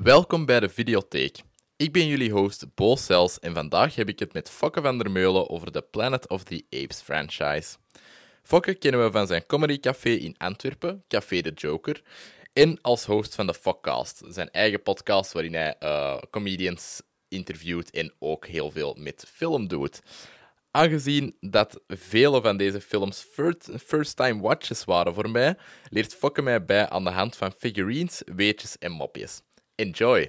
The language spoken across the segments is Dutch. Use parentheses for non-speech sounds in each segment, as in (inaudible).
Welkom bij de Videotheek. Ik ben jullie host Bo Cels en vandaag heb ik het met Fokke van der Meulen over de Planet of the Apes franchise. Fokke kennen we van zijn comedycafé in Antwerpen, Café de Joker, en als host van de Fockcast, zijn eigen podcast waarin hij eh, comedians interviewt en ook heel veel met film doet. Aangezien dat vele van deze films first-time watches waren voor mij, leert Fokke mij bij aan de hand van figurines, weetjes en mopjes. Enjoy!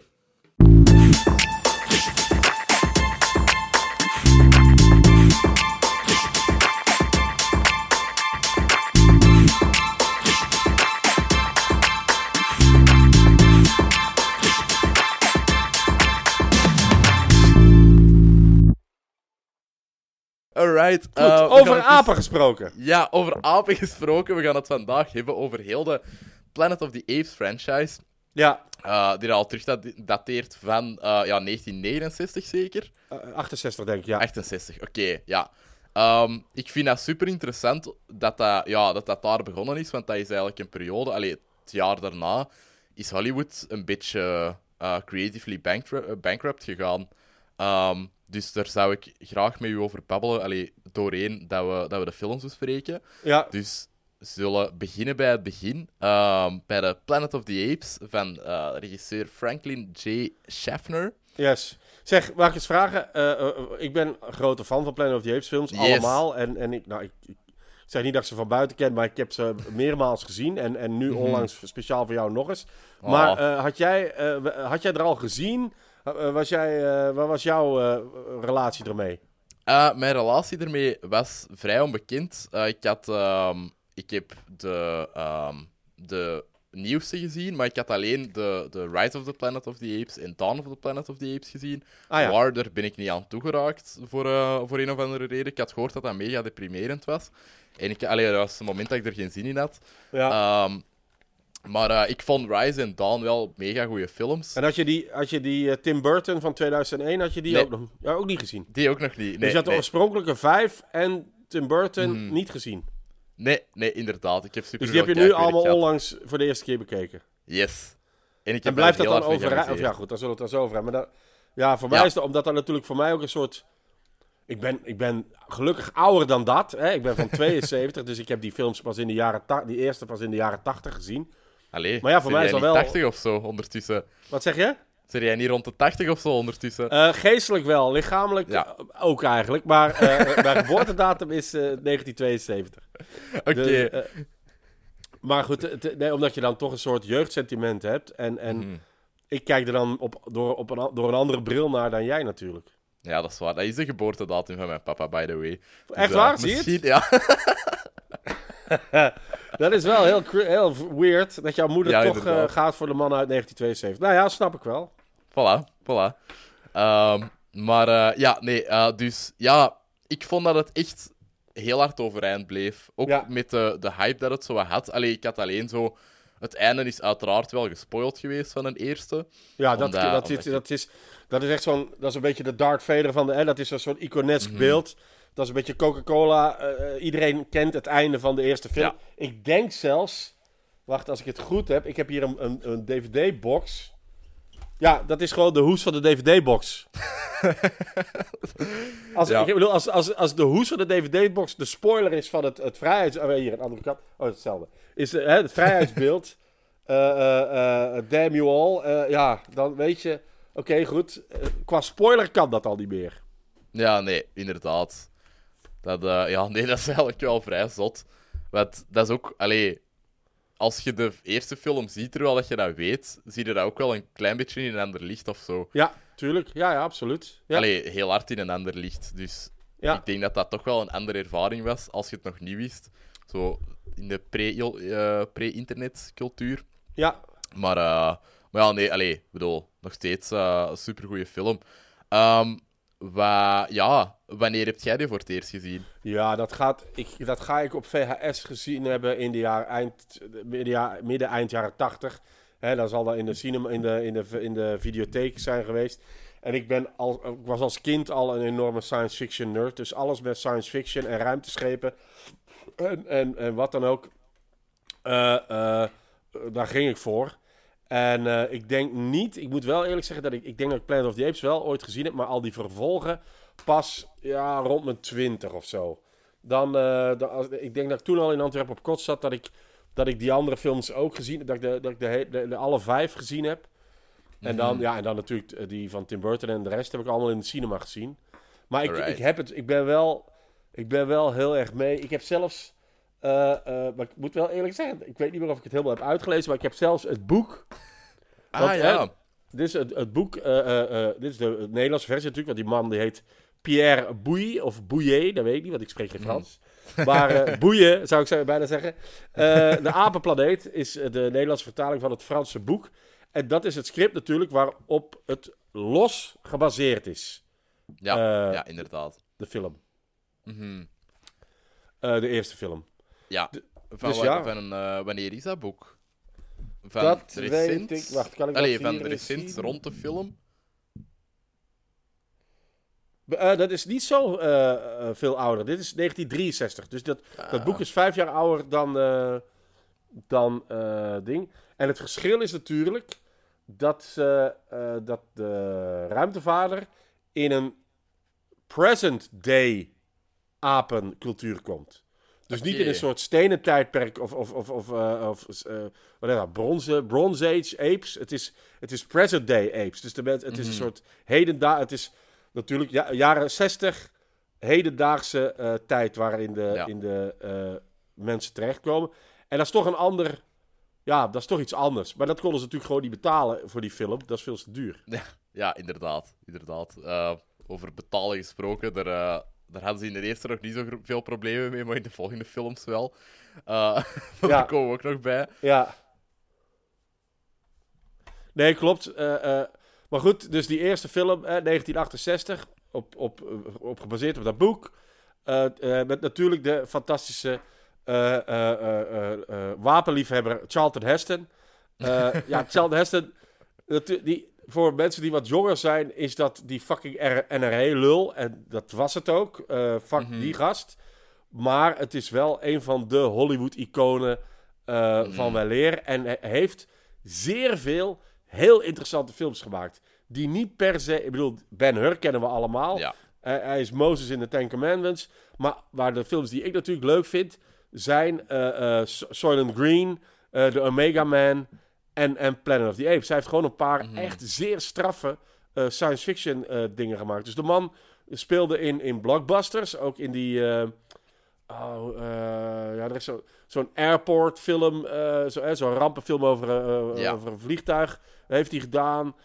Alright. Goed, uh, we over apen gesproken. Ja, over apen gesproken. We gaan het vandaag hebben over heel de Planet of the Apes franchise. Ja, eh, die al terug dat- dateert van eh, ja, 1969 zeker. eh, 68 denk ik, ja. 68, oké, ja. Ehm, ik vind dat super interessant dat dat, ja, dat dat daar begonnen is, want dat is eigenlijk een periode, allee, het jaar daarna, is Hollywood een beetje eh, creatively bankru- eh, bankrupt gegaan. Ehm, dus daar zou ik graag met u over babbelen, allee, doorheen dat we, dat we de films bespreken. Ja, Dus zullen beginnen bij het begin, ehm, bij de Planet of the Apes van eh, regisseur Franklin J. Schaffner. yes. Zeg, mag ik eens vragen? Eh, eh, ik ben een grote fan van Planet of the Apes films, Yes. allemaal. En, en ik, nou, ik, ik zeg niet dat ik ze van buiten ken, maar ik heb ze (laughs) meermaals gezien. En, en nu onlangs speciaal voor jou nog eens. Maar Mhm. Oh. eh, had, jij, had jij er al gezien? Was jij, wat was jouw relatie ermee? Mijn relatie ermee was vrij onbekend. Ik, had, ehm, ik heb de, ehm, de nieuwste gezien, maar ik had alleen de, de Rise of the Planet of the Apes en Dawn of the Planet of the Apes gezien. Ah ja. Waar, daar ben ik niet aan toegeraakt voor, eh, voor een of andere reden. Ik had gehoord dat dat mega deprimerend was. En ik, allee, dat was het moment dat ik er geen zin in had. Ja. Ehm, maar eh, ik vond Rise en Dawn wel mega goede films. en had je die, had je die eh, Tim Burton van 2001, had je die Nee. ook, nog, ja, ook niet gezien? Die ook nog niet. Nee, dus je had de nee. oorspronkelijke vijf en Tim Burton Mhm. niet gezien. Nee, nee, inderdaad. Ik heb super Dus die heb je nu allemaal gehad. onlangs voor de eerste keer bekeken. Yes. En, ik heb En blijft dat dan over... Of ja, goed, dan zullen we het dan zo over hebben. Maar dat, ja, voor mij is dat... Omdat dat natuurlijk voor mij ook een soort... Ik ben, ik ben gelukkig ouder dan dat. Hè? Ik ben van (laughs) 72, dus ik heb die films pas in de jaren... ta- Die eerste pas in de jaren 80 gezien. Allee, Maar ja, voor mij is dat wel- 80 of zo ondertussen? Wat zeg je? Zijn jij niet rond de 80 of zo ondertussen? Eh, geestelijk wel, lichamelijk Ja. eh, ook eigenlijk. Maar eh, mijn geboortedatum is eh, 1972. Oké. Dus, eh, maar goed, het- nee, omdat je dan toch een soort jeugdsentiment hebt. En, en Mhm. ik kijk er dan op, door, op een, door een andere bril naar dan jij natuurlijk. Ja, dat is waar. Dat is de geboortedatum van mijn papa, by the way. Dus, Echt eh, waar? Zie je het? Ja. (laughs) Dat is wel heel, heel weird dat jouw moeder Ja, toch eh, gaat voor de man uit 1972. Nou ja, snap ik wel. Voilà, voilà. Ehm, maar eh, ja, nee, eh, dus ja, ik vond dat het echt heel hard overeind bleef. Ook Ja. met de, de hype dat het zo had. Allee, ik had alleen zo... Het einde is uiteraard wel gespoild geweest van een eerste. Ja, dat, Omdat- dat, is, je- dat, is, dat is echt zo'n... Dat is een beetje de Darth Vader van de... Hè, dat is een soort iconesk Mhm. beeld. Dat is een beetje Coca-Cola. eh, iedereen kent het einde van de eerste film. Ja. Ik denk zelfs... Wacht, als ik het goed heb. Ik heb hier een, een, een DVD-box. Ja, dat is gewoon de hoes van de DVD-box. (laughs) als, Ja. Ik bedoel, als, als, als de hoes van de DVD-box de spoiler is van het, het vrijheids... Oh, hier, een andere kant. Oh, hetzelfde. Is eh, hè, het vrijheidsbeeld... (laughs) eh eh, damn you all. ja, dan weet je... Oké, goed. Qua spoiler kan dat al niet meer. Ja, nee, inderdaad. Dat, ja, nee, (laughs) dat is eigenlijk wel vrij zot. Want dat is ook, allee, als je de eerste film ziet, terwijl dat je dat weet, zie je dat ook wel een klein beetje in een ander licht of zo. Ja, tuurlijk. Ja, ja, absoluut. Ja. Allee, heel hard in een ander licht. Dus Ja. ik denk dat dat toch wel een andere ervaring was als je het nog niet wist. Zo in de eh, pre-internetcultuur. ja. Maar, eh, maar ja, nee, allee, ik bedoel, nog steeds eh, een supergoeie film. Ehm, ja, wanneer heb jij die voor het eerst gezien? Ja, dat, gaat, ik, dat ga ik op VHS gezien hebben in de jaren eind, midden, midden eind jaren 80. Hè, dan zal dat in de, cinema, in, de, in, de, in de videotheek zijn geweest. En ik, ben al, ik was als kind al een enorme science fiction nerd. Dus alles met science fiction en ruimteschepen en, en, en wat dan ook. eh, eh, daar ging ik voor. En eh, ik denk niet, ik moet wel eerlijk zeggen dat ik, ik denk dat ik Planet of the Apes wel ooit gezien heb, maar al die vervolgen pas ja, rond mijn 20 of zo. Dan, eh, dan als, ik denk dat ik toen al in Antwerpen op kot zat, dat ik, dat ik die andere films ook gezien heb, dat ik de, dat ik de, he- de, de alle vijf gezien heb. En dan, ja, en dan natuurlijk eh, die van Tim Burton en de rest heb ik allemaal in de cinema gezien. Maar ik, Alright. ik heb het, ik ben wel, ik ben wel heel erg mee. Ik heb zelfs, maar ik moet wel eerlijk zeggen, ik weet niet meer of ik het helemaal heb uitgelezen, maar ik heb zelfs het boek. Ah Want, ja. hè, Dit is het, het boek, eh, eh, eh, dit is de Nederlandse versie natuurlijk, want die man die heet Pierre Bouilly, of Bouillet, dat weet ik niet, want ik spreek geen Frans. Maar eh (laughs) Bouillet, zou ik bijna zeggen. Eh, de Apenplaneet is eh, de Nederlandse vertaling van het Franse boek. En dat is het script natuurlijk waarop het los gebaseerd is, Ja, eh, ja, inderdaad. de film. Mhm. Eh, de eerste film. Ja. Van, dus ja. van eh, wanneer is dat boek? Van Dat recent? ik. Wacht, kan ik Allee, van recent rond de film? Eh, dat is niet zo eh, veel ouder. Dit is 1963. Dus dat, dat boek is vijf jaar ouder dan, dan ding. En het verschil is natuurlijk dat, ze, dat de ruimtevader in een present day apencultuur komt. Dus niet in een soort stenen tijdperk of, of, of, of, eh, of eh, dat, bronze, bronze age apes. Het is, het is present day apes. Dus de, het is een Mhm. soort hedenda. Het is natuurlijk ja, jaren 60 hedendaagse eh, tijd waarin de, Ja. in de mensen terechtkomen. En dat is toch een ander. Ja, dat is toch iets anders. Maar dat konden ze natuurlijk gewoon niet betalen voor die film. Dat is veel te duur. (laughs) Ja, inderdaad. inderdaad. Eh, over betalen gesproken, daar hadden ze in de eerste nog niet zo veel problemen mee, maar in de volgende films wel. (laughs) Ja. Daar komen we ook nog bij. Ja. Nee, klopt. Eh, eh, maar goed, dus die eerste film, eh, 1968, op, op, op gebaseerd op dat boek. Met natuurlijk de fantastische wapenliefhebber Charlton Heston. Ja, Charlton Heston, die, voor mensen die wat jonger zijn, is dat die fucking NRA-lul. En dat was het ook. Eh fuck Mhm. die gast. Maar het is wel een van de Hollywood-iconen eh, van weleer. En heeft zeer veel heel interessante films gemaakt. Die niet per se... Ik bedoel, Ben Hur kennen we allemaal. Ja. Hij is Moses in de Ten Commandments. Maar waar de films die ik natuurlijk leuk vind... zijn eh So- Soylent Green, The Omega Man en, en Planet of the Apes. Hij heeft gewoon een paar echt zeer straffe eh, science fiction eh, dingen gemaakt. Dus de man speelde in, in blockbusters. Ook in die... eh, Oh, ja, er is zo- zo'n airport film, eh, zo, zo'n rampenfilm over, Ja. over een vliegtuig. heeft hij gedaan.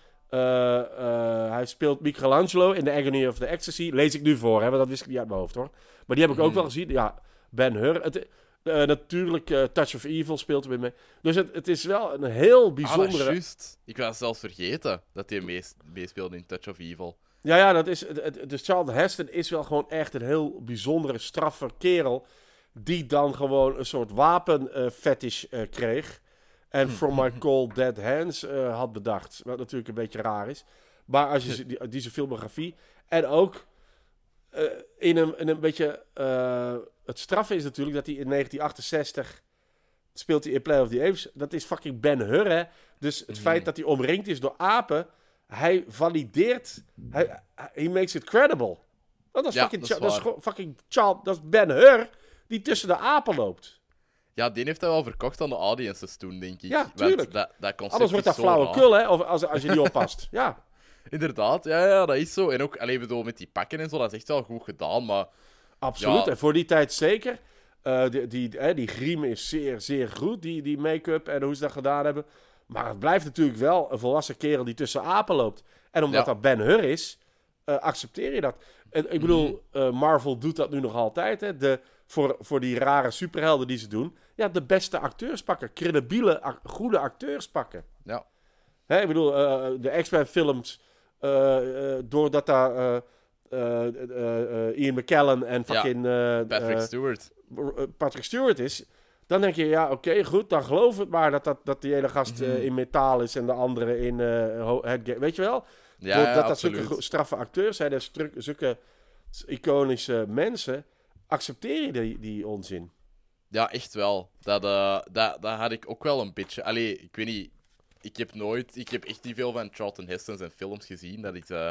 Hij speelt Michelangelo in The Agony of the Ecstasy. Lees ik nu voor, hè, want dat wist ik niet uit mijn hoofd hoor. Maar die heb ik ook Mhm. wel gezien. Ja, Ben Hur. Het, eh, natuurlijk, eh, Touch of Evil speelt er weer mee. Dus het, het is wel een heel Ah, bijzondere... juist. Ik was zelfs vergeten dat hij mees- meespeelde in Touch of Evil. Ja, ja, dat is, het- het- dus Charlton Heston is wel gewoon echt een heel bijzondere, straffe kerel. Die dan gewoon een soort wapenfetish eh kreeg. En From My (laughs) Cold Dead Hands had bedacht. Wat natuurlijk een beetje raar is. Maar als je die, die zijn filmografie. En ook in, een, in een beetje. Het straffe is natuurlijk dat hij in 1968 speelt hij in Play of the Apes. Dat is fucking Ben Hur, hè? Dus het feit dat hij omringd is door apen, hij valideert, hij, he makes it credible. Want dat is Ja, fucking, dat is dat is fucking Charles, dat is Ben Hur die tussen de apen loopt. Ja, die heeft hij wel verkocht aan de audiences toen, denk ik. Ja, tuurlijk. Dat, dat concept Anders wordt dat flauwekul, hè? Of als, als je niet oppast. (laughs) Ja, Inderdaad, ja, ja, dat is zo. En ook, alleen bedoel, met die pakken en zo, dat is echt wel goed gedaan, maar... absoluut. Ja. En voor die tijd zeker. Eh, die, die, hè, die griem is zeer, zeer goed, die, die make-up en hoe ze dat gedaan hebben. Maar het blijft natuurlijk wel een volwassen kerel die tussen apen loopt. En omdat Ja. dat Ben Hur is, eh, accepteer je dat. En ik bedoel, eh, Marvel doet dat nu nog altijd. Hè? De, voor, voor die rare superhelden die ze doen. Ja, de beste acteurs pakken. Credibiele, ac- goede acteurs pakken. Ja, Hè, ik bedoel, de X-Men films, doordat daar Ian McKellen en fucking eh, Patrick eh, Stewart. eh, Patrick Stewart is, dan denk je, ja, oké, goed, dan geloof het maar dat, dat, dat die ene gast Mhm. eh, in metaal is en de andere in eh headga- Weet je wel? Ja, Doordat ja, dat zulke straffe acteurs zijn en zulke iconische mensen, accepteer je die, die onzin. Ja, echt wel. Dat, eh, dat, dat had ik ook wel een beetje. Allee, ik weet niet. ik heb nooit... Ik heb echt niet veel van Charlton Heston zijn films gezien. Dat is, eh,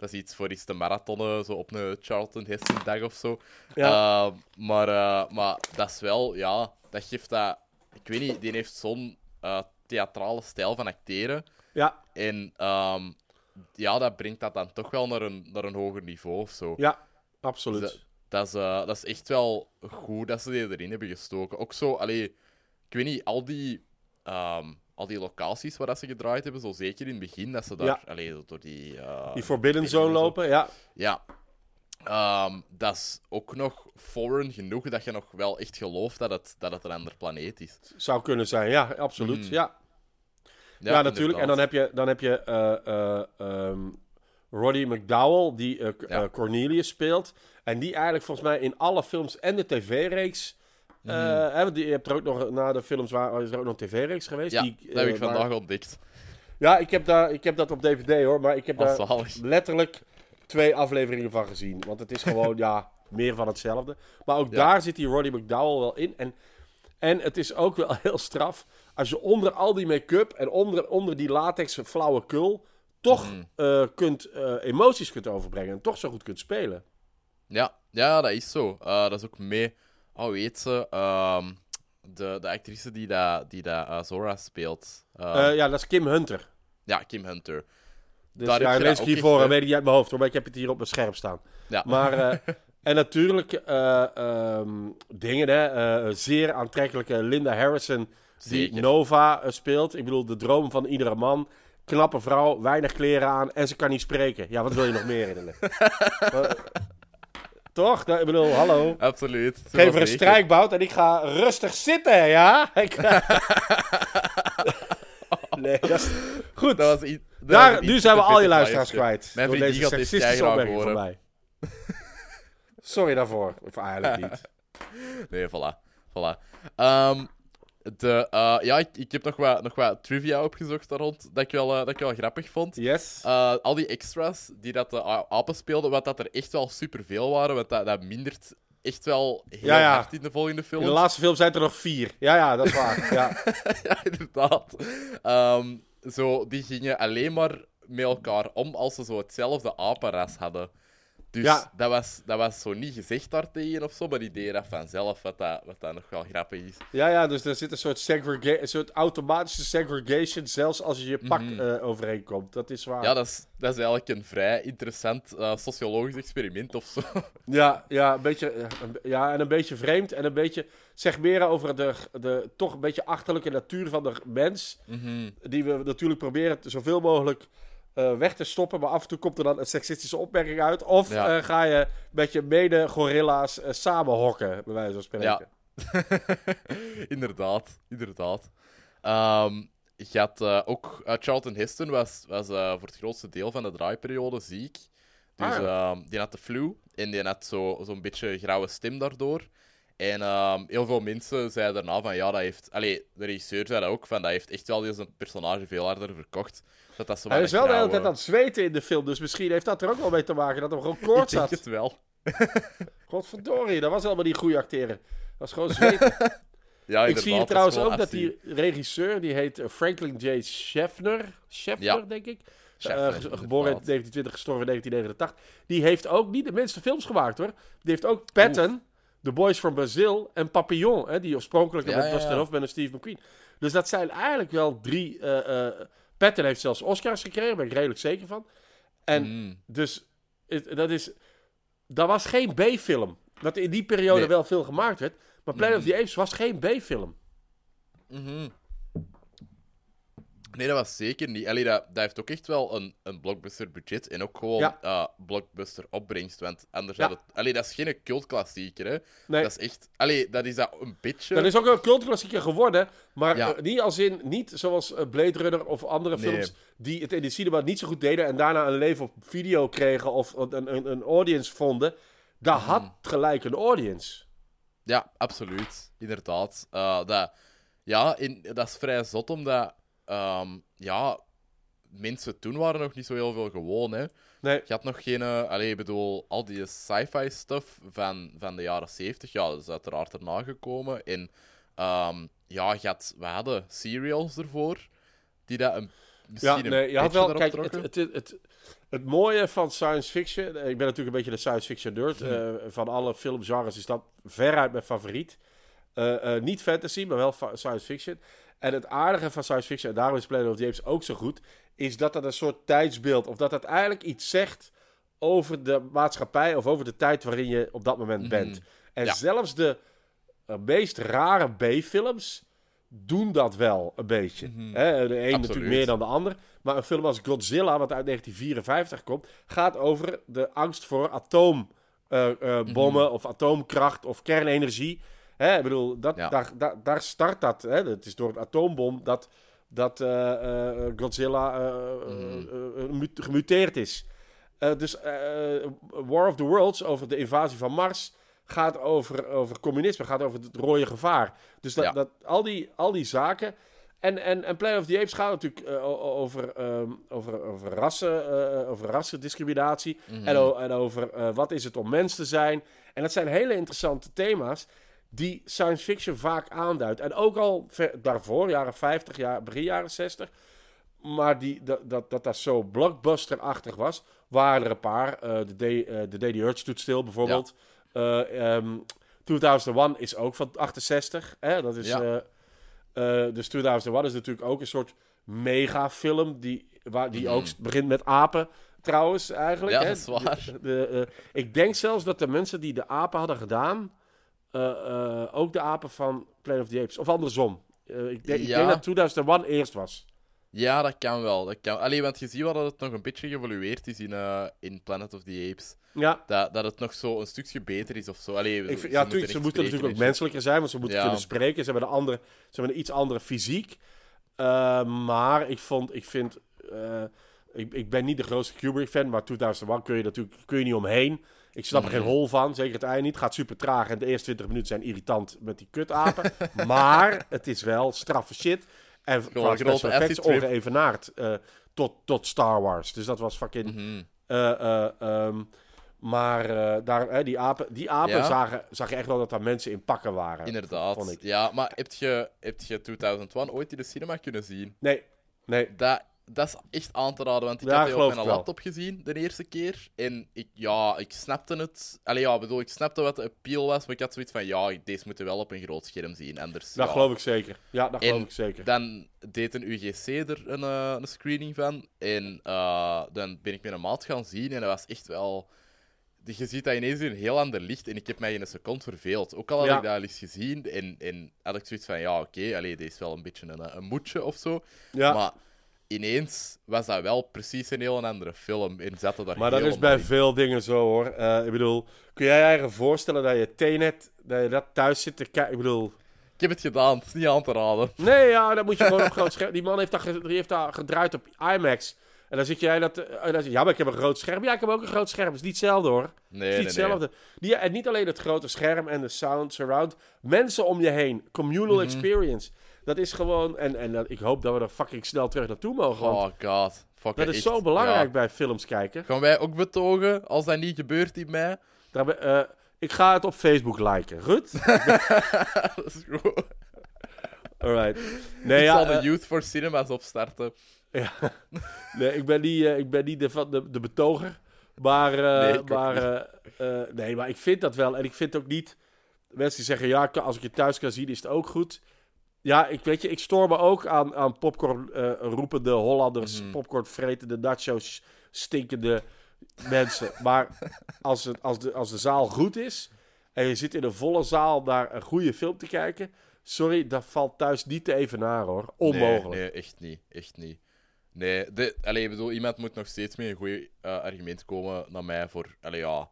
dat is iets voor iets te marathonnen, zo op een Charlton Heston dag of zo. Ja. Eh, maar, eh, maar dat is wel... Ja, dat geeft dat... Ik weet niet, die heeft zo'n eh, theatrale stijl van acteren. Ja, En ehm, ja, dat brengt dat dan toch wel naar een, naar een hoger niveau of zo. ja, absoluut. Dat, dat, is, eh, dat is echt wel goed dat ze die erin hebben gestoken. Ook zo, allee, ik weet niet, al die, ehm, al die locaties waar dat ze gedraaid hebben, zo zeker in het begin, dat ze daar, Ja. allee, zo door die... eh, Die Forbidden Zone en zo. lopen, ja. Ja. Ehm, dat is ook nog foreign genoeg dat je nog wel echt gelooft dat het, dat het een ander planeet is. Zou kunnen zijn, ja, absoluut. Mm. Ja, ja, natuurlijk. En dan heb je, dan heb je eh, eh, ehm, Roddy McDowell, die Ja. Cornelius speelt. En die eigenlijk volgens mij in alle films en de tv-reeks... eh, Mhm. hè, want je hebt er ook nog, na de films waar, is er ook nog een tv-reeks geweest. Ja, die, dat heb ik eh, vandaag ontdekt. Ja, ik heb, daar, ik heb dat op DVD hoor, maar ik heb daar letterlijk twee afleveringen van gezien. Want het is gewoon, (laughs) ja, meer van hetzelfde. Maar ook Ja. daar zit die Roddy McDowell wel in. En, en het is ook wel (laughs) heel straf. Als je onder al die make-up en onder, onder die latex flauwekul... toch Mhm. eh, kunt, emoties kunt overbrengen en toch zo goed kunt spelen. Ja, ja, dat is zo. Dat is ook mee. Oh, weet ze, ehm, de, de actrice die dat, die dat eh, Zora speelt. Eh, Eh, ja, dat is Kim Hunter. ja, Kim Hunter. Dus Daar ja, lees ik ook hiervoor, echt, hè? weet ik niet uit mijn hoofd hoor, maar ik heb het hier op mijn scherm staan. Ja. Maar, eh, (laughs) en natuurlijk eh, ehm, dingen, hè. eh, zeer aantrekkelijke Linda Harrison, die Zeker. Nova eh, speelt. Ik bedoel, de droom van iedere man. Knappe vrouw, weinig kleren aan en ze kan niet spreken. Ja, wat wil je nog meer in de (laughs) Toch? Ik bedoel, hallo. Absoluut. Geef er een strijkbout en ik ga rustig zitten, ja? (laughs) Ik... (laughs) nee, dat is... Goed. Dat was dat Daar, was nu zijn we al je luisteraars kwijt. Mijn door deze seksistische opmerking van mij. (laughs) Sorry daarvoor. Of eigenlijk niet. Nee, voilà. voilà. Ehm, de, eh, ja, ik, ik heb nog wat, nog wat trivia opgezocht daar rond, dat ik wel, eh, dat ik wel grappig vond. Yes. Eh, al die extras die dat de apen speelden, wat dat er echt wel superveel waren, want dat, dat mindert echt wel heel Ja, ja. hard in de volgende film. In de laatste film zijn er nog vier. Ja, ja, dat is waar. (laughs) Ja. ja, inderdaad. Ehm, zo, die gingen alleen maar met elkaar om als ze zo hetzelfde apenras hadden. Dus Ja. dat, was, dat was zo niet gezegd daartegen of zo, maar die deden dat vanzelf, wat dat, wat dat nog wel grappig is. ja, ja, dus er zit een soort, een soort automatische segregation, zelfs als je je pak eh, overeenkomt. Dat is waar. Ja, dat is, dat is eigenlijk een vrij interessant eh, sociologisch experiment of zo. (laughs) Ja, ja, een beetje, eh, ja, en een beetje vreemd. En een beetje, zeg meer over de, de toch een beetje achterlijke natuur van de mens. Mhm. Die we natuurlijk proberen zoveel mogelijk eh, weg te stoppen. Maar af en toe komt er dan een seksistische opmerking uit. Of Ja. eh, ga je met je mede-gorilla's eh, samen hokken, bij wijze van spreken. Ja. (laughs) inderdaad, inderdaad. Ehm, je had ook Charlton Heston was, was voor het grootste deel van de draaiperiode ziek. Dus Ah, ja. ehm, die had de flu en die had zo- zo'n beetje grauwe stem daardoor. En ehm, heel veel mensen zeiden daarna van ja, dat heeft. Allee, de regisseur zei dat ook van dat heeft echt wel deze personage veel harder verkocht. Dat dat zo Hij is wel de hele tijd aan het zweten in de film. Dus misschien heeft dat er ook wel mee te maken dat er gewoon (laughs) Ik koorts denk zat. het wel. (laughs) Godverdorie, dat was helemaal niet goede acteren. Dat was gewoon zweten. (laughs) Ja, Ik zie hier trouwens ook dat die regisseur, die heet Franklin J. Scheffner. Scheffner, Ja. denk ik. Scheffner, Eh, ge- geboren in inderdaad. 1920, gestorven in 1989. Die heeft ook niet de minste films gemaakt hoor. Die heeft ook Patton, The Boys from Brazil en Papillon. Hè, die oorspronkelijk Ja, met ja, Dustin. Hoffman en Steve McQueen. Dus dat zijn eigenlijk wel drie... eh, eh, Patton heeft zelfs Oscars gekregen, daar ben ik redelijk zeker van. En Mm. dus dat is... Dat was geen B-film. Wat in die periode Nee. wel veel gemaakt werd. Maar Planet of Mhm. the Apes was geen B-film. Mhm. Nee, dat was zeker niet. Allee, dat, dat heeft ook echt wel een, een blockbuster budget en ook gewoon Ja. eh, blockbuster opbrengst. Want anders Ja. had het... Allee, dat is geen cultklassieker, hè. Nee. Dat is echt... Allee, dat is dat een beetje... Dat is ook een cultklassieker geworden, maar Ja. eh, niet als in, niet zoals eh, Blade Runner of andere Nee. films die het in de cinema niet zo goed deden en daarna een leven op video kregen of een, een, een audience vonden. Dat Mhm. had gelijk een audience. Ja, absoluut. Inderdaad. Eh, dat, ja, in, dat is vrij zot, omdat... ehm, ja, mensen toen waren nog niet zo heel veel gewoon, hè. Nee, Je had nog geen... eh, allee, ik bedoel, al die sci-fi stuff van, van de jaren 70, ja, dat is uiteraard erna gekomen. En ehm, ja, je had, we hadden serials ervoor, die dat een, misschien Ja, een nee, je had wel. Kijk, het, het, het, het, mooie van science fiction. eh, Ik ben natuurlijk een beetje de science fiction nerd. eh, van alle filmgenres is dat veruit mijn favoriet. Niet fantasy, maar wel science fiction. En het aardige van science fiction, en daarom is Planet of the Apes ook zo goed, is dat het een soort tijdsbeeld, of dat het eigenlijk iets zegt over de maatschappij of over de tijd waarin je op dat moment bent. En Ja. zelfs de eh, meest rare B-films doen dat wel een beetje. Mhm. De een Absoluut. natuurlijk meer dan de ander. Maar een film als Godzilla, wat uit 1954 komt, gaat over de angst voor atoombommen Mhm. of atoomkracht of kernenergie. Hè, ik bedoel, dat, Ja. daar, daar, daar start dat. Hè. Het is door een atoombom dat, dat eh, eh, Godzilla mut- gemuteerd is. Dus War of the Worlds over de invasie van Mars gaat over, over communisme, gaat over het rode gevaar. Dus dat, Ja. dat, al, die, al die zaken. En, en, en Planet of the Apes gaat natuurlijk over, ehm, over, over, rassen, eh, over rassendiscriminatie. Mhm. En, over wat is het om mens te zijn. En dat zijn hele interessante thema's die science fiction vaak aanduidt. En ook al ver- daarvoor, jaren 50, jaar, begin jaren 60. Maar die, dat, dat, dat dat zo blockbuster-achtig was, waren er een paar. Eh, de, Day, eh, de Day the Earth stood stil bijvoorbeeld. Eh, ehm, 2001 is ook van 68. Hè? Dat is, Ja. eh, eh, dus 2001 is natuurlijk ook een soort megafilm die, waar, die Mhm. ook begint met apen. Trouwens, eigenlijk. Ja, hè? dat is waar. De- de, eh, ik denk zelfs dat de mensen die de apen hadden gedaan, eh, eh, ook de apen van Planet of the Apes, of andersom. Eh, ik, denk, ik Ja. denk dat 2001 eerst was. Ja, dat kan wel. Dat kan. Allee, want je ziet wel dat het nog een beetje geëvolueerd is in, eh, in Planet of the Apes. Ja, Dat, dat het nog zo een stukje beter is of zo. Allee, ik vind, ja tuurlijk, ze moeten natuurlijk ook menselijker zijn, want ze moeten Ja. kunnen spreken. Ze hebben, een andere, ze hebben een iets andere fysiek. Eh, maar ik vond, ik vind, eh, ik, ik ben niet de grootste Kubrick-fan, maar 2001 kun je natuurlijk kun je niet omheen. Ik snap er geen hol van, zeker het einde niet. Het gaat super traag en de eerste 20 minuten zijn irritant met die kutapen. (laughs) maar het is wel straffe shit. En qua grote special effects ongeëvenaard eh, tot, tot Star Wars. Dus dat was fucking... Mhm. eh, eh, ehm, maar daar, hè, die apen, die apen Ja. zagen, zag je echt wel dat daar mensen in pakken waren. Inderdaad. Vond ik. Ja, maar heb je, heb je 2001 ooit in de cinema kunnen zien? Nee, nee. Dat, dat is echt aan te raden, want ik Ja, had die op mijn laptop gezien de eerste keer. En ik, ja, ik snapte het. Allee, ja, bedoel, ik snapte wat de appeal was, maar ik had zoiets van, ja, deze moeten we wel op een groot scherm zien. Anders, Dat ja. geloof ik zeker. Ja, dat geloof ik zeker. Dan deed een UGC er een, eh, een screening van. En eh, dan ben ik met een maat gaan zien en dat was echt wel... Je ziet dat ineens in een heel ander licht en ik heb mij in een seconde verveeld. Ook al had Ja. ik dat al eens gezien en, en had ik zoiets van, ja, oké, allee, dit is wel een beetje een, een moedje of zo. Ja, Maar ineens was dat wel precies een heel andere film en zette daar dat is bij in. veel dingen zo hoor. Eh, ik bedoel, kun jij je eigen voorstellen dat je Tenet, dat je dat thuis zit te kijken? Ik bedoel, Ik heb het gedaan, het is niet aan te raden. nee, ja, dat moet je gewoon (laughs) op groot scherm. Die man heeft ge- die heeft gedraaid op IMAX. En dan zit jij dat, eh, dan ja, maar ik heb een groot scherm. Ja, ik heb ook een groot scherm. Het is niet hetzelfde hoor. Het Nee, is nee, niet nee. hetzelfde. Die, en niet alleen het grote scherm en de sound surround. Mensen om je heen. Communal Mhm. experience. Dat is gewoon... En, en dat- ik hoop dat we er fucking snel terug naartoe mogen. Want Oh god. Fuck, dat is echt. zo belangrijk Ja. bij films kijken. Gaan wij ook betogen als dat niet gebeurt in mei? Daar eh, ik ga het op Facebook liken. Goed? (laughs) dat is goed. Alright. Nee, ik ja, zal de eh, Youth for Cinemas opstarten. ja. (laughs) nee ik ben niet, eh, ik ben niet de, van de, de betoger. Maar, Nee, maar, nee, maar ik vind dat wel. En ik vind ook niet... Mensen die zeggen, ja, als ik je thuis kan zien, is het ook goed. Ja, ik weet je, ik stoor me ook aan, aan popcorn eh, roepende Hollanders, Mhm. popcorn vretende nachos, stinkende mensen. (laughs) Maar als, het, als, de, als de zaal goed is en je zit in een volle zaal naar een goede film te kijken, sorry, dat valt thuis niet te evenaren hoor. Onmogelijk. Nee, nee, echt niet. Echt niet. Nee, de, allee, ik bedoel, iemand moet nog steeds met een goed argument komen naar mij voor, allee, ja,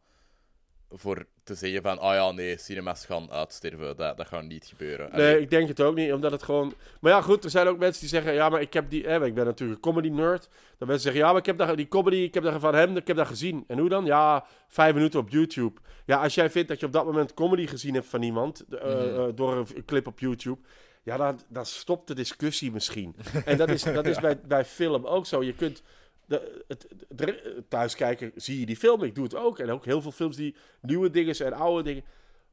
voor te zeggen van, ah ja, nee, cinemas gaan uitsterven. Dat, dat gaat niet gebeuren. Allee, Nee, ik denk het ook niet, omdat het gewoon... Maar ja, goed, er zijn ook mensen die zeggen... Ja, maar ik heb die... Hè, ik ben natuurlijk een comedy-nerd. Dat mensen zeggen... Ja, maar ik heb daar, die comedy... Ik heb daar van hem... Ik heb dat gezien. En hoe dan? Ja, vijf minuten op YouTube. Ja, als jij vindt dat je op dat moment comedy gezien hebt van iemand... eh, Mhm. eh, door een clip op YouTube... Ja, dan, dan stopt de discussie misschien. en dat is, dat is (laughs) bij, bij film ook zo. Je kunt... De, het, thuis kijken, zie je die film. Ik doe het ook. En ook heel veel films die nieuwe dingen zijn, oude dingen.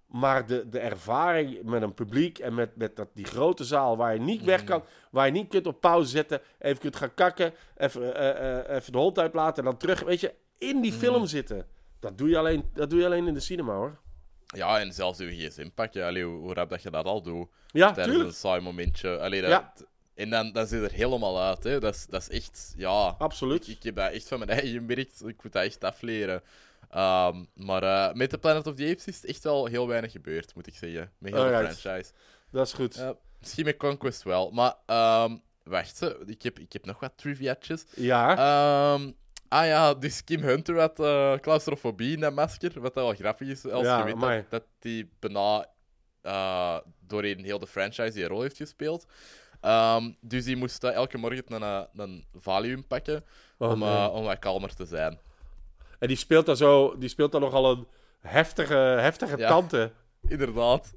Maar de, de ervaring met een publiek en met, met dat, die grote zaal waar je niet weg kan, waar je niet kunt op pauze zetten, even kunt gaan kakken, even, eh, eh, even de hond uitlaten en dan terug, weet je, in die film zitten. Dat doe, je alleen, dat doe je alleen in de cinema hoor. Ja, en zelfs uw gsm pakken. Allee, hoe, hoe rap dat je dat al doet. Ja, tijdens tuurlijk. een saai momentje. Allee, dat, Ja. En dan, dan zit er helemaal uit. Hè. Dat, is, dat is echt... Ja, Absoluut. ik, ik heb dat echt van mijn eigen gemerkt. Ik moet dat echt afleren. Ehm, maar eh, met The Planet of the Apes is het echt wel heel weinig gebeurd, moet ik zeggen. Met heel de franchise. Dat is goed. Misschien met Conquest wel. Maar ehm, wacht, ik heb, ik heb nog wat trivia's. Ja. Ehm, ah ja, dus Kim Hunter had eh, claustrofobie in dat masker. Wat wel grappig is, als Ja, je weet amai. dat, dat die bijna uh, doorheen heel de franchise die rol heeft gespeeld. Ehm, dus die moest elke morgen een, eh, een Valium pakken Oh, om, eh, om wat kalmer te zijn. En die speelt dan zo, die speelt dan nogal een heftige, heftige Ja. tante. Inderdaad.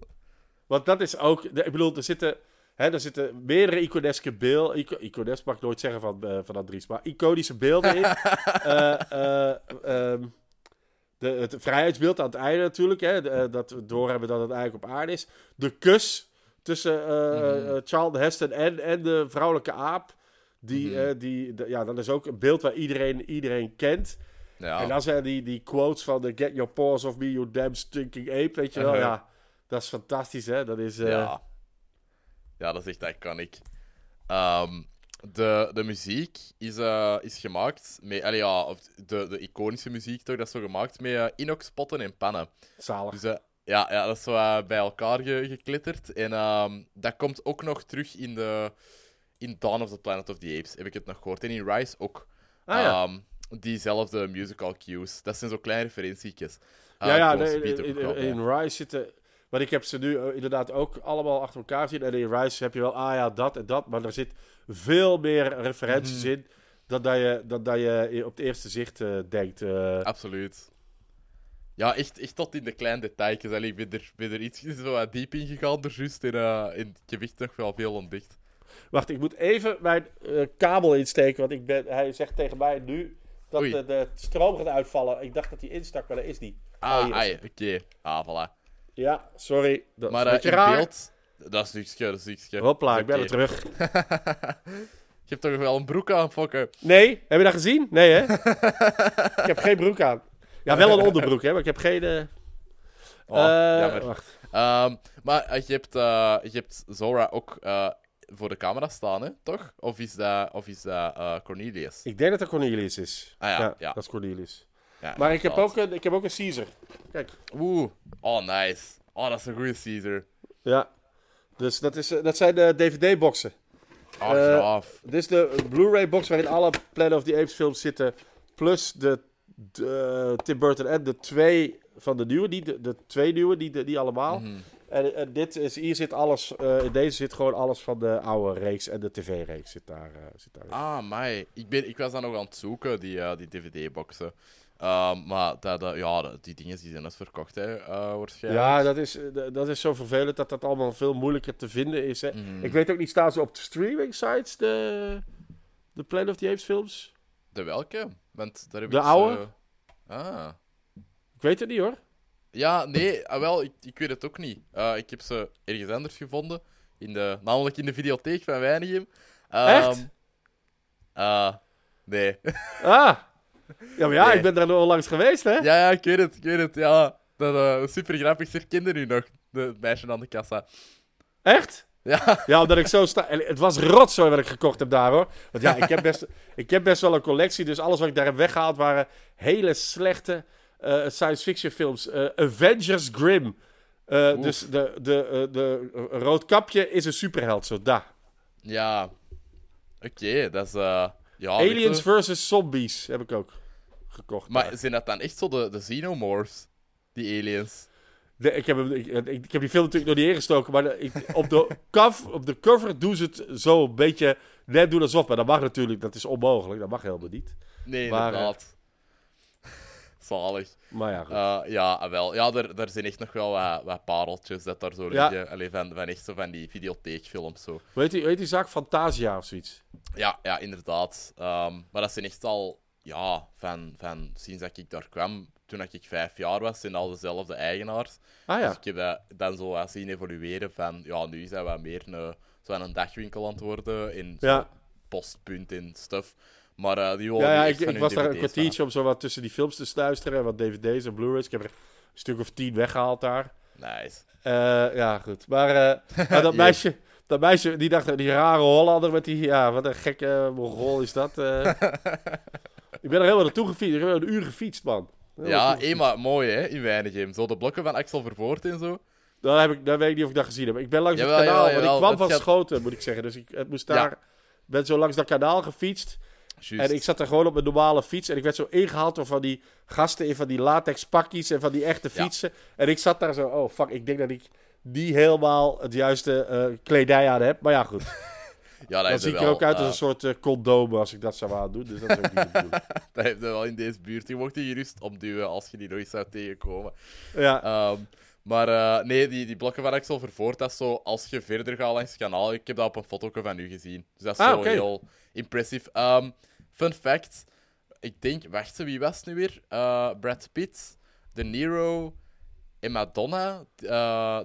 Want dat is ook, ik bedoel, er zitten, hè, er zitten meerdere iconeske beelden. Ico, icones mag ik nooit zeggen van, eh van Andries, maar iconische beelden in. (laughs) Eh, eh, ehm, de, het vrijheidsbeeld aan het einde natuurlijk, hè, dat we doorhebben dat het eigenlijk op aarde is. De kus tussen eh, Charlton Heston en, en de vrouwelijke aap. Die, Mhm. eh, die, de- ja, dat is ook een beeld waar iedereen, iedereen kent. Ja. En dan zijn die, die quotes van de Get your paws off me, you damn stinking ape, weet je wel. Uh-huh. Ja, dat is fantastisch, hè. Dat is... Ja. ja, dat is echt iconic. Ehm de, de muziek is, is gemaakt met... Allee, ja, of de, de iconische muziek toch, dat is zo gemaakt met eh, inoxpotten en pannen. Zalig. Dus ja, ja, dat is zo bij elkaar ge- geklitterd. En ehm, dat komt ook nog terug in, de, in Dawn of the Planet of the Apes, heb ik het nog gehoord. En in Rise ook. Ah, ja. Ehm, diezelfde musical cues. Dat zijn zo kleine referentietjes. ja, Eh, ja, nee, Speed in, wel in, Rise zitten... Want ik heb ze nu eh, inderdaad ook allemaal achter elkaar zien. En in Rise heb je wel, ah ja, dat en dat. Maar er zit veel meer referenties Mhm. in... dan dat je, dan dat je op het eerste zicht eh, denkt. Absoluut. Ja, echt, echt tot in de kleine details. Allee, ik ben er, ben er iets zo wat diep in gegaan, er juist. En eh, in het gewicht nog wel veel ontdekt. Wacht, ik moet even mijn eh, kabel insteken. Want ik ben, hij zegt tegen mij nu dat de, de stroom gaat uitvallen. Ik dacht dat hij instak, maar dat is niet. Ah, Oh, ai, oké. Ah, voilà. Ja, sorry. Dat Maar is in raar. beeld... Dat is niks, dat is niks. Hopla, ik ben weer terug. (laughs) Je hebt toch wel een broek aan, fokken? Nee, heb je dat gezien? Nee, hè? (laughs) ik heb geen broek aan. Ja, wel een onderbroek, hè? Maar ik heb geen... Oh, jammer. Wacht. Ehm, maar je hebt, eh, je hebt Zora ook voor de camera staan, hè? toch? Of is dat, of is dat Cornelius? Ik denk dat het Cornelius is. Ah ja, ja. dat is Cornelius. Ja, Maar ik heb, ook een, ik heb ook een Caesar. Kijk. Oeh, oh nice. Oh, dat is een goede Caesar. Ja. Dus dat, is, dat zijn de DVD-boxen. Oh, graaf. Dit is de Blu-ray-box waarin alle Planet of the Apes films zitten. Plus de, de Tim Burton en de twee van de nieuwe. Die, de, de twee nieuwe, die, de- die allemaal. Mhm. En, en dit is, hier zit alles, eh, in deze zit gewoon alles van de oude reeks en de tv-reeks zit daar. eh, zit daar Ah, mij. Ik, ben, ik was dan nog aan het zoeken, die, eh, die DVD-boxen. Ehm, maar dat, ja, die dingen die zijn dus verkocht, hè, waarschijnlijk. Ja, dat is, dat is zo vervelend dat dat allemaal veel moeilijker te vinden is. Hè. Mhm. Ik weet ook niet, staan ze op de streaming sites, de, de Planet of the Apes films? De welke? Want daar heb De ik oude? Ah. Ik weet het niet hoor. Ja, nee, ah, wel, ik, ik weet het ook niet. Eh, ik heb ze ergens anders gevonden, in de, namelijk in de videotheek van Weinigem. Ehm, Echt? eh, nee. (laughs) Ah! Ja, maar ja, Nee. ik ben daar nog langs geweest, hè? ja, ja, ik weet het, ik weet het, ja. Dat eh super grappig. Ze herkende nu nog, de meisje aan de kassa. Echt? Ja, Ja, omdat ik zo sta. en Het was rotzooi wat ik gekocht heb daar hoor. Want ja, ik heb best, ik heb best wel een collectie. Dus alles wat ik daar heb weggehaald waren hele slechte eh, science fiction films. Eh, Avengers Grim. Eh, dus de, de, de Roodkapje is een superheld, zo da. ja. Oké, dat is... ja, Aliens vs. Zombies heb ik ook gekocht. Maar daar. zijn dat dan echt zo de, de xenomorphs? Die aliens? De- ik, heb hem, ik, heb die film natuurlijk nog niet ingestoken. Maar de- ik, op, de cover, op de cover doen ze het zo een beetje net doen alsof. Maar dat mag natuurlijk, dat is onmogelijk. Dat mag helemaal niet. Nee, Maar, eh, inderdaad. (laughs) Zalig. Maar ja, goed. Eh, ja, ah, wel. Ja, er, er zijn echt nog wel wat, wat pareltjes dat daar zo Ja. liggen. Allee, van, van echt zo van die videotheekfilms zo. Weet je, weet die zaak Fantasia of zoiets? Ja, ja inderdaad. Ehm, maar dat zijn echt al, ja, van, van sinds dat ik daar kwam, toen ik vijf jaar was, zijn al dezelfde eigenaars. Ah Dus ja. ik heb dat dan zo wat zien evolueren van, ja, nu dat wat meer een, zo een dagwinkel aan het worden in Ja. postpunt en stuff. Maar eh, die Ja, ja ik, was daar een kwartiertje om zo wat tussen die films te sluisteren. Wat dvd's en blu-rays. Ik heb er een stuk of tien weggehaald daar. Nice. Eh, ja, goed. Maar, eh, (laughs) dat, meisje, dat meisje, die dacht, die rare Hollander met die... Ja, wat een gekke Mongool is dat. eh. (laughs) ik ben er helemaal naartoe gefietst. Ik heb een uur gefietst, man. Ja, gefietst. maar mooi hè, in Weinigem. Zo de blokken van Axel Vervoort en zo. Dan, heb ik, dan weet ik niet of ik dat gezien heb. Ik ben langs Jawel, het kanaal, jawel, want ik kwam van gaat- Schoten, moet ik zeggen. Dus ik het moest Ja. daar... ben zo langs dat kanaal gefietst. En ik zat er gewoon op mijn normale fiets. En ik werd zo ingehaald door van die gasten in van die latex pakjes en van die echte Ja. fietsen. En ik zat daar zo, oh fuck, ik denk dat ik die helemaal het juiste eh, kledij aan heb. Maar ja, goed. (laughs) ja, dat zie ik er wel, ook uit als een soort eh, condoom als ik dat zou aan doen. Dus dat is ook niet de (laughs) bedoeling. Dat heeft er wel in deze buurt. Je mocht die gerust opduwen als je die nooit zou tegenkomen. Ja, Ehm, maar eh, nee, die, die blokken van Axel Vervoort, dat is zo, als je verder gaat langs het kanaal, ik heb dat op een foto van u gezien. Dus dat is Ah, zo heel impressive. Ehm, fun fact, ik denk, wacht, wie was het nu weer? Eh, Brad Pitt, De Niro en Madonna,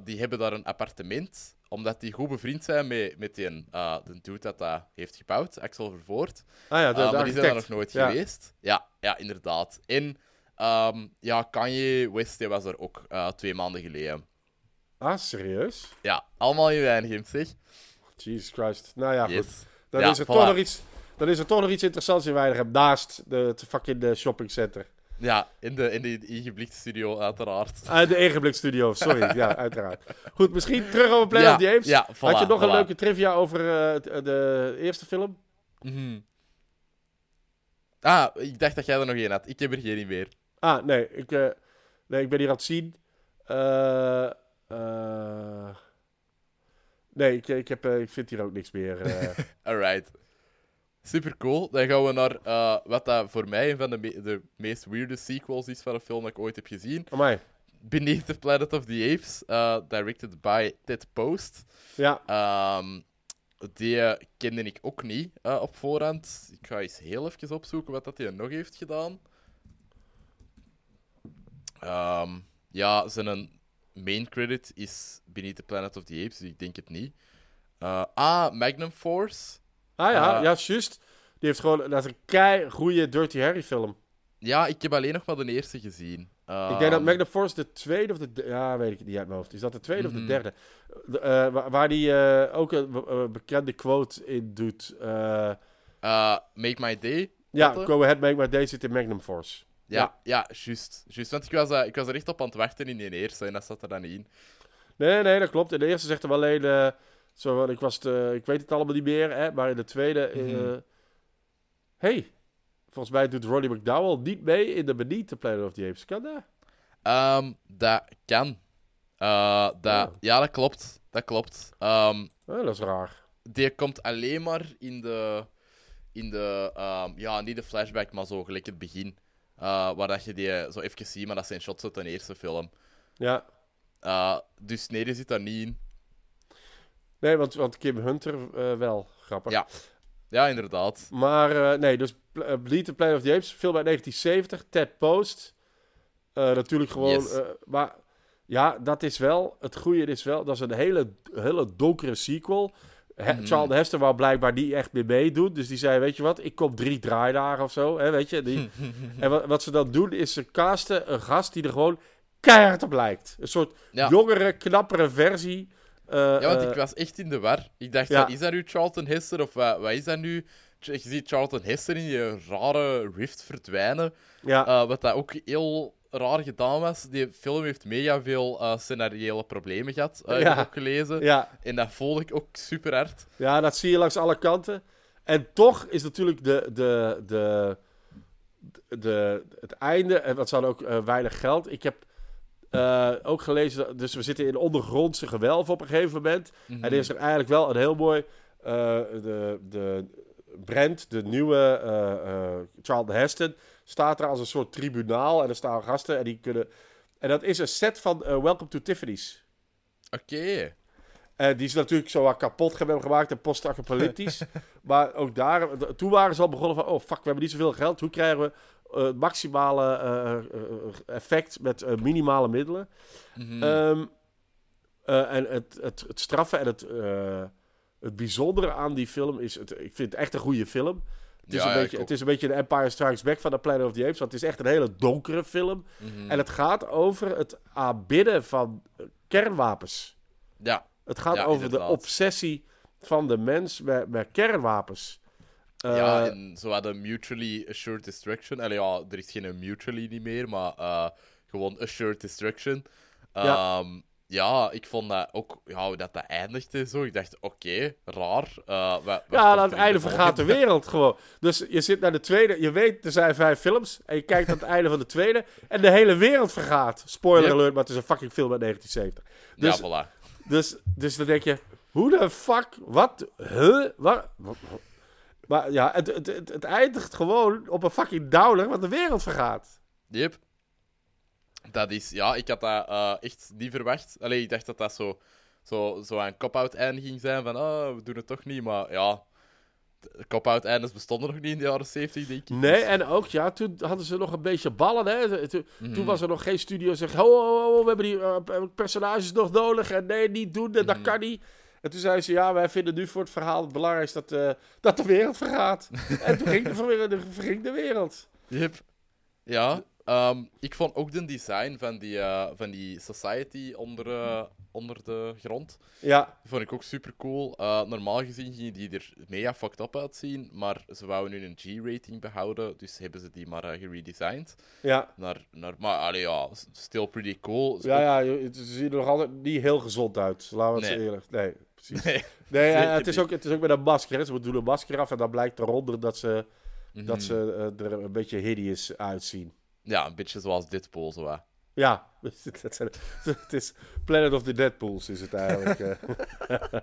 die hebben daar een appartement, omdat die goed bevriend zijn met, met die, eh de dude dat dat heeft gebouwd, Axel Vervoort. ah ja, de, Uh, de maar die zijn er nog nooit Ja. geweest. Ja, ja, inderdaad. En ehm, ja, Kanye West die was er ook eh, twee maanden geleden. Ah, serieus? Ja, allemaal in Weinigem, zeg. Jesus Christ. Nou ja, goed. Yes. Dan, Ja, is er voilà. toch nog iets, dan is er toch nog iets interessants in Weinigem. Naast de, het fucking eh, shoppingcenter. Ja, in de, in de ingeblikte studio, uiteraard. Ah, de Egenblik Studio, sorry. (laughs) ja, uiteraard. Goed, misschien terug over Planet Ja, of the Apes. ja, Had je voilà, nog een leuke trivia over eh, het- de eerste film? Mhm. Ah, ik dacht dat jij er nog één had. Ik heb er geen meer. Ah, nee. Ik, eh, nee, ik ben hier aan het zien. Eh, eh, nee, ik, ik, heb, eh, ik vind hier ook niks meer. eh. (laughs) Alright. Super cool. Dan gaan we naar eh, wat dat voor mij een van de, me- de meest weirde sequels is van een film dat ik ooit heb gezien. Amai. Beneath the Planet of the Apes, eh, directed by Ted Post. Ja, Ehm, die eh, kende ik ook niet op voorhand. Ik ga eens heel even opzoeken wat dat hij nog heeft gedaan. Ehm, ja, zijn main credit is Beneath the Planet of the Apes, dus ik denk het niet. Ah, Magnum Force. Ah ja, Eh, ja, juist. Die heeft gewoon, dat is een kei goede Dirty Harry film. Ja, ik heb alleen nog maar de eerste gezien. ik denk dat Ehm, Magnum Force de tweede of de de- ja, weet ik niet uit mijn hoofd. Is dat de tweede of Mhm. de derde? De, eh, waar, die eh, ook een be- bekende quote in doet. Make My Day. ja? Go Ahead, Make My Day zit in Magnum Force. Ja, ja, juist. juist. Want ik was, ik was er echt op aan het wachten in die eerste en dat zat er dan niet in. Nee, nee, dat klopt. In de eerste zegt hem alleen... eh, zo, ik, was te- ik weet het allemaal niet meer, hè, maar in de tweede... eh, Mhm. hey, volgens mij doet Ronnie McDowell niet mee in de Beneath Planet of the Apes. Kan dat? Ehm, dat kan. Eh, dat, Oh. Ja, dat klopt. Dat klopt. Ehm, Oh, dat is raar. die komt alleen maar in de... In de ehm, ja, niet de flashback, maar zo gelijk het begin. Eh, waar dat je die zo even ziet, maar dat zijn shots uit de eerste film. Ja. Eh, dus nee, die zit daar niet in. Nee, want, want Kim Hunter eh, wel. Grappig. Ja. Ja, inderdaad. Maar eh, nee, dus Pl- eh, the Planet of the Apes, film uit 1970, Ted Post. Natuurlijk gewoon... Yes. maar ja, dat is wel... Het goede is wel, dat is een hele, hele donkere sequel. He, Mhm. Charles Hester wou blijkbaar niet echt meer meedoen. Dus die zei, weet je wat, ik kom drie draaidagen of zo. Hè, weet je, die, (laughs) en wat, wat ze dan doen, is ze casten een gast die er gewoon keihard op lijkt. Een soort Ja. jongere, knappere versie. Eh, Ja, want eh, ik was echt in de war. Ik dacht, ja. is dat nu Charlton Heston of wat, wat is dat nu? Je ziet Charlton Heston in die rare rift verdwijnen. ja, Eh, wat dat ook heel raar gedaan was. Die film heeft mega veel eh scenariële problemen gehad, eh, Ja. heb ik ook gelezen. ja, En dat volg ik ook super hard. ja, dat zie je langs alle kanten. En toch is natuurlijk de, de, de, de, het einde, en wat ze hadden ook eh, weinig geld. Ik heb eh, ook gelezen, dus we zitten in ondergrondse gewelf op een gegeven moment. En er is er eigenlijk wel een heel mooi. eh, de, de Brent, de nieuwe eh, Charlton Heston, staat er als een soort tribunaal. En er staan gasten en die kunnen. En dat is een set van Welcome to Tiffany's. Oké. En die is natuurlijk zo wat kapot hebben gemaakt en post-apocalyptisch. (laughs) maar ook daar, toen waren ze al begonnen van: oh fuck, we hebben niet zoveel geld. Hoe krijgen we het maximale eh, eh, effect met eh, minimale middelen. Mhm. Ehm, eh, en het, het, het straffen en het, het bijzondere aan die film is... Het, ik vind het echt een goede film. Het is, Ja, een ja, beetje, het is een beetje de Empire Strikes Back van de Planet of the Apes. Want het is echt een hele donkere film. Mhm. En het gaat over het aanbidden van kernwapens. Ja, Het gaat Ja, over de obsessie van de mens met, met kernwapens. Eh, ja, en zo hadden mutually assured destruction. Allee, ja, er is geen mutually niet meer, maar eh, gewoon assured destruction. Ja. Ja. ja, ik vond dat ook, ja, dat, dat eindigde zo. Ik dacht, oké, raar. eh, wa- wat ja, aan het in einde de vergaat de wereld gewoon. Dus je zit naar de tweede, je weet er zijn vijf films. En je kijkt aan het einde van de tweede. En de hele wereld vergaat. Spoiler Yep. alert, maar het is een fucking film uit 1970. Dus, Ja, voilà. dus, dus dan denk je, hoe de fuck, wat, huh, wat, wat- maar ja, het, het, het, het eindigt gewoon op een fucking downer, want de wereld vergaat. Yep. Dat is, ja, ik had dat eh, echt niet verwacht. Allee, ik dacht dat dat zo, zo, zo een cop-out einde ging zijn van, oh, we doen het toch niet, maar ja, cop-out eindes bestonden nog niet in de jaren 70, denk ik. Nee, en ook, ja, toen hadden ze nog een beetje ballen, hè. Toen, Mhm. toen was er nog geen studio die zegt, ho, ho, ho, we hebben die eh, personages nog nodig. En nee, niet doen, dat Mhm. kan niet. En toen zeiden ze, ja, wij vinden nu voor het verhaal het belangrijkste dat, eh, dat de wereld vergaat. (laughs) en toen ging de, de wereld. Yep. Ja, ehm, ik vond ook de design van die, eh, van die society onder, eh, onder de grond. Ja, vond ik ook super cool. normaal gezien gingen die er mega fucked up uitzien, maar ze wouden nu een G-rating behouden, dus hebben ze die maar geredesigned. ja. Naar, naar, maar allee, ja, still pretty cool. Ja, ja, het ziet er nog altijd niet heel gezond uit. Laten we het Nee. eerlijk. Nee, precies. Nee. Nee, eh, het, is ook, het is ook met een masker. Hè. Ze doen een masker af en dan blijkt eronder dat ze, Mhm. dat ze eh, er een beetje hideous uitzien. Ja, een beetje zoals dit pool, zo. hè. Ja, (laughs) het zijn- het is Planet of the Deadpools is het eigenlijk. eh. (laughs)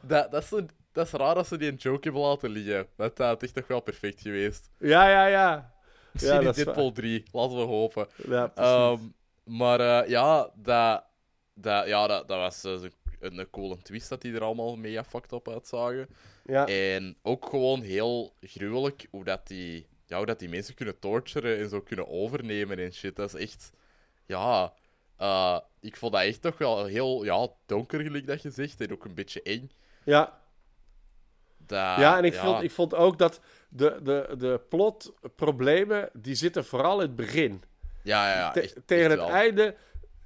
Dat, dat, is zo, dat is raar dat ze die een joke hebben laten liggen. Dat had echt toch wel perfect geweest. ja, ja, ja. Misschien (laughs) Ja, dat is Deadpool 3, laten we hopen. ja. Ehm, maar ja, dat, dat, ja, dat, dat was een, een twist dat die er allemaal mega fucked up uitzagen. ja. En ook gewoon heel gruwelijk hoe dat die, ja, hoe dat die mensen kunnen torturen en zo kunnen overnemen en shit. Dat is echt, ja, eh, ik vond dat echt toch wel heel ja, donker, gelijk dat je zegt, en ook een beetje eng. ja. Ja, en ik, ja, Vond, ik vond ook dat de, de, de plotproblemen, die zitten vooral in het begin. ja, ja, ja, Te- echt- tegen echt het wel. einde.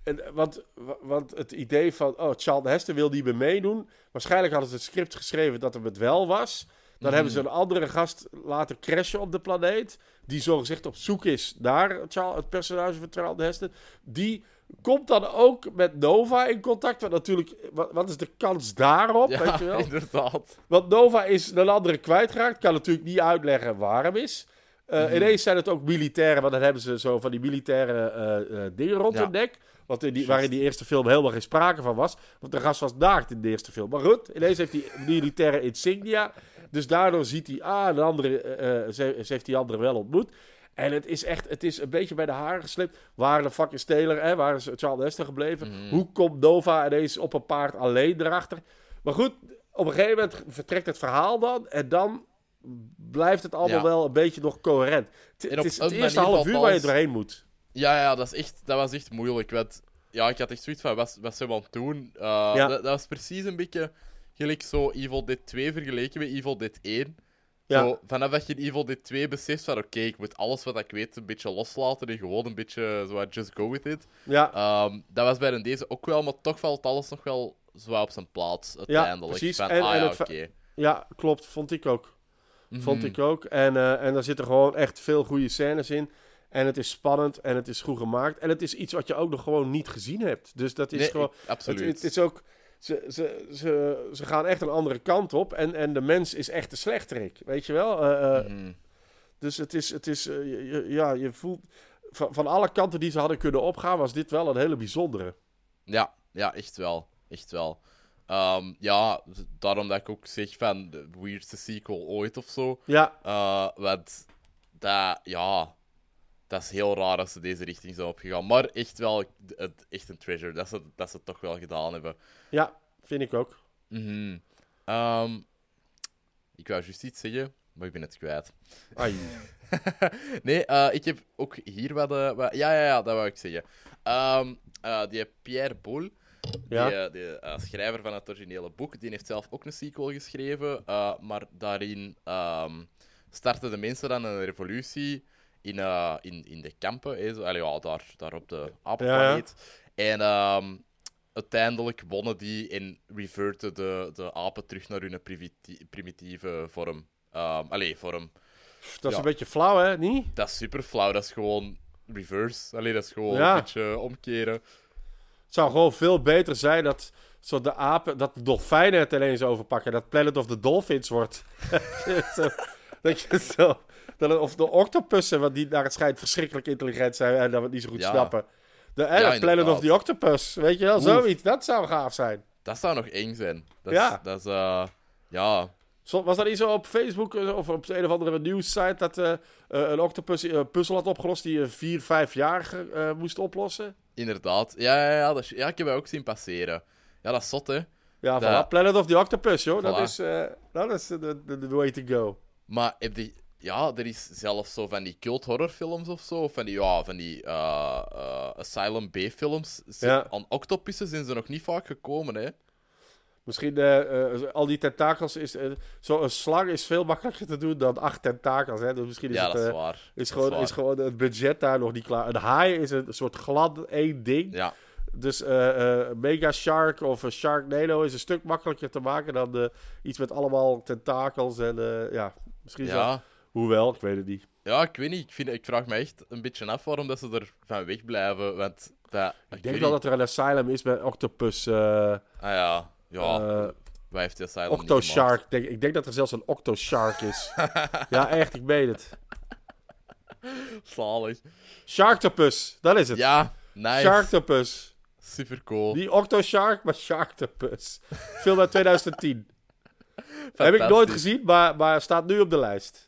En, want, want het idee van, oh, Charlton Heston wil niet meer meedoen. Waarschijnlijk hadden ze het script geschreven dat hem het wel was. Dan hebben Mhm. ze een andere gast laten crashen op de planeet. Die zogezegd op zoek is naar Charl- het personage van Charlton Heston. Die komt dan ook met Nova in contact. Want natuurlijk, wat, wat is de kans daarop? Ja, weet je wel? (laughs) inderdaad. Want Nova is een andere kwijtgeraakt. Kan natuurlijk niet uitleggen waarom is. Mhm. Ineens zijn het ook militairen, want dan hebben ze zo van die militaire eh, eh, dingen rond Ja. hun nek. Wat in die, waar in die eerste film helemaal geen sprake van was. Want de gast was naakt in de eerste film. Maar goed, ineens heeft hij militaire insignia. Dus daardoor ziet hij, ah, de andere, ze, ze heeft die andere wel ontmoet. En het is echt, het is een beetje bij de haren geslipt. Waar de fucking Steler, hè, waar is Charles Heston gebleven? Mhm. Hoe komt Nova ineens op een paard alleen erachter? Maar goed, op een gegeven moment vertrekt het verhaal dan. En dan blijft het allemaal Ja. wel een beetje nog coherent. Het, En is het eerste half uur waar je doorheen moet. Ja, ja dat, is echt, dat was echt moeilijk. Want ja, ik had echt zoiets van, wat, wat zijn we aan het doen? Uh, Ja. dat, dat was precies een beetje gelijk zo Evil Dead 2 vergeleken met Evil Dead 1. Ja. Zo, vanaf dat je in Evil Dead 2 beseft van, oké, ik moet alles wat ik weet een beetje loslaten en gewoon een beetje zo just go with it. Ja, Ehm, dat was bij een deze ook wel, maar toch valt alles nog wel zo op zijn plaats uiteindelijk. precies. Van, En- ah en ja, oké. fa- ja, klopt. Vond ik ook. Vond Mhm. ik ook. En, eh, en daar zitten gewoon echt veel goede scènes in. En het is spannend en het is goed gemaakt. En het is iets wat je ook nog gewoon niet gezien hebt. Dus dat is Nee, gewoon... ik- absoluut. Het, het is ook... Ze, ze, ze, ze gaan echt een andere kant op. En, en de mens is echt de slechterik. Weet je wel? Eh, eh, Mhm. Dus het is... Het is je- ja, je voelt... Van, van alle kanten die ze hadden kunnen opgaan... was dit wel een hele bijzondere. Ja, ja, echt wel. Echt wel. Ehm, ja, daarom dat ik ook zeg van de weirdste sequel ooit of zo. Ja, Eh, want dat, ja, dat is heel raar dat ze deze richting zijn opgegaan. Maar echt wel het, echt een treasure dat ze, dat ze het toch wel gedaan hebben. ja, vind ik ook. Mhm. Ehm, ik wou juist iets zeggen. maar ik ben het kwijt. Ai. (laughs) nee, eh, ik heb ook hier wat, eh, wat- Ja, ja, ja, dat wou ik zeggen. Eh, die Pierre die, Ja. eh, die eh, schrijver van het originele boek, die heeft zelf ook een sequel geschreven. eh, maar daarin ehm, starten de mensen dan een revolutie in, in, in de kampen. hè, zo, allee, ja, daar, daar op de apenplaneet. En ehm, uiteindelijk wonnen die en reverten de, de apen terug naar hun primiti- primitieve vorm. Allee, vorm. Dat is een beetje flauw, hè? Niet? Dat is super flauw. Dat is gewoon reverse. Allee, dat is gewoon een beetje omkeren. Zou gewoon veel beter zijn dat zo de apen, dat de dolfijnen het ineens overpakken. Dat Planet of the Dolphins wordt. (laughs) Zo, dat je zo. Dat of de octopussen, want die naar het schijnt verschrikkelijk intelligent zijn en dat we het niet zo goed Ja. snappen. De eh, Ja, Planet of the Octopus, weet je wel, Oef. zoiets. Dat zou gaaf zijn. Dat zou nog eng zijn. Dat Ja. Is, dat is, eh, ja. Was dat niet zo op Facebook eh, of op een of andere nieuwssite dat een octopus een puzzel had opgelost die een vier, vijfjarige eh moest oplossen? Inderdaad. Ja, ja, ja, dat is- ja, ik heb dat ook zien passeren. Ja, dat is zot, hè. Ja, Dat- voilà. Planet of the Octopus, joh. Dat Voilà. is, eh, dat is de, de, de way to go. Maar heb je... Ja, er is zelfs zo van die cult horrorfilms of zo. Of van die, ja, van die eh, eh, Asylum B-films. Ze- Ja. Aan octopussen zijn ze nog niet vaak gekomen, hè. Misschien eh, eh, al die tentakels is. eh, Zo'n slang is veel makkelijker te doen dan acht tentakels. Hè? Dus misschien is, Ja, het, dat is eh, waar. is, gewoon, is gewoon het budget daar nog niet klaar. Een haai is een soort glad één ding. Ja, Dus eh, eh, Mega Shark of een Sharknado is een stuk makkelijker te maken dan eh, iets met allemaal tentakels. En eh, ja, misschien zo. ja. Hoewel, ik weet het niet. Ja, ik weet niet. Ik, vind, ik vraag me echt een beetje af waarom dat ze er van weg blijven. Want dat, Ik denk wel dat er een asylum is met octopus. eh Ah ja, ja. eh, Wij heeft die Asylum Octoshark. Denk, ik denk dat er zelfs een Octoshark is. (laughs) ja, echt, ik weet het. Zalig. Sharktopus, dat is het. Ja, nice. Sharktopus. Super cool. Niet Octoshark, maar Sharktopus. Film uit (laughs) 2010. Heb ik nooit gezien, maar, maar staat nu op de lijst.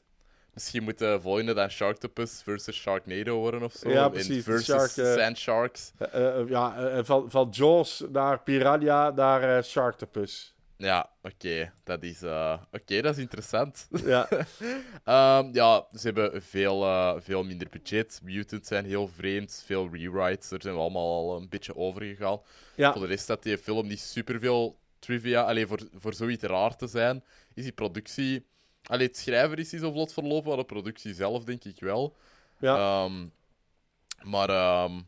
Misschien moet de volgende dan Sharktopus versus Sharknado worden of zo. Ja, precies. Versus Shark, eh, Sand Sharks. Eh, eh, ja, van, van Jaws naar Piranha naar Sharktopus. Ja, oké. Dat is... Oké, dat is interessant. Ja, (laughs) Ehm, ja, ze hebben veel, veel minder budget. Mutants zijn heel vreemd. Veel rewrites. Daar zijn we allemaal al een beetje over gegaan. ja. Voor de rest dat die film niet superveel trivia... Alleen voor, voor zoiets raar te zijn, is die productie... Allee, het schrijver is niet zo vlot verlopen, maar de productie zelf denk ik wel. ja. Ehm, maar ehm,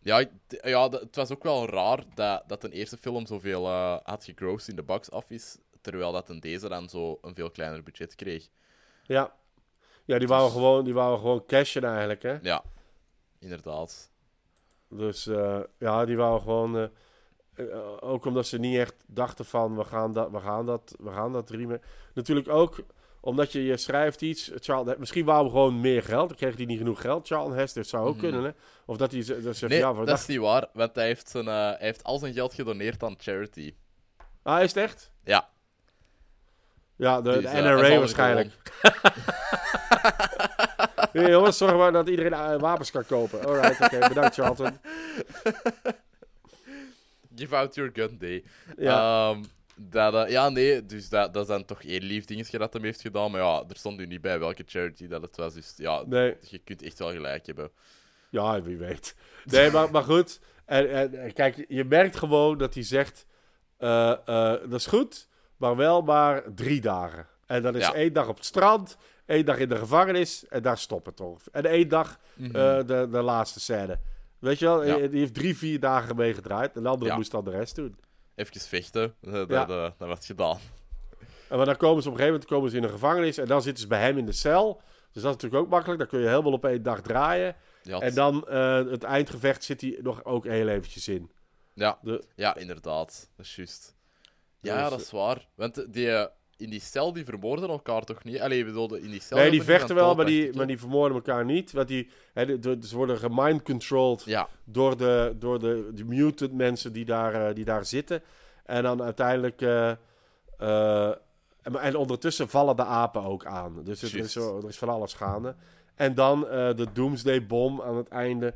ja, ik- ja, het was ook wel raar dat, dat een eerste film zoveel eh, had gegrossed in de box office, terwijl dat een deze dan zo een veel kleiner budget kreeg. ja. ja die, wouden gewoon, die wouden gewoon cashen eigenlijk, hè. Ja, inderdaad. Dus eh, ja, die wouden gewoon... eh, ook omdat ze niet echt dachten van, we gaan dat, we gaan dat, we gaan dat remake. Natuurlijk ook omdat je, je schrijft iets. Charles, misschien wouden we gewoon meer geld. Dan kreeg hij niet genoeg geld. Charles Hester zou ook Mhm. kunnen, hè. Of dat hij dat ze Nee, ja, dat is niet waar, want hij heeft, zijn, eh, hij heeft al zijn geld gedoneerd aan charity. Ah, is het echt? Ja. Ja, de, Dus, eh, NRA er waarschijnlijk. Hey, (laughs) (laughs) jongens, zorg maar dat iedereen eh, wapens kan kopen. Alright, oké. (laughs) bedankt, Charlton. Give out your gun day. Ja, Ehm, dat, ja, nee, dus dat, dat is dan toch één lief dingetje dat hem heeft gedaan. Maar ja, er stond nu niet bij welke charity dat het was. Dus ja, nee. je kunt echt wel gelijk hebben. Ja, wie weet. Nee, maar, maar goed. En, en, kijk, je merkt gewoon dat hij zegt... eh, eh, dat is goed, maar wel maar drie dagen. En dat is Ja. één dag op het strand, één dag in de gevangenis... en daar stopt het toch. En één dag Mhm. eh, de, de laatste scène. Weet je wel, Ja. die heeft drie, vier dagen meegedraaid. En de andere Ja. moest dan de rest doen. Even vechten, eh, dat, Ja. dat, dat was gedaan. En maar dan komen ze op een gegeven moment komen ze in een gevangenis... en dan zitten ze bij hem in de cel... Dus dat is natuurlijk ook makkelijk. Dan kun je helemaal op één dag draaien. Ja, En dan eh, het eindgevecht zit hij nog ook heel eventjes in. ja, De, ja, inderdaad. Dat is juist. Ja, Dus, dat is waar. Want die, eh, in die cel die vermoorden elkaar toch niet? Allee, ik bedoel, in die cel... nee, die vechten wel, maar die, maar die vermoorden elkaar niet. Want die, hè, ze worden gemind-controlled Ja, door, de, door de, de mutant mensen die daar, eh, die daar zitten. En dan uiteindelijk... eh, eh, en, en ondertussen vallen de apen ook aan. Dus het is er is van alles gaande. En dan de Doomsday-bom aan het einde.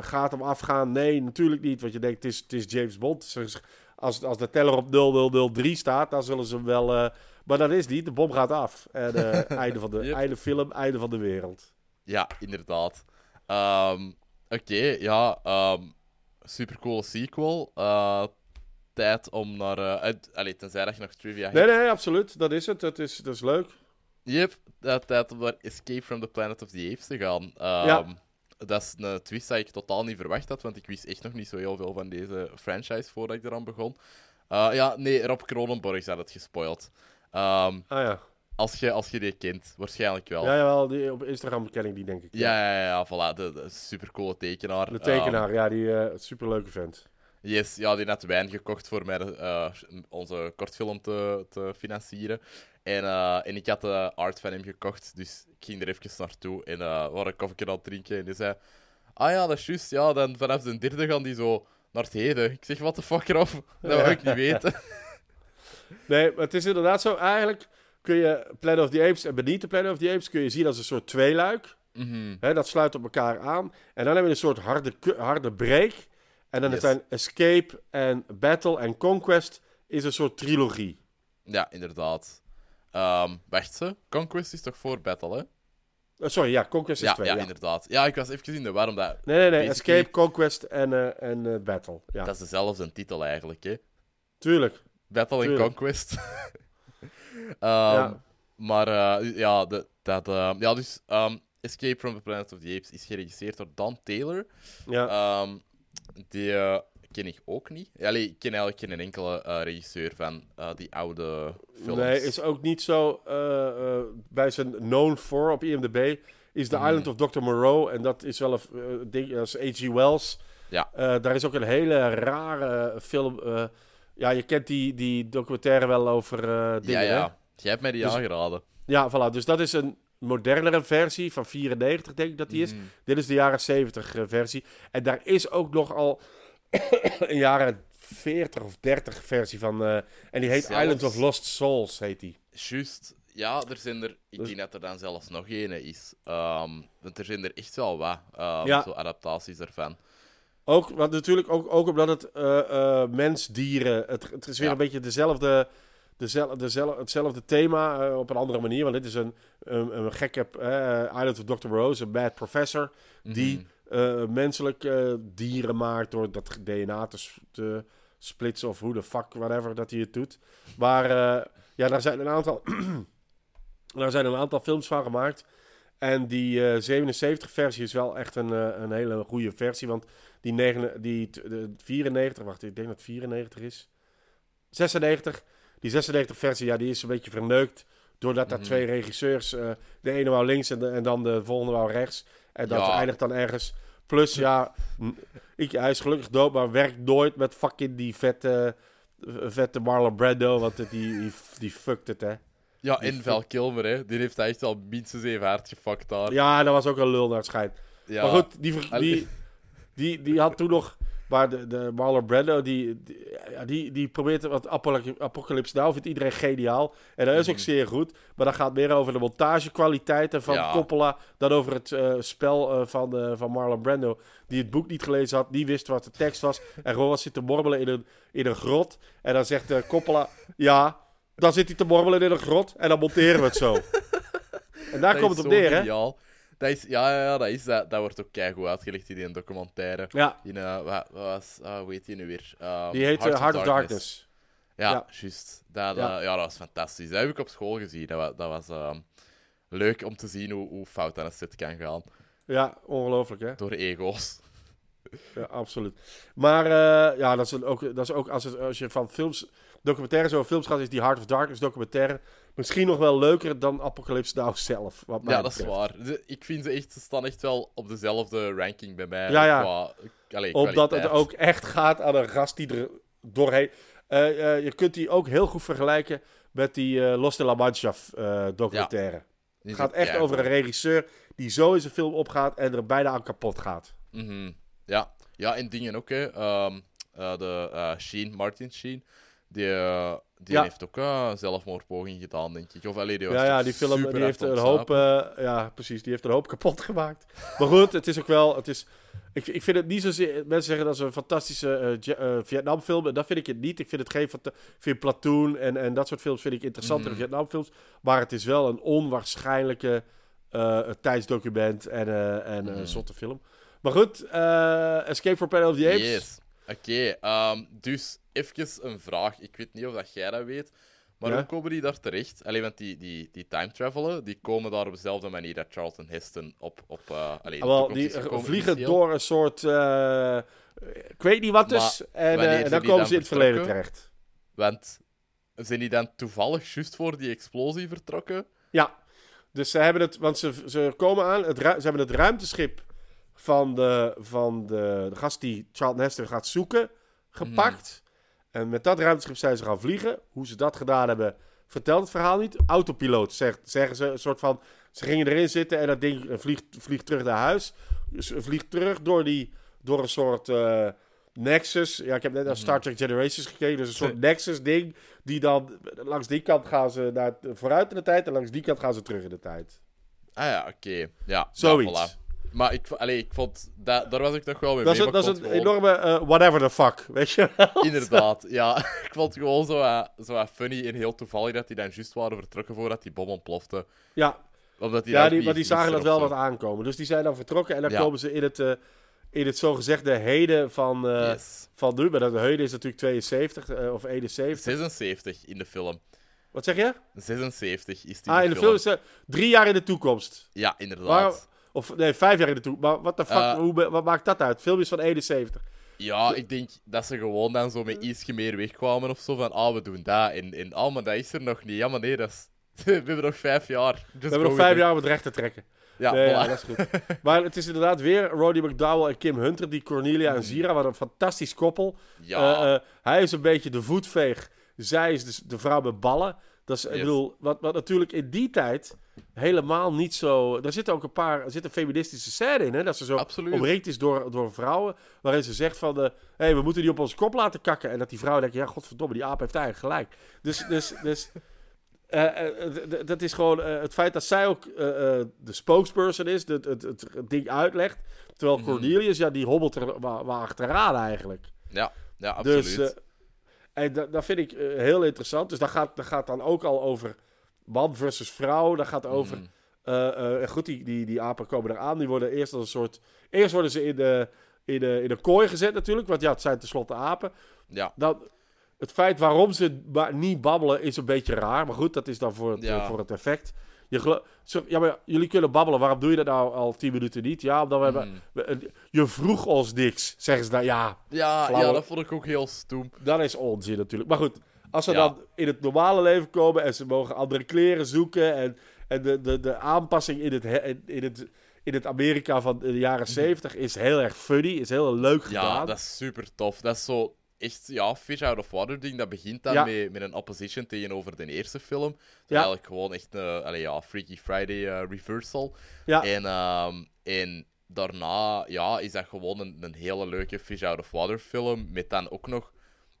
gaat hem afgaan? Nee, natuurlijk niet. Want je denkt, het is, het is James Bond. Als, als de teller op 0003 staat, dan zullen ze hem wel... eh, Maar dat is niet. De bom gaat af. En eh, (laughs) einde, van de, Yep. einde film, einde van de wereld. Ja, inderdaad. Ehm, Oké, ja. ehm super cool sequel. Eh, tijd om naar. uit, allee, tenzij dat je nog trivia Nee, hebt. nee, absoluut. Dat is het. Dat is, dat is leuk. Yep, tijd om naar Escape from the Planet of the Apes te gaan. Ehm, Ja. Dat is een twist die ik totaal niet verwacht had, want ik wist echt nog niet zo heel veel van deze franchise voordat ik eraan begon. Eh, ja, nee, Rob Cronenborg had het gespoild. Ehm, Ah ja. als, je, als je die kent, waarschijnlijk wel. Ja, jawel. Die, op Instagram ken ik die, denk ik. Ja, ja, ja, voilà. De, de supercoole tekenaar. De tekenaar, ja, die eh superleuke vent. Yes, ja, die had wijn gekocht voor mij eh, onze kortfilm te, te financieren. En, eh, en ik had de art van hem gekocht, dus ik ging er even naartoe. En eh we waren een koffie aan het drinken. En die zei: Ah ja, dat is juist. Ja, dan vanaf de derde gaan die zo naar het heden. Ik zeg: Wat de fuck erop? Dat wil ik niet weten. (laughs) Nee, maar het is inderdaad zo. Eigenlijk kun je Planet of the Apes en Beneath the Planet of the Apes kun je zien als een soort tweeluik. Hè, dat sluit op elkaar aan. En dan hebben we een soort harde, harde break. En dan Yes. zijn Escape en Battle en Conquest is een soort trilogie. Ja, inderdaad. Ehm wacht ze. Conquest is toch voor Battle, hè? Eh, sorry, ja, Conquest is Ja, twee. ja, Ja. inderdaad. Ja, ik was even in de war, omdat Nee, nee, nee. Basically- Escape, Conquest en, eh, en eh, Battle. Ja, dat is dezelfde titel eigenlijk, hè? tuurlijk. Battle Tuurlijk. Conquest. (laughs) Ehm, Ja. Maar ja, de, dat, eh, ja, dus ehm, Escape from the Planet of the Apes is geregisseerd door Dan Taylor. Ja. Ehm, die eh, ken ik ook niet. Allee, ik ken eigenlijk geen enkele eh, regisseur van eh, die oude films. Nee, is ook niet zo bij zijn known for op IMDb. Is The Mhm. Island of Dr. Moreau. En dat is wel een ding, is H.G. Wells. Ja. Daar is ook een hele rare film. ja, je kent die, die documentaire wel over dingen, ja, hè? ja. Jij hebt mij die Dus- aangeraden. Ja, voilà. Dus dat is een modernere versie van 94, denk ik dat die is. Mhm. Dit is de jaren 70 eh, versie. En daar is ook nogal (coughs) een jaren 40 of 30 versie van. eh, en die heet Zelfs- Island of Lost Souls, heet die. Juist. Ja, er zijn er... Ik Dus- denk dat er dan zelfs nog ene is. Ehm, want er zijn er echt wel wat. ehm, Ja. Zo adaptaties ervan. Ook, want natuurlijk ook, ook omdat het eh eh, mens, dieren. Het, het is weer Ja. een beetje dezelfde, dezelfde, dezelfde, hetzelfde thema eh, op een andere manier. Want dit is een, een, een gekke eh, Island of Dr. Rose, een bad professor. Die Mhm. eh, menselijke dieren maakt door dat DNA te, splitsen of hoe de fuck, whatever, dat hij het doet. Maar ja, daar zijn een aantal, (clears throat) daar zijn een aantal films van gemaakt. En die eh 77-versie is wel echt een, een hele goede versie. Want die, negen, die de 94, wacht, ik denk dat het 94 is. 96, die 96-versie, ja, die is een beetje verneukt. Doordat daar Mhm. twee regisseurs, eh, de ene wou links en, de, en dan de volgende wou rechts. En dat Ja. eindigt dan ergens. Plus, ja, ik, hij is gelukkig dood, maar werkt nooit met fucking die vette, vette Marlon Brando. Want die, die, die fuckt het, hè. Ja, Die en Val Kilmer, hè. Die heeft echt al minstens even hard gefuckt daar. Ja, dat was ook een lul naar het schijnt. Ja. Maar goed, die, die, die, die had toen nog... Maar de, de Marlon Brando, die, die, die, die probeert... Want Apocalypse, Now vindt iedereen geniaal. En dat is ook Mhm. zeer goed. Maar dat gaat meer over de montagekwaliteiten van Ja. Coppola... dan over het eh, spel eh, van, eh, van Marlon Brando. Die het boek niet gelezen had, die wist wat de tekst was... en gewoon was zitten mormelen in een, in een grot. En dan zegt Coppola... Ja, dan zit hij te mormelen in een grot... en dan monteren we het zo. (laughs) en daar Dat komt het op neer, hè? Dat is, ja, ja, ja, dat, is, dat, dat wordt ook keigoed uitgelegd in die documentaire. Ja, In, eh wat, wat was, ah, hoe heet die nu weer? Ehm, die heet eh, Heart, of Darkness. Ja, Ja. juist. Dat, Ja. eh, ja, dat was fantastisch. Dat heb ik op school gezien. Dat was, dat was ehm, leuk om te zien hoe, hoe fout aan een set kan gaan. Ja, ongelooflijk hè? Door ego's. Ja, absoluut. Maar ja, dat is, ook, dat is ook als, het, als je van films, documentaires over films gaat, is die Heart of Darkness documentaire misschien nog wel leuker dan Apocalypse Now zelf. Wat mij Ja, dat is waar. De- ik vind ze echt, ze staan echt wel op dezelfde ranking bij mij. Ja, ja. Qua, allee, Omdat het ook echt gaat aan een gast die er doorheen... Eh, eh, je kunt die ook heel goed vergelijken met die eh, Los de la Mancha documentaire. Het gaat echt over een regisseur die zo in zijn film opgaat en er bijna aan kapot gaat. Mhm. Ja. ja, en dingen ook, hè. Ehm, eh, de Sheen, Martin Sheen, die, die Ja. heeft ook uh, zelfmoordpoging gedaan, denk ik. Of allee, die was Ja, ja, die film die heeft een hoop, eh, ja, precies, die heeft een hoop kapot (laughs) gemaakt. Maar goed, het is ook wel, het is, Ik, ik vind het niet zozeer... Mensen zeggen dat is een fantastische eh, eh, Vietnamfilm. En dat vind ik het niet. Ik vind het geen... fanta- Ik vind Platoon en, en dat soort films vind ik interessantere Mhm. Vietnamfilms. Maar het is wel een onwaarschijnlijke eh, tijdsdocument en, eh, en Mhm. een zotte film. Maar goed, eh, Escape from Planet of the Apes. Yes. Oké, ehm, dus even een vraag. Ik weet niet of dat jij dat weet. Maar Ja? hoe komen die daar terecht? Alleen, want die, die, die time travelen, die komen daar op dezelfde manier dat Charlton Heston op... op uh, allee, Ah, wel, die vliegen door een soort... eh, ik weet niet wat dus. En, eh, en dan komen ze in het verleden terecht. Want zijn die dan toevallig juist voor die explosie vertrokken? Ja, dus ze hebben het, want ze, ze komen aan, het, ze hebben het ruimteschip van de, van de, de gast die Charlton Heston gaat zoeken, gepakt. En met dat ruimteschip zijn ze gaan vliegen. Hoe ze dat gedaan hebben, vertelt het verhaal niet. Autopiloot, zegt, zeggen ze, een soort van, ze gingen erin zitten en dat ding eh, vliegt, vliegt terug naar huis. Dus vliegt terug door, die, door een soort eh, Nexus. Ja, ik heb net naar Star Trek Generations gekeken. Dus een soort Nexus-ding. Die dan, langs die kant gaan ze naar, vooruit in de tijd. En langs die kant gaan ze terug in de tijd. Ah ja, oké. Ja, Zoiets. voilà. Maar ik, allee, ik vond... Dat, daar was ik nog wel mee Dat is, mee, een- maar dat is een gewoon- enorme eh, whatever the fuck, weet je? (laughs) Inderdaad, ja. (laughs) Ik vond het gewoon zo, eh, zo funny en heel toevallig dat die dan juist waren vertrokken voordat die bom ontplofte. Ja, Omdat die ja die, maar die zagen dat wel wat aankomen. Dus die zijn dan vertrokken en dan Ja. komen ze in het, eh, in het zogezegde heden van, Yes. van nu. Maar dat heden is natuurlijk 72 eh, of 71. 76 in de film. Wat zeg je? 76 is die Ah, in de film is ze drie jaar in de toekomst. Ja, inderdaad. Of nee, vijf jaar in de toekomst. Maar wat de fuck, Eh. hoe, wat maakt dat uit? De film is van 71. Ja, ik denk dat ze gewoon dan zo met iets meer wegkwamen of zo. Van, ah, we doen dat. En, en ah, maar dat is er nog niet. Ja, maar nee, dat is... (laughs) we hebben nog vijf jaar. Just We hebben nog vijf it. jaar om het recht te trekken. Ja, Nee, voilà. ja, dat is goed. maar het is inderdaad weer Roddy McDowell en Kim Hunter, die Cornelia en Zira, wat een fantastisch koppel. Ja. Eh, eh, hij is een beetje de voetveeg. Zij is dus de vrouw met ballen. Dat is, ik bedoel, wat, wat natuurlijk in die tijd helemaal niet zo... Er zitten ook een paar... Er zit een feministische scène in, hè? Dat ze zo Absoluut. omringd is door, door vrouwen. Waarin ze zegt van... Hé, hey, we moeten die op onze kop laten kakken. En dat die vrouw denkt... Ja, godverdomme, die aap heeft eigenlijk gelijk. Dus... dus, dus eh, eh, d- dat is gewoon eh, het feit dat zij ook eh, eh, de spokesperson is, het, het, het, ding uitlegt. Terwijl Mhm. Cornelius, ja, die hobbelt er wa- wa- achteraan eigenlijk. ja, ja, absoluut. Dus, eh, en dat, dat vind ik eh, heel interessant. Dus dat gaat, dat gaat dan ook al over man versus vrouw. Dat gaat over... Mhm. eh, eh, goed, die, die, die apen komen eraan. Die worden eerst als een soort... Eerst worden ze in de, in de, in de kooi gezet natuurlijk. Want ja, het zijn tenslotte apen. Ja, Dan, het feit waarom ze ba- niet babbelen is een beetje raar. Maar goed, dat is dan voor het, Ja. voor het effect. Je ja, maar jullie kunnen babbelen. Waarom doe je dat nou al tien minuten niet? Ja, omdat we hebben... Mhm. we- je vroeg ons niks, zeggen ze dan. Ja, ja, Flauwe- ja, dat vond ik ook heel stoem. dat is onzin natuurlijk. Maar goed, als ze Ja. dan in het normale leven komen en ze mogen andere kleren zoeken en, en de, de, de aanpassing in het, he- in, het, in het Amerika van de jaren 70 is heel erg funny, is heel leuk Ja, gedaan. dat is super tof. Dat is zo echt, ja, fish out of water ding. Dat begint dan Ja. met, met een opposition tegenover de eerste film. Ja. eigenlijk gewoon echt een allee, ja, Freaky Friday eh, reversal. Ja. En, ehm, en daarna ja, is dat gewoon een, een hele leuke fish out of water film. Met dan ook nog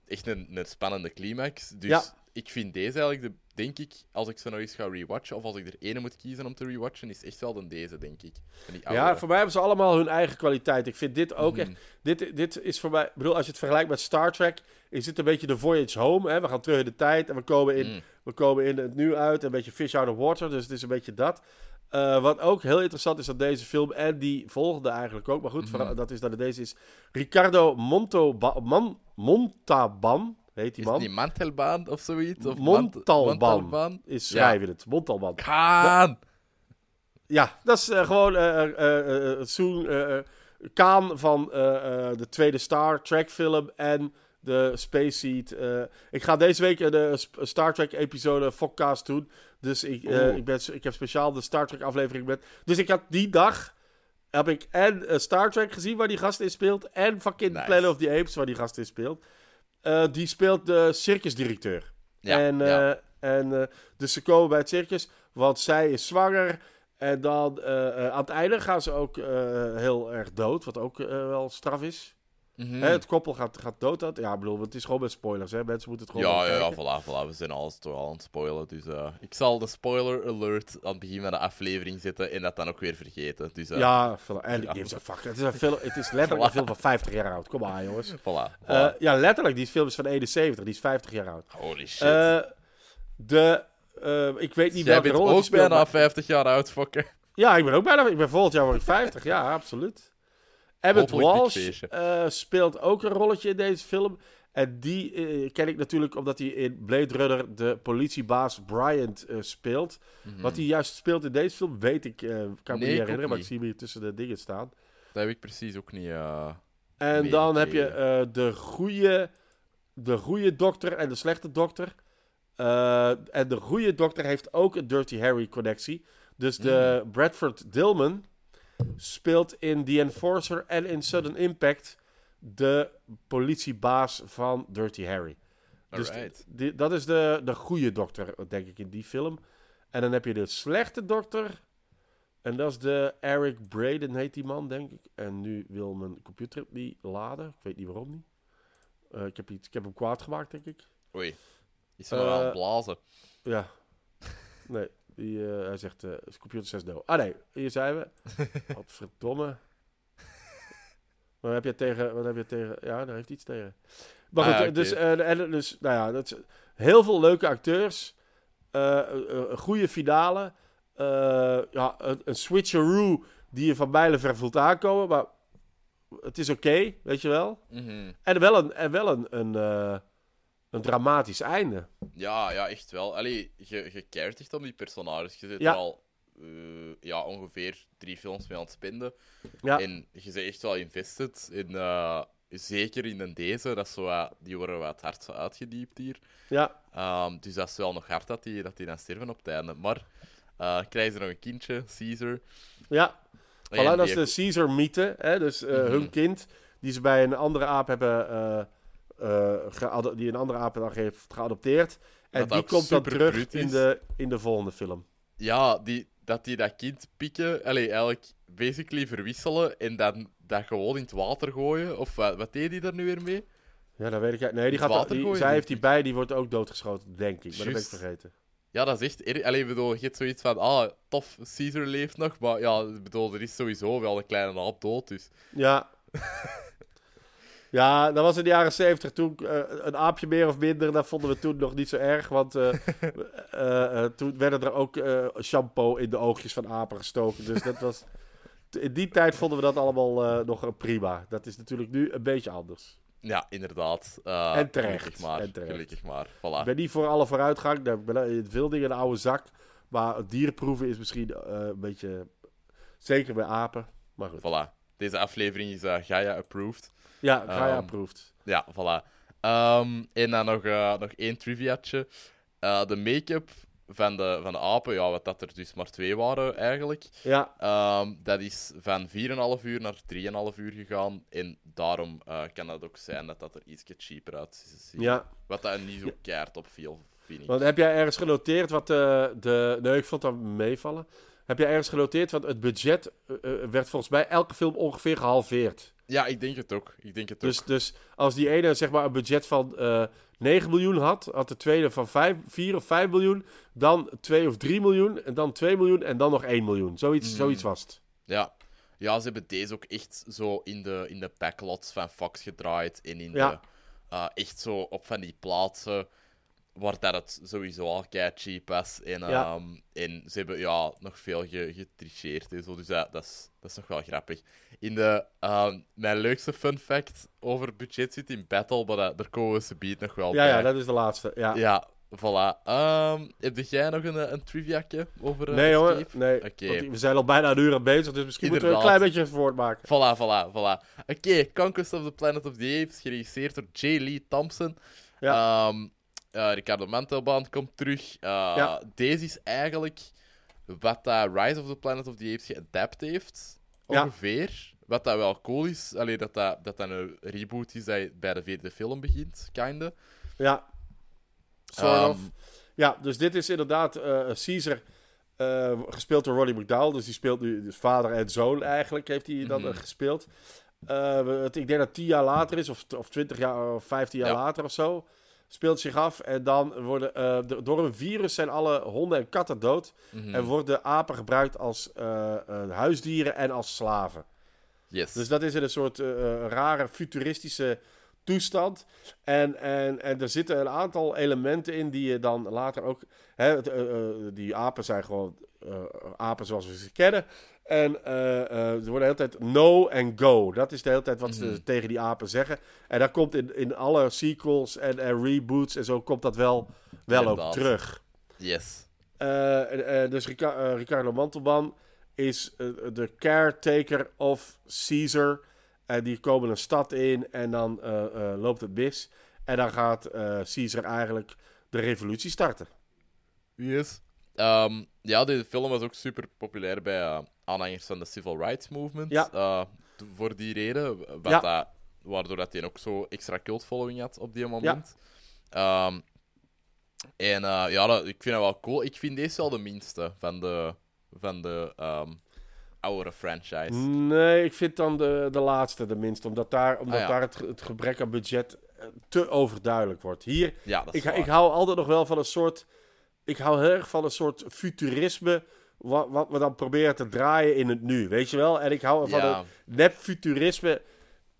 echt een, een spannende climax. Dus Ja. ik vind deze eigenlijk, de, denk ik, als ik ze nog eens ga rewatchen, of als ik er ene moet kiezen om te rewatchen, is echt wel dan deze, denk ik. Ja, voor mij hebben ze allemaal hun eigen kwaliteit. Ik vind dit ook Mhm. echt... Dit, dit is voor mij... Ik bedoel, als je het vergelijkt met Star Trek... is dit een beetje de voyage home. Hè? We gaan terug in de tijd en we komen in, Mm. we komen in het nu uit. Een beetje fish out of water. Dus het is een beetje dat. Eh, wat ook heel interessant is aan deze film... en die volgende eigenlijk ook... maar goed, Mhm. dat is dat deze is... Ricardo Montoba, Man, Montaban... heet die Is man. niet Mantelbaan of zoiets? Of Montalban. Montalban? Is schrijven het. Montalban. Kaan! Ja, dat is eh, gewoon eh, eh, Soen Kaan van de tweede Star Trek film en de Space Seed. ik ga deze week Sp- Star Trek episode Fokcast doen. Dus ik, eh, ik, ben, ik heb speciaal de Star Trek aflevering met... Dus ik had die dag... Heb ik en eh, Star Trek gezien waar die gast in speelt. En fucking Nice. Planet of the Apes waar die gast in speelt. Eh, die speelt de circusdirecteur. Ja, en ja. en dus ze komen bij het circus, want zij is zwanger. En dan aan het einde gaan ze ook heel erg dood, wat ook wel straf is. Mhm. Hè, het koppel gaat, gaat dood. Dat. Ja, ik bedoel, het is gewoon met spoilers. Hè? Mensen moeten het gewoon Ja, ja, voilà, voilà. We zijn alles toch al aan het spoilen. Dus eh, ik zal de spoiler alert aan het begin van de aflevering zetten en dat dan ook weer vergeten. Dus eh, Ja, voilà. en Ja. gives a fuck. Het is, een film, het is letterlijk een film van 50 jaar oud. Kom maar, jongens. voilà. voilà. Eh, ja, letterlijk. Die film is van 71. Die is 50 jaar oud. Holy shit. De... ik weet niet Jij welke bent rol hij ook speelt, bijna maar- 50 jaar oud, fokker. Ja, ik ben ook bijna... Ik ben volgend jaar word ik 50. Ja, absoluut. Dik Walsh eh, speelt ook een rolletje in deze film. En die eh, ken ik natuurlijk omdat hij in Blade Runner de politiebaas Bryant eh, speelt. Mhm. Wat hij juist speelt in deze film, weet ik. kan me niet herinneren, maar ik zie hem hier tussen de dingen staan. Dat heb ik precies ook niet. En dan heb je de, goede, de goede dokter en de slechte dokter. En de goede dokter heeft ook een Dirty Harry connectie. Dus de Hmm. Bradford Dillman speelt in The Enforcer en in Sudden Impact de politiebaas van Dirty Harry. Dus alright. die- dat is de, de goede dokter, denk ik, in die film. En dan heb je de slechte dokter. En dat is de Eric Braden, heet die man, denk ik. En nu wil mijn computer niet laden. Ik weet niet waarom niet. Eh, ik, heb iets, ik heb hem kwaad gemaakt, denk ik. Oei. Is er maar aan Eh, blazen? Ja. Nee, die, eh, hij zegt, zijn computer zegt no. Ah nee, hier zijn we. (laughs) Wat verdomme. Wat heb je tegen, wat heb je tegen, ja, daar heeft iets tegen. Maar Ah, goed, dus, eh, en, dus, nou ja, dat is, heel veel leuke acteurs. een goede finale. ja, een, een switcheroo die je van mijlenver voelt aankomen. Maar het is oké, weet je wel. Mhm. En wel een, en wel een, een, een dramatisch einde. Ja, ja, echt wel. Allee, je, je keert echt om die personages. Je zit Ja. er al eh, ja, ongeveer drie films mee aan het spinden. Ja. En je bent echt wel invested in... eh, zeker in een deze, dat zo, die worden wat hard uitgediept hier. Ja, Ehm, dus dat is wel nog hard dat die, dat die dan sterven op het einde. Maar eh krijgen ze nog een kindje, Caesar. ja. Voilà, dat is de Caesar-mythe. Dus Mhm. hun kind, die ze bij een andere aap hebben... eh, die een andere aap dan heeft geadopteerd. En Dat die komt dan terug in de, in de volgende film. Ja, die, dat die dat kind pikken, allee, eigenlijk basically verwisselen en dan dat gewoon in het water gooien. Of wat, wat deed hij daar nu weer mee? Ja, dat weet ik. Nee, die gaat, water die, gooien, zij heeft die bij, die wordt ook doodgeschoten, denk ik. Maar dat ben ik vergeten. Ja, dat is echt erg. Allee, ik bedoel, je hebt zoiets van, ah, tof, Caesar leeft nog. Maar ja, bedoel, er is sowieso wel een kleine aap dood, dus... Ja. (laughs) ja, dat was in de jaren zeventig. Toen eh, een aapje meer of minder, dat vonden we toen nog niet zo erg. Want eh, (laughs) eh, toen werden er ook shampoo in de oogjes van apen gestoken. Dus dat was... In die tijd vonden we dat allemaal nog prima. Dat is natuurlijk nu een beetje anders. Ja, inderdaad. En terecht, Gelukkig maar, en terecht. gelukkig maar. Ik Voilà. ben niet voor alle vooruitgang. Ik ben in veel dingen een oude zak. Maar het dierenproeven is misschien een beetje... Zeker bij apen. Maar goed. Voilà. Deze aflevering is Gaia approved. Ja, ga je Ehm, approved. Ja, voilà. Ehm, en dan nog, eh, nog één triviaatje. Eh, de make-up van de, van de apen, ja, wat dat er dus maar twee waren eigenlijk. Ja, Ehm, dat is van 4,5 uur naar 3,5 uur gegaan. En daarom eh, kan het ook zijn dat dat er iets cheaper uit ja. Wat dat niet zo keihard opviel, vind ik. Want heb jij ergens genoteerd wat de, de... Nee, ik vond dat meevallen. Heb jij ergens genoteerd, want het budget eh, werd volgens mij elke film ongeveer gehalveerd. Ja, ik denk het ook. Ik denk het Dus, ook. dus als die ene zeg maar een budget van eh 9 miljoen had, had de tweede van 5, 4 of 5 miljoen, dan 2 of 3 miljoen, en dan 2 miljoen en dan nog 1 miljoen. Zoiets, Mm. zoiets was het. Ja. ja, ze hebben deze ook echt zo in de, in de backlots van Fox gedraaid. En in Ja. de, eh, echt zo op van die plaatsen waar dat het sowieso al kei cheap was. En, Ja. ehm, en ze hebben ja, nog veel ge, getricheerd en zo. Dus ja, dat, is, dat is nog wel grappig. In de, ehm, mijn leukste fun fact over budget zit in Battle, maar dat, daar komen we ze beat nog wel Ja, bij. ja, dat is de laatste. Ja. Ja, voilà. Ehm, heb jij nog een, eh, een triviaatje over eh, nee. Escape? Nee. Oké. Want we zijn al bijna een uur bezig, dus misschien moeten we een klein beetje voortmaken. Voilà, voilà, voilà. Oké, Conquest of the Planet of the Apes, geregisseerd door J. Lee Thompson. Ja. Eh, Ricardo Mantelbaan komt terug. Eh, Ja. Deze is eigenlijk wat dat Rise of the Planet of the Apes geadapt heeft. Ongeveer. Wat dat wel cool is. Alleen dat dat, dat dat een reboot is dat bij de vierde film begint, kinda. Ja. Sort Ehm, of. Ja, dus dit is inderdaad eh Caesar, gespeeld door Roddy McDowell. Dus die speelt nu dus vader en zoon eigenlijk, heeft hij dan Mhm. gespeeld. Het, ik denk dat het 10 jaar later is, of, of 20 jaar, of 15 jaar Ja. later of zo. Speelt zich af. En dan worden eh, door een virus zijn alle honden en katten dood. Mhm. En worden apen gebruikt als eh, eh, huisdieren en als slaven. Yes. Dus dat is in een soort rare futuristische toestand. En, en, en er zitten een aantal elementen in die je dan later ook. Hè, die apen zijn gewoon apen zoals we ze kennen. En eh, eh, er worden de hele tijd no en go. Dat is de hele tijd wat Mhm. ze tegen die apen zeggen. En daar komt in, in alle sequels en, en reboots en zo komt dat wel, wel ook terug. yes. Eh, dus Rica- eh, Ricardo Mantelman is eh, de caretaker of Caesar. En die komen een stad in en dan eh, eh, loopt het mis. En dan gaat eh, Caesar eigenlijk de revolutie starten. Yes. Ehm, ja, deze film was ook super populair bij eh, aanhangers van de Civil Rights Movement. Ja. Eh, voor die reden. Wat dat- waardoor dat hij ook zo extra cult following had op die moment. Ehm, en eh, ja, dat, ik vind dat wel cool. Ik vind deze wel de minste van de, van de ehm oudere franchise. Nee, ik vind dan de, de laatste de minst. Omdat daar, omdat Ah, ja. daar het, het gebrek aan budget te overduidelijk wordt. Hier, Ja, ik, waar. ik hou altijd nog wel van een soort... Ik hou heel erg van een soort futurisme... Wat, wat we dan proberen te draaien in het nu, weet je wel? En ik hou van Ja. een nep-futurisme.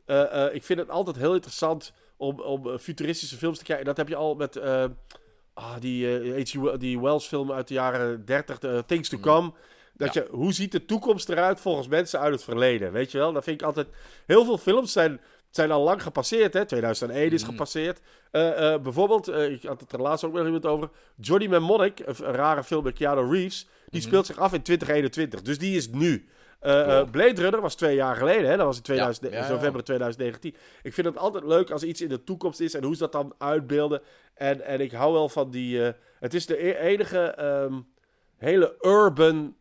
Eh, eh, ik vind het altijd heel interessant om, om eh, futuristische films te kijken. Dat heb je al met eh, ah, die, die Wells film uit de jaren 30, de Things to Come. Dat je, hoe ziet de toekomst eruit volgens mensen uit het verleden? Weet je wel? Dat vind ik altijd... Heel veel films zijn, zijn al lang gepasseerd, hè? 2001 is Mhm. gepasseerd. Eh, eh, bijvoorbeeld, eh, ik had het er laatst ook nog iemand over. Johnny Mnemonic, een, een rare film met Keanu Reeves. Die Mhm. speelt zich af in 2021. Dus die is nu. Cool. Blade Runner was twee jaar geleden, hè? Dat was in 2000, Ja, ja, ja. november 2019. Ik vind het altijd leuk als iets in de toekomst is en hoe ze dat dan uitbeelden. En, en ik hou wel van die. het is de e- enige ehm, hele urban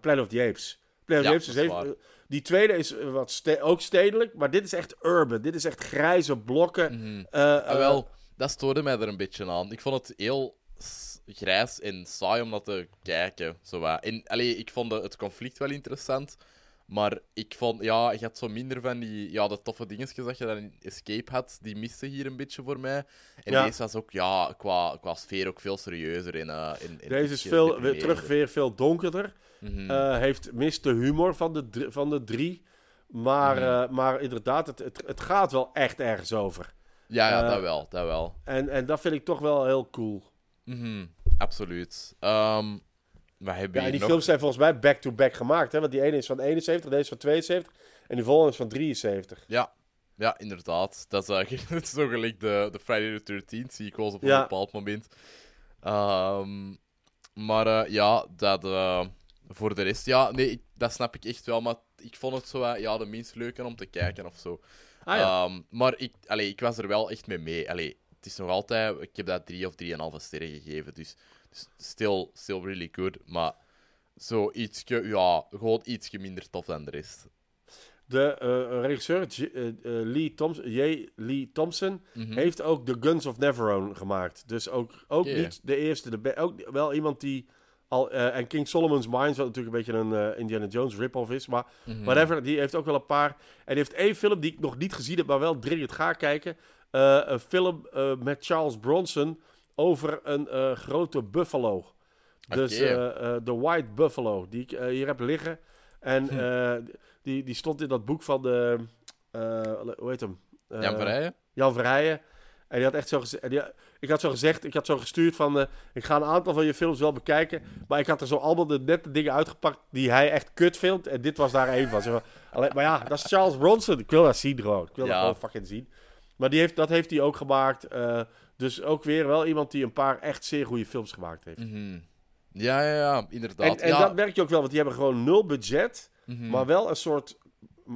Planet of the Apes. Planet of the Apes is even-. Die tweede is eh, wat ste- ook stedelijk, maar dit is echt urban. Dit is echt grijze blokken. Mhm. Eh, Ah, eh, wel, dat stoorde mij er een beetje aan. Ik vond het heel grijs en saai om dat te kijken. Zo. En, allee, ik vond het conflict wel interessant. Maar ik vond, ja, je had zo minder van die, ja, de toffe dingetjes dat je dan in Escape had. Die miste hier een beetje voor mij. En Ja. deze was ook, ja, qua, qua sfeer ook veel serieuzer. En, eh, en Deze is veel, weer terug weer veel donkerder. Mhm. Eh, heeft mist de humor van de, van de drie. Maar, Mhm. eh, maar inderdaad, het, het, het gaat wel echt ergens over. ja, ja, dat wel, dat wel. En, en dat vind ik toch wel heel cool. Mhm, Absoluut. Ehm hebben Ja, en die nog? films zijn volgens mij back-to-back gemaakt. Hè? Want die ene is van 71, deze is van 72. En die volgende is van 73. Ja, ja inderdaad. Dat is eigenlijk (laughs) zo gelijk de, de Friday the 13th sequels op een bepaald moment. Ehm, maar eh, ja, dat, eh, voor de rest, ja, nee, ik- dat snap ik echt wel. Maar ik vond het zo, eh, ja, de minst leuke om te kijken of zo. Ah ja. Ehm, maar ik, allee, ik was er wel echt mee mee. Allee, het is nog altijd, ik heb dat drie of drieënhalve sterren gegeven. Dus still, still really good. Maar zo ietsje, ja, gewoon ietsje minder tof dan de rest. De eh, regisseur J- eh, eh, Lee, Thompson, J. Lee Thompson Mhm. heeft ook The Guns of Neverone gemaakt. Dus ook, ook niet de eerste. De ook wel iemand die al... eh, en King Solomon's Mines, wat natuurlijk een beetje een eh, Indiana Jones rip-off is. Maar Mhm. whatever, die heeft ook wel een paar. En die heeft één film die ik nog niet gezien heb, maar wel dringend ga kijken. Eh, een film eh, met Charles Bronson over een eh, grote buffalo. Dus eh, eh, de White Buffalo, die ik hier heb liggen. En Hm. die, die stond in dat boek van de... hoe heet hem? Jan Verrijen? Jan Verrijen. En die had echt zo gezegd... Ik had zo gezegd, ik had zo gestuurd van... ik ga een aantal van je films wel bekijken. Maar ik had er zo allemaal de nette dingen uitgepakt die hij echt kut vindt. En dit was daar één van. Alleen, maar ja, dat is Charles Bronson. Ik wil dat zien gewoon. Ik wil Ja. dat gewoon fucking zien. Maar die heeft, dat heeft hij ook gemaakt. Dus ook weer wel iemand die een paar echt zeer goede films gemaakt heeft. Mhm. Ja, ja, ja, inderdaad. En, en ja. dat merk je ook wel, want die hebben gewoon nul budget. Mhm. Maar wel een soort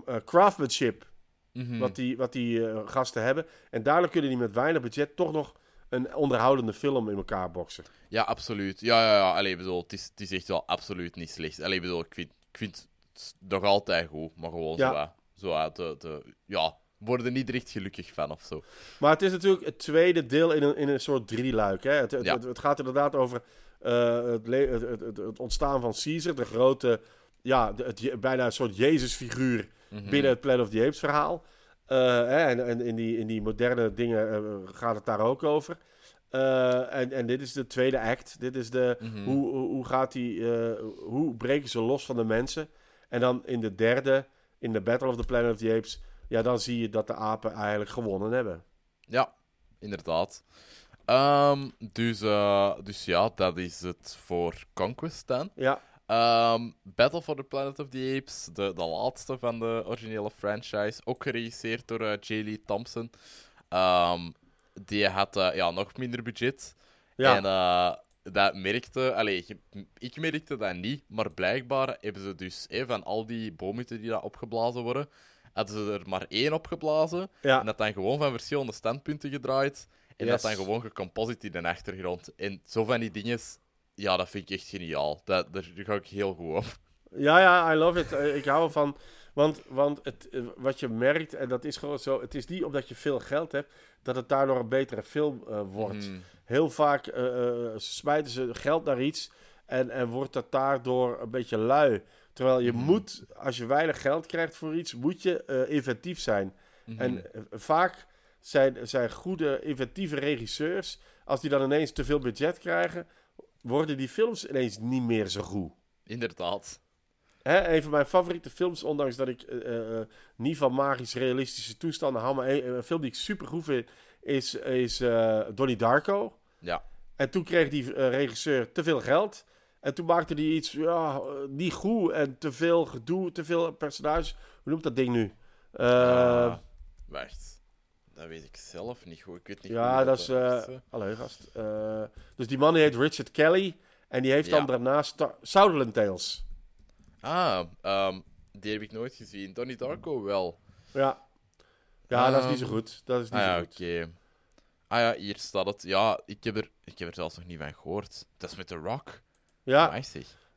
eh, craftsmanship Mhm. wat die, wat die eh, gasten hebben. En daardoor kunnen die met weinig budget toch nog een onderhoudende film in elkaar boksen. Ja, absoluut. Ja, ja, ja. Allee, bedoel, het is, het is echt wel absoluut niet slecht. Allee, bedoel, ik vind, ik vind het nog altijd goed, maar gewoon Ja. zo, zo uit de, de... Ja, worden niet echt gelukkig van of zo. Maar het is natuurlijk het tweede deel in een, in een soort drieluik. Hè? Het, het, Ja. het, het gaat inderdaad over eh, het, ontstaan van Caesar, de grote, ja, het, bijna een soort Jezusfiguur binnen het Planet of the Apes verhaal. Eh, hè, en, en in, die, in die moderne dingen eh, gaat het daar ook over. En, en dit is de tweede act. Dit is de, Mhm. hoe, hoe, hoe gaat die, hoe breken ze los van de mensen? En dan in de derde, in de Battle of the Planet of the Apes, ja, dan zie je dat de apen eigenlijk gewonnen hebben. Ja, inderdaad. Ehm, dus, eh, dus ja, dat is het voor Conquest dan. Ja, Ehm, Battle for the Planet of the Apes, de, de laatste van de originele franchise, ook geregisseerd door eh, J. Lee Thompson. Ehm, die had eh, ja, nog minder budget. ja. En dat merkte, allee, ik merkte dat niet, maar blijkbaar hebben ze dus eh, van al die boomhuten die daar opgeblazen worden, hadden ze er maar één opgeblazen. ja. En dat dan gewoon van verschillende standpunten gedraaid. En dat dan gewoon gecomposite in de achtergrond. En zo van die dingen, ja, dat vind ik echt geniaal. Dat, daar ga ik heel goed op. Ja, ja, I love it. Eh, Ik hou ervan. Want, want het, eh, wat je merkt, en dat is gewoon zo, het is niet omdat je veel geld hebt, dat het daardoor een betere film eh, wordt. Mhm. Heel vaak smijten ze geld naar iets en, en wordt dat daardoor een beetje lui. Terwijl je Mhm. moet, als je weinig geld krijgt voor iets, moet je eh, inventief zijn. Mhm. En eh, vaak zijn, zijn goede, inventieve regisseurs, als die dan ineens te veel budget krijgen, worden die films ineens niet meer zo goed. Inderdaad. Hè, een van mijn favoriete films, ondanks dat ik eh, niet van magisch realistische toestanden hou, maar een, een film die ik super goed vind, is, is Donnie Darko. Ja. En toen kreeg die regisseur te veel geld. En toen maakte hij iets ja, eh, niet goed en te veel gedoe, te veel personages. Hoe noemt dat ding nu? Eh, Eh, wacht. Dat weet ik zelf niet goed. Ik weet niet ja, dat is. eh hè. Hallo, gast. Eh, dus die man die heet Richard Kelly. En die heeft dan daarnaast Star- Southland Tales. Ah, ehm, die heb ik nooit gezien. Donnie Darko wel. Ja. Ja, dat is niet zo Ehm, goed. Dat is niet Ah zo ja, goed. oké. Ah ja, hier staat het. Ja, ik heb, er, ik heb er zelfs nog niet van gehoord. Dat is met The Rock. Ja.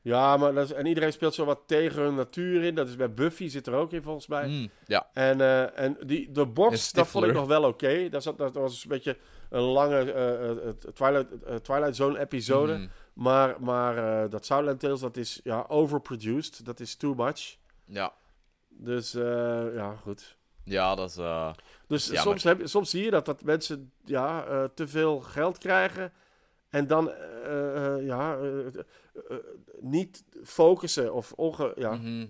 Ja, maar dat is, en iedereen speelt zo wat tegen hun natuur in. Dat is bij Buffy zit er ook in volgens mij. Mm, ja. En, eh, en die, de box, dat vond ik nog wel oké. Dat, dat was een beetje een lange eh, eh, Twilight, Twilight Zone episode. Mhm. Maar, maar dat Southland Tales, dat is ja, overproduced. Dat is too much. Ja. Dus ja, goed. ja, dat is... Dus soms, heb, soms zie je dat, dat mensen ja, te veel geld krijgen. En dan eh, eh, ja, eh, niet focussen of onge... Ja, mhm.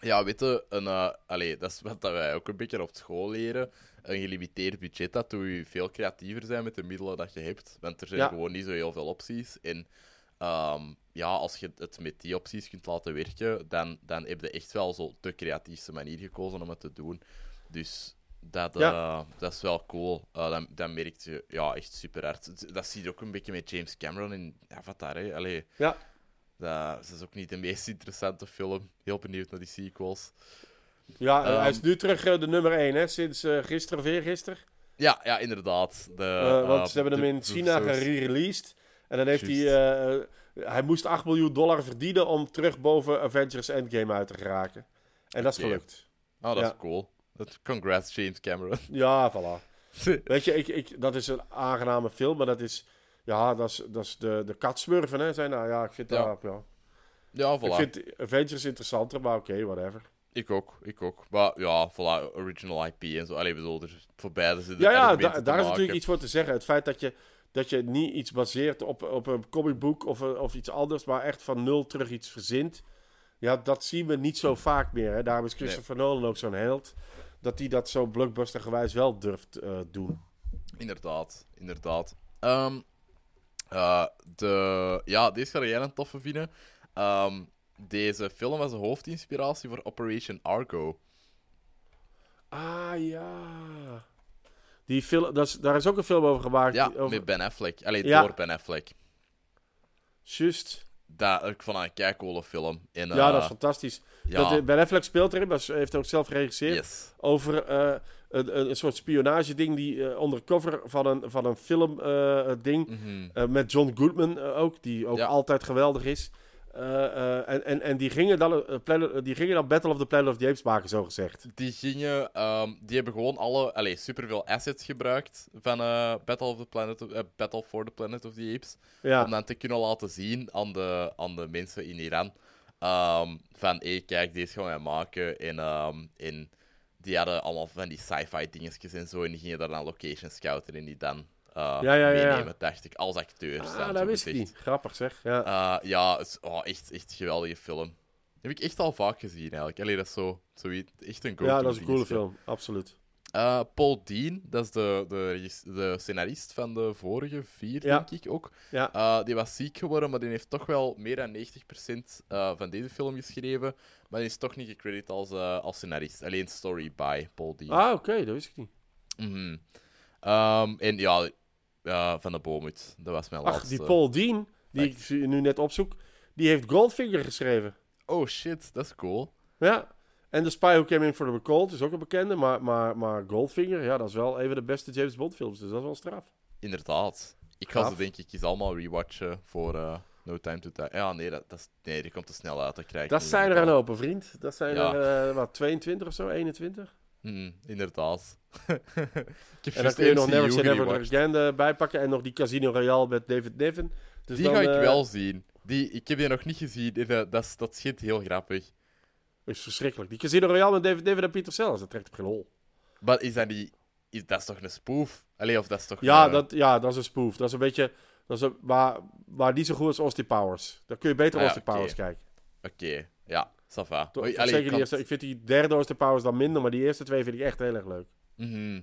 Ja, weet je, een, allee, dat is wat dat wij ook een beetje op school leren. Een gelimiteerd budget, dat doe je veel creatiever zijn met de middelen dat je hebt. Want er zijn Ja. gewoon niet zo heel veel opties. En ehm, ja, als je het met die opties kunt laten werken, dan, dan heb je echt wel zo de creatiefste manier gekozen om het te doen. Dus dat, Ja. eh, dat is wel cool. Eh, dan, dan merk je ja, echt super hard. Dat zie je ook een beetje met James Cameron in Avatar. Hè? Allee, ja. dat is ook niet de meest interessante film. Heel benieuwd naar die sequels. Ja, eh, Ehm, hij is nu terug de nummer 1, hè, sinds gisteren of eergisteren. Ja, ja inderdaad. De, want ze hebben hem in China gereleased. En dan heeft hij... Hij moest 8 miljoen dollar verdienen om terug boven Avengers Endgame uit te geraken. En dat is gelukt. Oh, dat Ja. is cool. Dat, congrats, James Cameron. (laughs) Ja, voilà. Weet je, ik, ik, dat is een aangename film, maar dat is... Ja, dat is, dat is de, de katsmurfen, hè. Zijn, nou, ja, ik vind, Ja. dat- ja. ja, ik voilà. vind Avengers interessanter, maar oké, whatever. Ik ook, ik ook. Maar ja, voilà, original IP en zo. Allee, bedoel, er, voor beide zitten Ja, ja da- daar is natuurlijk iets voor te zeggen. Het feit dat je, dat je niet iets baseert op, op een comicboek of, of iets anders, maar echt van nul terug iets verzint. Ja, dat zien we niet zo vaak meer. Hè. Daarom is Christopher Nolan ook zo'n held. Dat hij dat zo blockbustergewijs wel durft eh, doen. Inderdaad, inderdaad. Ehm, eh, de, ja, deze ga jij een toffe vinden. Ehm, deze film was de hoofdinspiratie voor Operation Argo. Ah ja. Die film, dat is, daar is ook een film over gemaakt. Ja, die- over, met Ben Affleck. Allee, Ja. door Ben Affleck. Juist. Dat, ik een keicoole film. En, Ja, eh, dat is fantastisch. ja, Dat, eh, ben Affleck speelt erin, maar heeft ook zelf geregisseerd. yes. over eh, een, een, soort spionageding die eh undercover van een, van een film eh, ding Mhm. eh, met John Goodman eh, ook, die ook Ja. altijd geweldig is. Eh, eh, en, en, en die gingen, dan, eh, die gingen dan Battle of the Planet of the Apes maken, zo gezegd. Die gingen, ehm, die hebben gewoon alle, allee, superveel assets gebruikt van Battle, of the Planet of- Battle for the Planet of the Apes. Ja, Om dan te kunnen laten zien aan de, aan de mensen in Iran. ehm, van, hé, kijk, deze gaan wij maken. En, ehm, en die hadden allemaal van die sci-fi dingetjes en zo. En die gingen daar dan location scouten en die dan uh, Ja, ja, ja. meenemen, dacht ik, als acteurs. Ah, dat wist ik niet. Grappig zeg. Ja. Uh, ja, het is, oh, echt, echt een geweldige film. Heb ik echt al vaak gezien, eigenlijk. Allee, dat is zo, zoiets, echt een ja, dat is een coole film. Absoluut. Uh, Paul Dean, dat is de, de, de scenarist van de vorige vier, Ja. denk ik ook. Ja. Uh, die was ziek geworden, maar die heeft toch wel meer dan 90% uh, van deze film geschreven. Maar die is toch niet gecrediteerd als, als scenarist. Alleen story by Paul Dean. Ah, oké. Dat wist ik niet. Mhm. Um, en ja, uh, van de Boomhut. Dat was mijn Ach, laatste. die Paul Dean, die Fact. ik nu net opzoek, die heeft Goldfinger geschreven. Oh shit, dat is cool. Ja. En The Spy Who Came In For The Cold is ook een bekende, maar, maar, maar Goldfinger, ja, dat is wel een van de beste James Bond films, dus dat is wel straf. Inderdaad. Ik ga ze denk ik eens allemaal rewatchen voor uh, No Time To Die. Ja, nee, dat, dat is, nee, die komt te snel uit. Dat krijg ik Dat zijn er een open, vriend. Dat zijn Ja. er, eh, wat, 22 of zo, 21? Mm, inderdaad. (laughs) ik heb En dan kun je nog Never Say Never. Again erbij pakken en nog die Casino Royale met David Niven. Dus Die dan, ga ik eh, wel zien. Die, ik heb die nog niet gezien. en, eh, Dat, is- dat schijnt heel grappig. is verschrikkelijk. Die Casino Royale met David Niven en Peter Sellers, dat trekt op geen hol. Maar is dat niet... Is, dat is toch een spoof? Allee, of dat is toch... Ja, eh, dat, ja, dat is een spoof. Dat is een beetje, dat is een, maar, maar niet zo goed als Austin Powers. Dan kun je beter Ah, ja, Austin. Powers kijken. Oké, ja. Allee, ik die kan eerste, ik vind die derde Austin Powers dan minder, maar die eerste twee vind ik echt heel erg leuk. Mhm.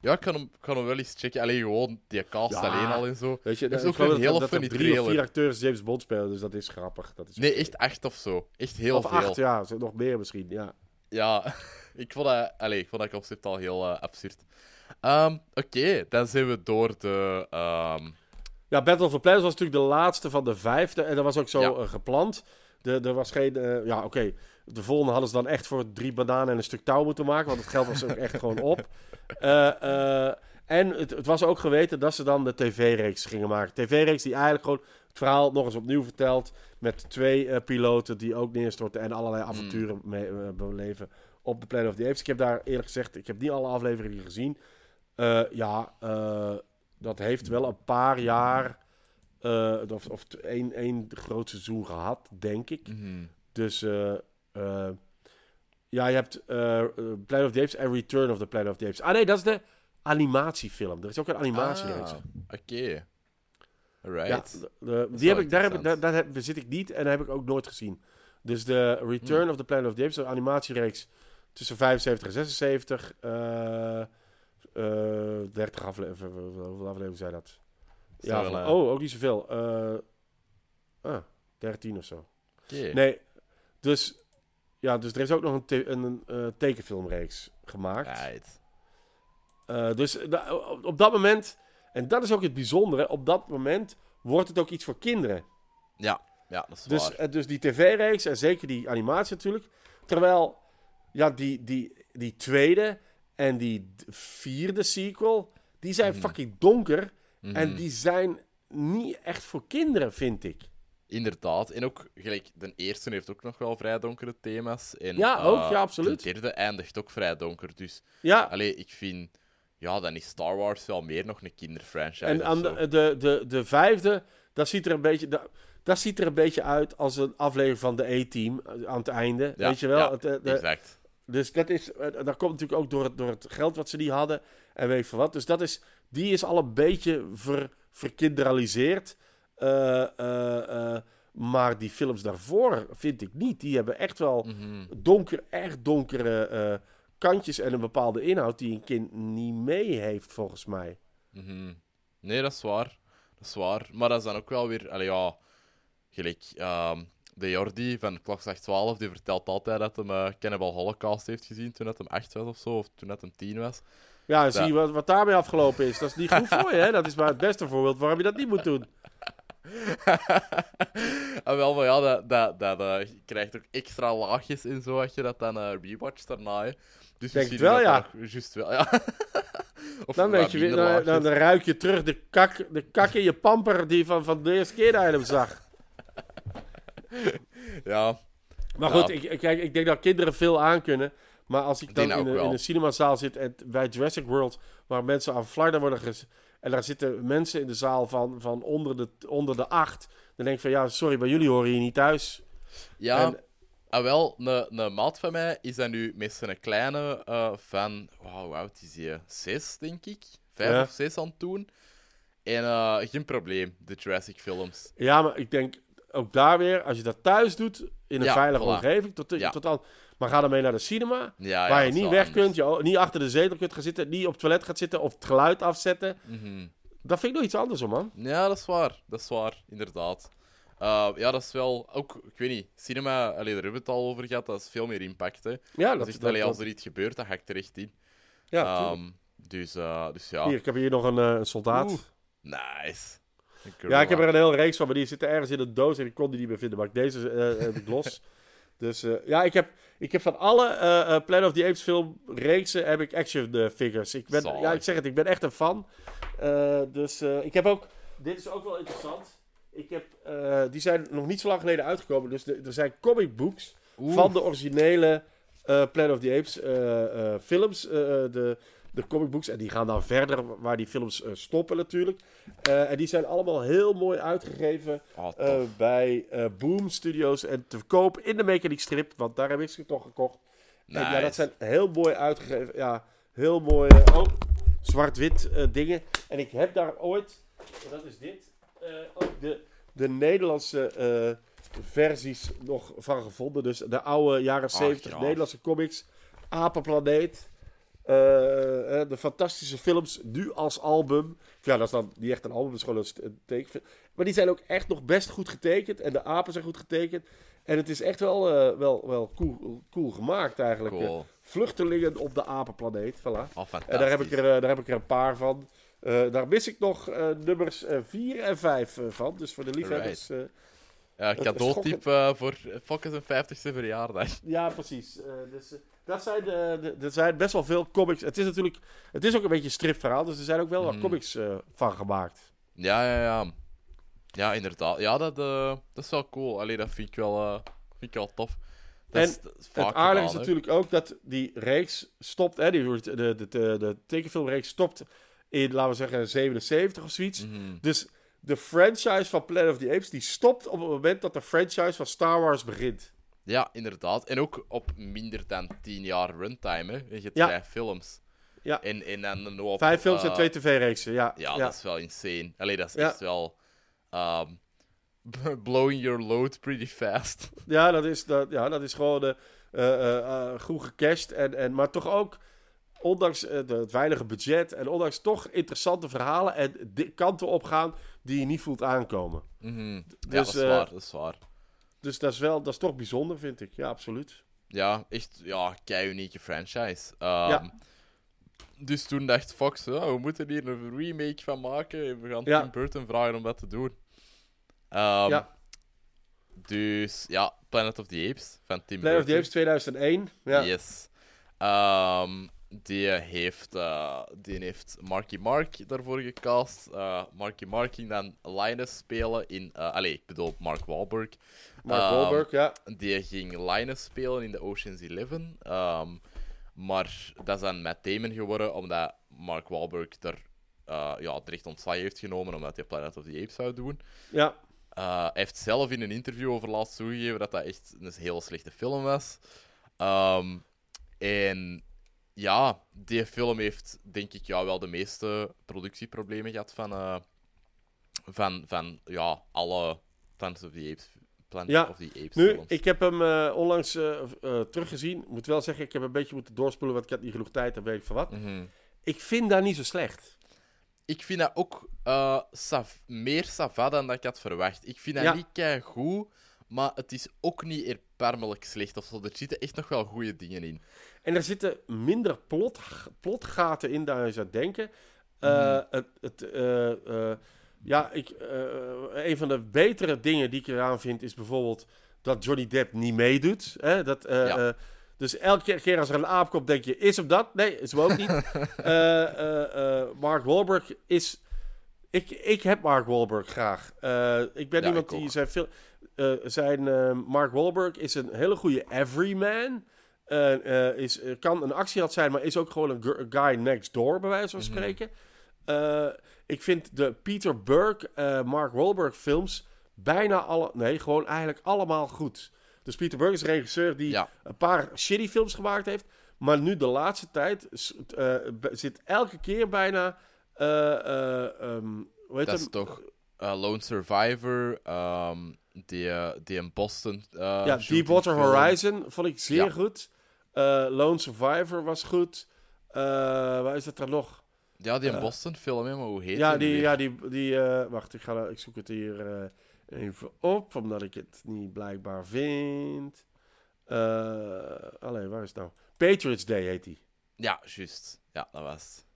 Ja, ik kan, hem, kan hem wel eens checken. Alleen gewoon die cast Ja. alleen al en zo. Weet je, Er is ook een dat, hele dat funny drie of vier acteurs James Bond spelen, dus dat is grappig. Dat is Nee, echt acht of zo. Echt heel Of veel. acht, ja. Nog meer misschien, ja. Ja, (laughs) ik vond dat, allee, ik vond dat concept al heel eh, absurd. Ehm, Oké, dan zijn we door de. ehm, Ja, Battle of the Planets was natuurlijk de laatste van de vijfde. En dat was ook zo Ja. eh, gepland. De, er was geen... eh, ja, oké. De volgende hadden ze dan echt voor drie bananen en een stuk touw moeten maken. Want het geld was ook echt gewoon op. (laughs) Eh, eh, en het, het was ook geweten dat ze dan de tv-reeks gingen maken. TV-reeks die eigenlijk gewoon het verhaal nog eens opnieuw vertelt. Met twee piloten die ook neerstorten en allerlei avonturen mee, eh, beleven op de Planet of the Apes. Ik heb daar eerlijk gezegd, ik heb niet alle afleveringen gezien. Ja, dat heeft wel een paar jaar eh, of, of één, één groot seizoen gehad, denk ik. mhm. Dus eh, eh, ja, je hebt Planet of the Apes en Return of the Planet of the Apes. Ah nee, dat is de animatiefilm. Er is ook een animatiereeks. Ah, Oké. Ja, de- is die heb ik, daar, heb ik, daar, interessant. daar heb, zit ik niet en heb ik ook nooit gezien. Dus de Return Hmm. of the Planet of the Apes, een animatiereeks tussen 75 en 76. eh eh 30 afleveringen. Hoeveel afleveringen zijn dat? Ja, eh, oh, ook niet zoveel. Eh ah, 13 of zo. Nee, dus, ja, dus er is ook nog een, te- een, eh, tekenfilmreeks gemaakt. Right. Dus op, dat moment, en dat is ook het bijzondere, op dat moment wordt het ook iets voor kinderen. Ja, ja, dat is Dus, waar. dus die tv-reeks en zeker die animatie natuurlijk. Terwijl, ja, die, die, die tweede en die vierde sequel, die zijn Mhm. fucking donker. En Mhm. die zijn niet echt voor kinderen, vind ik. Inderdaad. En ook, gelijk, de eerste heeft ook nog wel vrij donkere thema's. En, Ja, eh, ook, ja, absoluut. De derde eindigt ook vrij donker. Dus, Ja, allee, ik vind... Ja, dan is Star Wars wel meer nog een kinderfranchise. En aan de, de, de, de vijfde, dat ziet er een beetje, dat, dat ziet er een beetje uit als een aflevering van de A-team eh, aan het einde. Ja, weet je wel? ja, Het, eh, de- Exact. dus dat is, eh, dat komt natuurlijk ook door het, door het geld wat ze die hadden en weet ik veel wat. Dus dat is, die is al een beetje ver, verkinderaliseerd. Eh, eh, eh, maar die films daarvoor vind ik niet. Die hebben echt wel Mhm. donker, echt donkere kantjes en een bepaalde inhoud die een kind niet mee heeft, volgens mij. Mhm. Nee, dat is waar. Dat is waar. Maar dat is dan ook wel weer... Allee, ja... Gelijk... ehm, de Jordi van Klokslag 12, die vertelt altijd dat hij Cannibal Holocaust heeft gezien toen hem 8 was of zo, of toen hem 10 was. Ja, en zie je wat, wat daarmee afgelopen is. Dat is niet goed voor je, hè? Dat is maar het beste voorbeeld waarom je dat niet moet doen. (laughs) ah, wel, maar ja, dat, dat, dat, eh, je krijgt ook extra laagjes en zo als je dat dan eh rewatcht daarna. Hè. Dus Denk het wel, ja. Juist wel, ja. (laughs) of Dan, weet je, weer- dan, laagjes. dan, dan ruik je terug de kak, de kak in je pamper die van, van de eerste keer dat je hem zag. (laughs) Ja, Maar goed, ik, ik- kijk, ik denk dat kinderen veel aankunnen. Maar als ik dan in, een- in een cinemazaal zit en bij Jurassic World, waar mensen aan flarden worden ges... En daar zitten mensen in de zaal van, van onder, de, onder de acht. Dan denk ik van, ja, sorry, maar jullie horen hier niet thuis. Ja, En- ah, wel, een, een maat van mij is dat nu met zijn kleine eh, van, wow, hoe oud is hij? Zes, denk ik. Vijf Ja. of zes aan het doen. En eh, geen probleem, de Jurassic films. Ja, maar ik denk ook daar weer, als je dat thuis doet, in een Ja, veilige voilà. omgeving, tot, Ja. tot al, maar ga dan mee naar de cinema, Ja, ja, waar je niet weg anders. kunt, je, niet achter de zetel kunt gaan zitten, niet op het toilet gaat zitten of het geluid afzetten. Mhm. Dat vind ik nog iets anders, hoor, man. Ja, dat is waar. Dat is waar, inderdaad. Eh, ja, dat is wel... Ook, ik weet niet, cinema, allee, daar hebben we het al over gehad, dat is veel meer impact, hè. Ja, Dat dat is allee, als er iets gebeurt, dan hakt er echt in. Ja. Ehm, dus, eh, dus ja, Hier, ik heb hier nog een, eh, een soldaat. Oeh. nice. Ja, ik heb er een hele reeks van, maar die zitten ergens in een doos en ik kon die niet meer vinden. Maar ik deze heb ik los. (laughs) Dus eh, ja, ik heb, ik heb van alle eh, Planet of the Apes film reeksen heb ik action figures. Ik ben, ja, ik zeg het, ik ben echt een fan. Dus ik heb ook, dit is ook wel interessant. Ik heb, die zijn nog niet zo lang geleden uitgekomen. Dus de- er zijn comic books van de originele Planet of the Apes films. de, de comic books. En die gaan dan verder waar die films eh, stoppen natuurlijk. Eh, en die zijn allemaal heel mooi uitgegeven Oh, eh, bij Boom Studios. En te koop in de Mechanic Strip. Want daar heb ik ze toch gekocht. En ja, dat zijn heel mooi uitgegeven. Ja, heel mooi. oh, zwart-wit dingen. En ik heb daar ooit, dat is dit, ook de, de Nederlandse versies nog van gevonden. Dus de oude jaren 70 gaaf. Nederlandse comics. Apenplaneet. Eh, eh, de fantastische films, nu als album. Ja, dat is dan niet echt een album, dat is gewoon een, tekenfilm. Maar die zijn ook echt nog best goed getekend. En de apen zijn goed getekend. En het is echt wel, eh, wel, wel cool, cool gemaakt eigenlijk. Cool. Vluchtelingen op de apenplaneet, voilà. Oh. En daar heb ik er, daar heb ik er een paar van. Daar mis ik nog nummers 4 en 5 van. Dus voor de liefhebbers. Ja, het cadeautip eh, voor Fokkes zijn 50ste verjaardag. (laughs) ja, precies. Eh, dus, eh, dat zijn, de, de, er zijn best wel veel comics. Het is natuurlijk... Het is ook een beetje een stripverhaal. Dus er zijn ook wel wat Mhm. comics van gemaakt. Ja, ja, ja. Ja, inderdaad. Ja, dat, dat is wel cool. Allee, dat vind ik wel, vind ik wel tof. Dat En is, dat is vaak het aardige is natuurlijk ook dat die reeks stopt. Hè, die, wordt- de, de, de, de tekenfilmreeks stopt in, laten we zeggen, 77 of zoiets. Mhm. Dus de franchise van Planet of the Apes die stopt op het moment dat de franchise van Star Wars begint. Ja, inderdaad. En ook op minder dan 10 jaar runtime, hè. Je hebt Ja. vijf films. Ja. En, en dan nog op, Vijf films en eh, twee tv-reeksen, ja. Ja, ja. dat is wel insane. Allee, dat is Ja. echt wel... ehm, (laughs) blowing your load pretty fast. Ja, dat is, dat, ja, dat is gewoon eh, goed gecashed. En, en, maar toch ook, ondanks het weinige budget en ondanks toch interessante verhalen en kanten opgaan die je niet voelt aankomen. Mhm. ja, Dus, dat is eh, waar, dat is waar. Dus dat is wel, dat is toch bijzonder, vind ik. Ja, absoluut. Ja, echt, ja, kei unieke franchise. Ehm, Ja. Dus toen dacht Fox, oh, we moeten hier een remake van maken. We gaan Ja. Tim Burton vragen om dat te doen. Ehm, Ja. Dus ja, Planet of the Apes van Tim Planet of the. Apes 2001. Ja. Yes. Ehm, die, heeft, eh, die heeft Marky Mark daarvoor gecast. Eh, Marky Mark ging dan Linus spelen in... eh allee, ik bedoel Mark Wahlberg. Mark Ehm, Wahlberg, ja. Die ging Linus spelen in de Ocean's Eleven. Ehm, maar dat is dan Matt Damon geworden, omdat Mark Wahlberg er, ja, direct ontslag heeft genomen, omdat hij Planet of the Apes zou doen. Ja, hij heeft zelf in een interview over laatst toegegeven dat dat echt een heel slechte film was. Ehm, en ja, die film heeft denk ik ja, wel de meeste productieproblemen gehad van, eh, van, van ja, alle Planet of the Apes, Planet Ja, of the Apes nu, films. ik heb hem eh, onlangs eh, teruggezien. Ik moet wel zeggen, ik heb een beetje moeten doorspoelen, want ik had niet genoeg tijd, dan weet ik van wat. Mhm. Ik vind daar niet zo slecht. Ik vind dat ook sav- meer sava dan dat ik had verwacht. Ik vind dat Ja. niet kei goed, maar het is ook niet erbarmelijk slecht of zo. Er zitten echt nog wel goede dingen in. En er zitten minder plot, plotgaten in dan je zou denken. Mhm. het, het, eh, eh, ja, ik, een van de betere dingen die ik eraan vind is bijvoorbeeld dat Johnny Depp niet meedoet. Hè? Dat, Ja. dus elke keer- als er een aap komt, denk je, is hem dat? Nee, is hem ook niet. (laughs) Mark Wahlberg is... Ik, ik heb Mark Wahlberg graag. Ik ben Ja, iemand ik die zijn veel... eh, zijn eh, Mark Wahlberg is een hele goede everyman. Eh, is, kan een actieheld zijn, maar is ook gewoon een gu- guy next door, bij wijze van Mhm. spreken. Ik vind de Peter Burke, Mark Wahlberg films bijna alle... Nee, gewoon eigenlijk allemaal goed. Dus Peter Berg is een regisseur die Ja. een paar shitty films gemaakt heeft. Maar nu de laatste tijd zit elke keer bijna... ehm, hoe heet Dat is toch Lone Survivor, ehm, die, eh, die in Boston. eh, ja, Deepwater. Horizon vond ik zeer Ja. goed. Eh, Lone Survivor was goed. Waar is het er nog? Ja, die in Boston film, maar hoe heet Ja, die? weer? ja, die, die wacht, ik, ga, ik zoek het hier even op, omdat ik het niet blijkbaar vind. Allee, waar is het nou? Patriots Day heet die. Ja, juist. Ja, dat was het.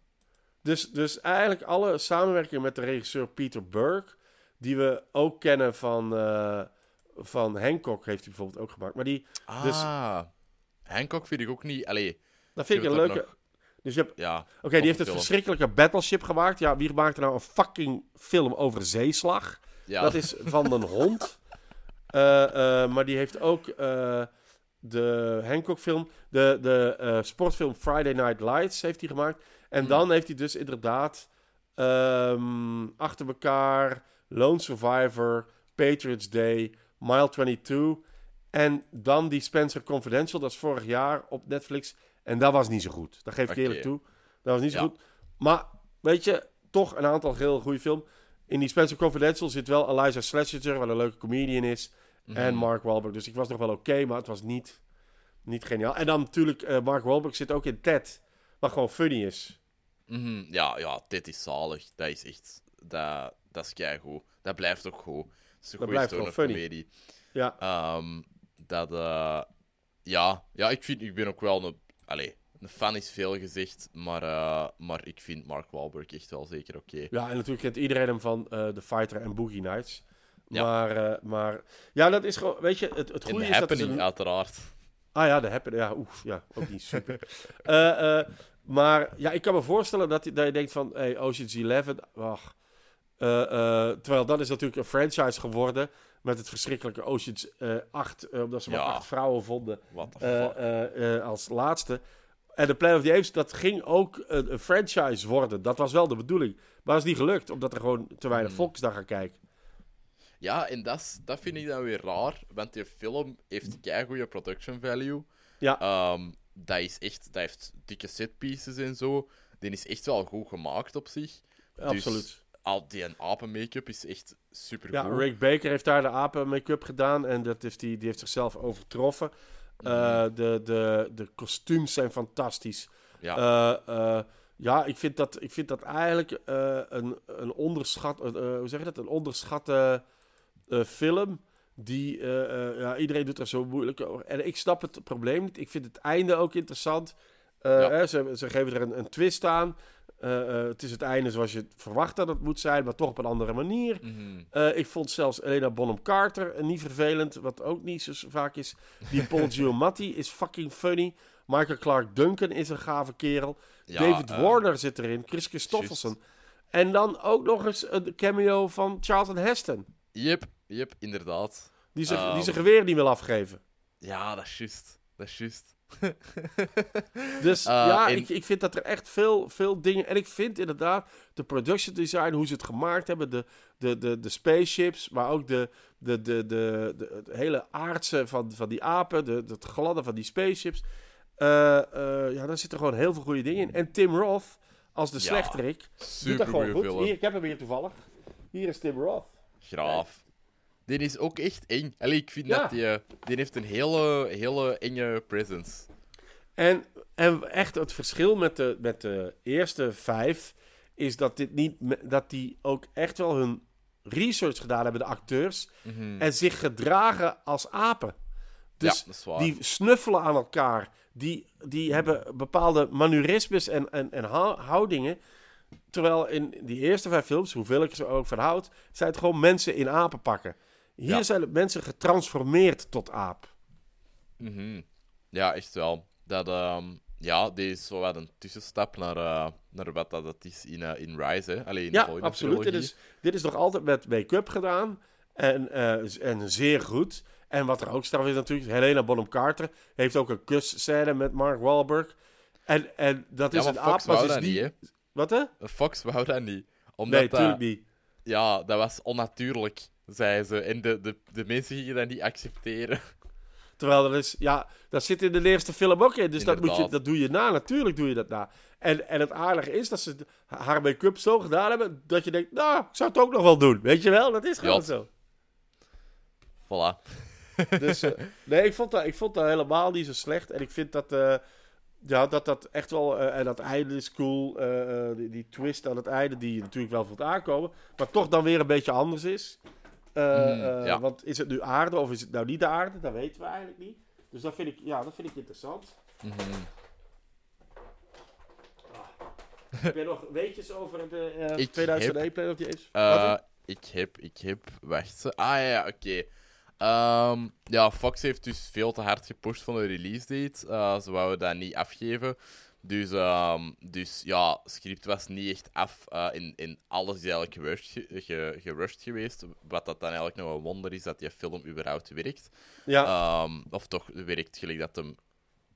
Dus, dus eigenlijk alle samenwerking met de regisseur Peter Burke, die we ook kennen van, eh, van Hancock, heeft hij bijvoorbeeld ook gemaakt. Maar die, Ah, Dus- Hancock vind ik ook niet... Allee, dat vind ik een leuke... nog- Dus je hebt, ja. oké, die heeft het film. verschrikkelijke Battleship gemaakt. Ja, wie maakte nou een fucking film over zeeslag? ja. Dat is (laughs) van een hond. Eh, eh, maar die heeft ook de Hancock-film, de, de sportfilm Friday Night Lights heeft hij gemaakt. En Hmm. dan heeft hij dus inderdaad ehm, achter elkaar Lone Survivor, Patriots Day, Mile 22 en dan die Spencer Confidential, dat is vorig jaar op Netflix. En dat was niet zo goed. Dat geef ik eerlijk toe. Dat was niet zo Ja. goed. Maar weet je, toch een aantal heel goede films. In die Spencer Confidential zit wel Eliza Schlesinger, wat een leuke comedian is. Mhm. En Mark Wahlberg. Dus ik was nog wel oké, maar het was niet, niet geniaal. En dan natuurlijk, eh, Mark Wahlberg zit ook in Ted. Wat gewoon funny is. Mhm, Ja, ja, dit is zalig. Dat is echt... Dat, dat is keigoed. Dat blijft ook goed. Het is een goede blijft funny. comedie. Ja, Ehm, dat, eh, ja, ja ik, vind, ik ben ook wel een... Allee, een fan is veel gezegd, maar, eh, maar ik vind Mark Wahlberg echt wel zeker oké. ja, en natuurlijk kent iedereen hem van eh The Fighter en Boogie Nights. Ja. Maar, maar ja, dat is gewoon, weet je, het, het goede is dat Happening, een... uiteraard. Ah ja, de Happening, ja, oef, ja, ook niet super. (laughs) Maar ja, ik kan me voorstellen dat, dat je denkt van, hey, Ocean's Eleven, ach. Eh, eh, terwijl dat is natuurlijk een franchise geworden met het verschrikkelijke Ocean's eh 8, eh, omdat ze maar Ja. acht vrouwen vonden als laatste. En de Planet of the Apes, dat ging ook een, een franchise worden. Dat was wel de bedoeling. Maar dat is niet gelukt, omdat er gewoon te weinig Hmm. volk is daar gaan kijken. Ja, en dat, dat vind ik dan weer raar, want die film heeft goede production value. Ja. Ehm, dat is echt, dat heeft dikke setpieces en zo. Die is echt wel goed gemaakt op zich. Absoluut. Dus al die apen make-up is echt super Ja. Rick Baker heeft daar de apen make-up gedaan en dat heeft die, die heeft zichzelf overtroffen. Mhm. Eh, de, de, de kostuums zijn fantastisch. Ja. Eh, eh, ja, ik vind dat, ik vind dat eigenlijk een, een onderschat, hoe zeg je dat? Een onderschatte film. Die, ja, iedereen doet er zo moeilijk over. En ik snap het probleem niet. Ik vind het einde ook interessant. Ja. hè, ze, ze geven er een, een twist aan. Eh, eh, het is het einde zoals je verwacht dat het moet zijn, maar toch op een andere manier. Mhm. Eh, ik vond zelfs Elena Bonham Carter niet vervelend, wat ook niet zo vaak is. Die (laughs) Paul Giamatti is fucking funny. Michael Clark Duncan is een gave kerel. Ja, David Warner zit erin. Chris Christofferson. En dan ook nog eens een cameo van Charlton Heston. Yep, yep, inderdaad. Die zijn, die Ehm. zijn geweer niet wil afgeven. Ja, dat is juist. Dat is juist. (laughs) Dus Eh, ja, ik, ik vind dat er echt veel, veel dingen... En ik vind inderdaad de production design, hoe ze het gemaakt hebben... de, de, de, de spaceships, maar ook de, de, de, de, de, het hele aardse van, van die apen... De, het gladde van die spaceships. Eh, eh, ja, daar zitten gewoon heel veel goede dingen in. En Tim Roth als de Ja, slechterik... doet dat Super gewoon goed. film. Hier, ik heb hem hier toevallig. Hier is Tim Roth. Graaf. Die is ook echt eng. Allee, ik vind Ja. dat die, eh, die heeft een hele, hele enge presence. En, en echt het verschil met de, met de eerste vijf is dat, dit niet, dat die ook echt wel hun research gedaan hebben, de acteurs, Mhm. en zich gedragen als apen. Dus ja, dat is waar. die snuffelen aan elkaar, die, die hebben bepaalde manurismes en, en, en hou- houdingen. Terwijl in die eerste vijf films, hoeveel ik er ook van houd, zijn het gewoon mensen in apen pakken. Hier Ja. zijn de mensen getransformeerd tot aap. Mhm. Ja, echt wel. Dat, ehm, ja, dit is zo wat een tussenstap naar, eh, naar wat dat is in, eh, in Rise. Hè? Allee, in de Ja, volgende absoluut. Dit is, dit is nog altijd met make-up gedaan. En, eh, en zeer goed. En wat er ook straf is natuurlijk, Helena Bonham Carter heeft ook een kusscène met Mark Wahlberg. En, en dat Ja, is een Fox aap, is dat niet. Wat hè? Fox wou dat niet. Omdat Nee, dat- tuurlijk niet. Ja, dat was onnatuurlijk, zei ze. En de, de, de mensen gingen dat niet accepteren. Terwijl dat is, ja, dat zit in de eerste film ook in. Dus dat, moet je, dat doe je na, natuurlijk doe je dat na. En, en het aardige is dat ze haar make-up zo gedaan hebben, dat je denkt, nou, ik zou het ook nog wel doen. Weet je wel, dat is gewoon zo. Voilà. (laughs) Dus eh, nee, ik vond, dat, ik vond dat helemaal niet zo slecht. En ik vind dat, eh, ja, dat, dat echt wel, eh, en dat einde is cool. die, die twist aan het einde, die je natuurlijk wel voelt aankomen. Maar toch dan weer een beetje anders is. Ja. Want is het nu aarde of is het nou niet de aarde? Dat weten we eigenlijk niet. Dus dat vind ik, ja, dat vind ik interessant. Mhm. Heb je nog weetjes over de Ik 2001 Planet of the Apes? Eh, ik heb, ik heb, wacht. Ah ja, oké. Ehm, ja, Fox heeft dus veel te hard gepusht van de release date. Eh, ze wouden dat niet afgeven. Dus, ehm, dus ja, script was niet echt af. eh, in, in alles is eigenlijk gerushed, ge- ge- gerushed geweest. Wat dat dan eigenlijk nog een wonder is dat die film überhaupt werkt. ja, Ehm, of toch werkt gelijk dat hem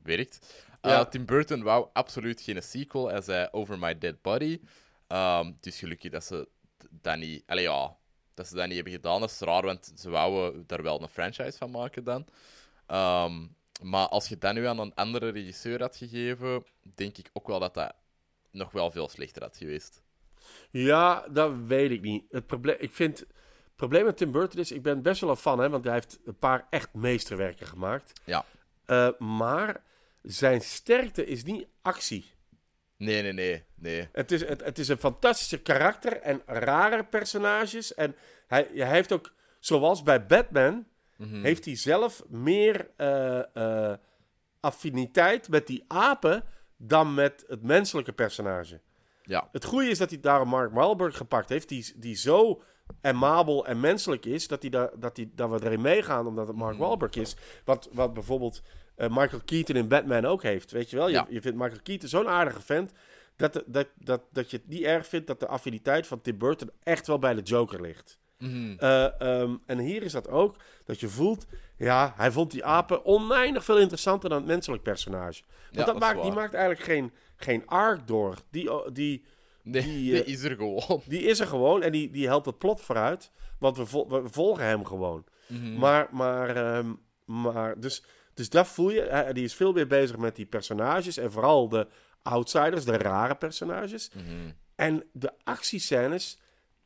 werkt. Eh, Ja. Tim Burton wou absoluut geen sequel. Hij zei Over My Dead Body. Ehm, dus gelukkig dat ze dat niet... Allee, ja, dat ze dat niet hebben gedaan. Dat is raar, want ze wouden daar wel een franchise van maken dan. Maar als je dat nu aan een andere regisseur had gegeven, denk ik ook wel dat dat nog wel veel slechter had geweest. ja, dat weet ik niet. Het probleem, ik vind, het probleem met Tim Burton is, ik ben best wel een fan, hè, want hij heeft een paar echt meesterwerken gemaakt. Ja. Eh, maar zijn sterkte is niet actie. Nee, nee, nee. nee. Het is, het, het is een fantastische karakter en rare personages. En hij, hij heeft ook, zoals bij Batman, Mhm. heeft hij zelf meer eh, eh, affiniteit met die apen dan met het menselijke personage. Ja. Het goede is dat hij daar Mark Wahlberg gepakt heeft, die, die zo amabel en menselijk is, dat, hij daar, dat, hij, dat we erin meegaan omdat het Mark Wahlberg is. Wat, wat bijvoorbeeld eh, Michael Keaton in Batman ook heeft, weet je wel? Je, Ja. je vindt Michael Keaton zo'n aardige vent, dat, dat, dat, dat je het niet erg vindt dat de affiniteit van Tim Burton echt wel bij de Joker ligt. Mhm. Eh, ehm, en hier is dat ook, dat je voelt, ja, hij vond die apen oneindig veel interessanter dan het menselijk personage. Want Ja, dat maakt, die maakt eigenlijk geen, geen arc door. Die, die, Nee, die, (laughs) die eh, is er gewoon. die is er gewoon en die, die helpt het plot vooruit. Want we, vol- we volgen hem gewoon. Mhm. Maar, maar, ehm, maar dus, dus dat voel je. Hij- die is veel meer bezig met die personages. En vooral de outsiders, de rare personages. Mhm. En de actiescènes,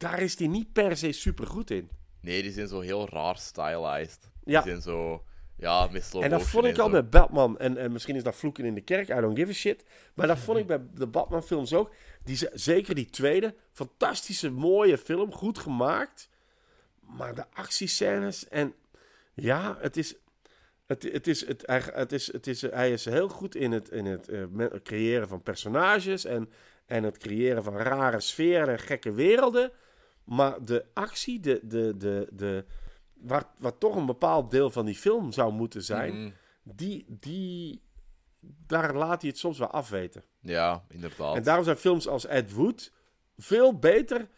daar is hij niet per se super goed in. Nee, die zijn zo heel raar stylized. Ja. Die zijn zo... Ja, En dat vond ik al zo. met Batman. En, en misschien is dat vloeken in de kerk. I don't give a shit. Maar dat vond ik bij de Batman-films ook. Die, zeker die tweede. Fantastische, mooie film. Goed gemaakt. Maar de actiescènes en... Ja, het is... Het, het is, het, hij, het is, het is, hij is heel goed in het, in het eh, creëren van personages en, en het creëren van rare sferen en gekke werelden. Maar de actie, de, de, de, de, waar, wat toch een bepaald deel van die film zou moeten zijn, Mhm. die, die, daar laat hij het soms wel afweten. Ja, inderdaad. En daarom zijn films als Ed Wood veel beter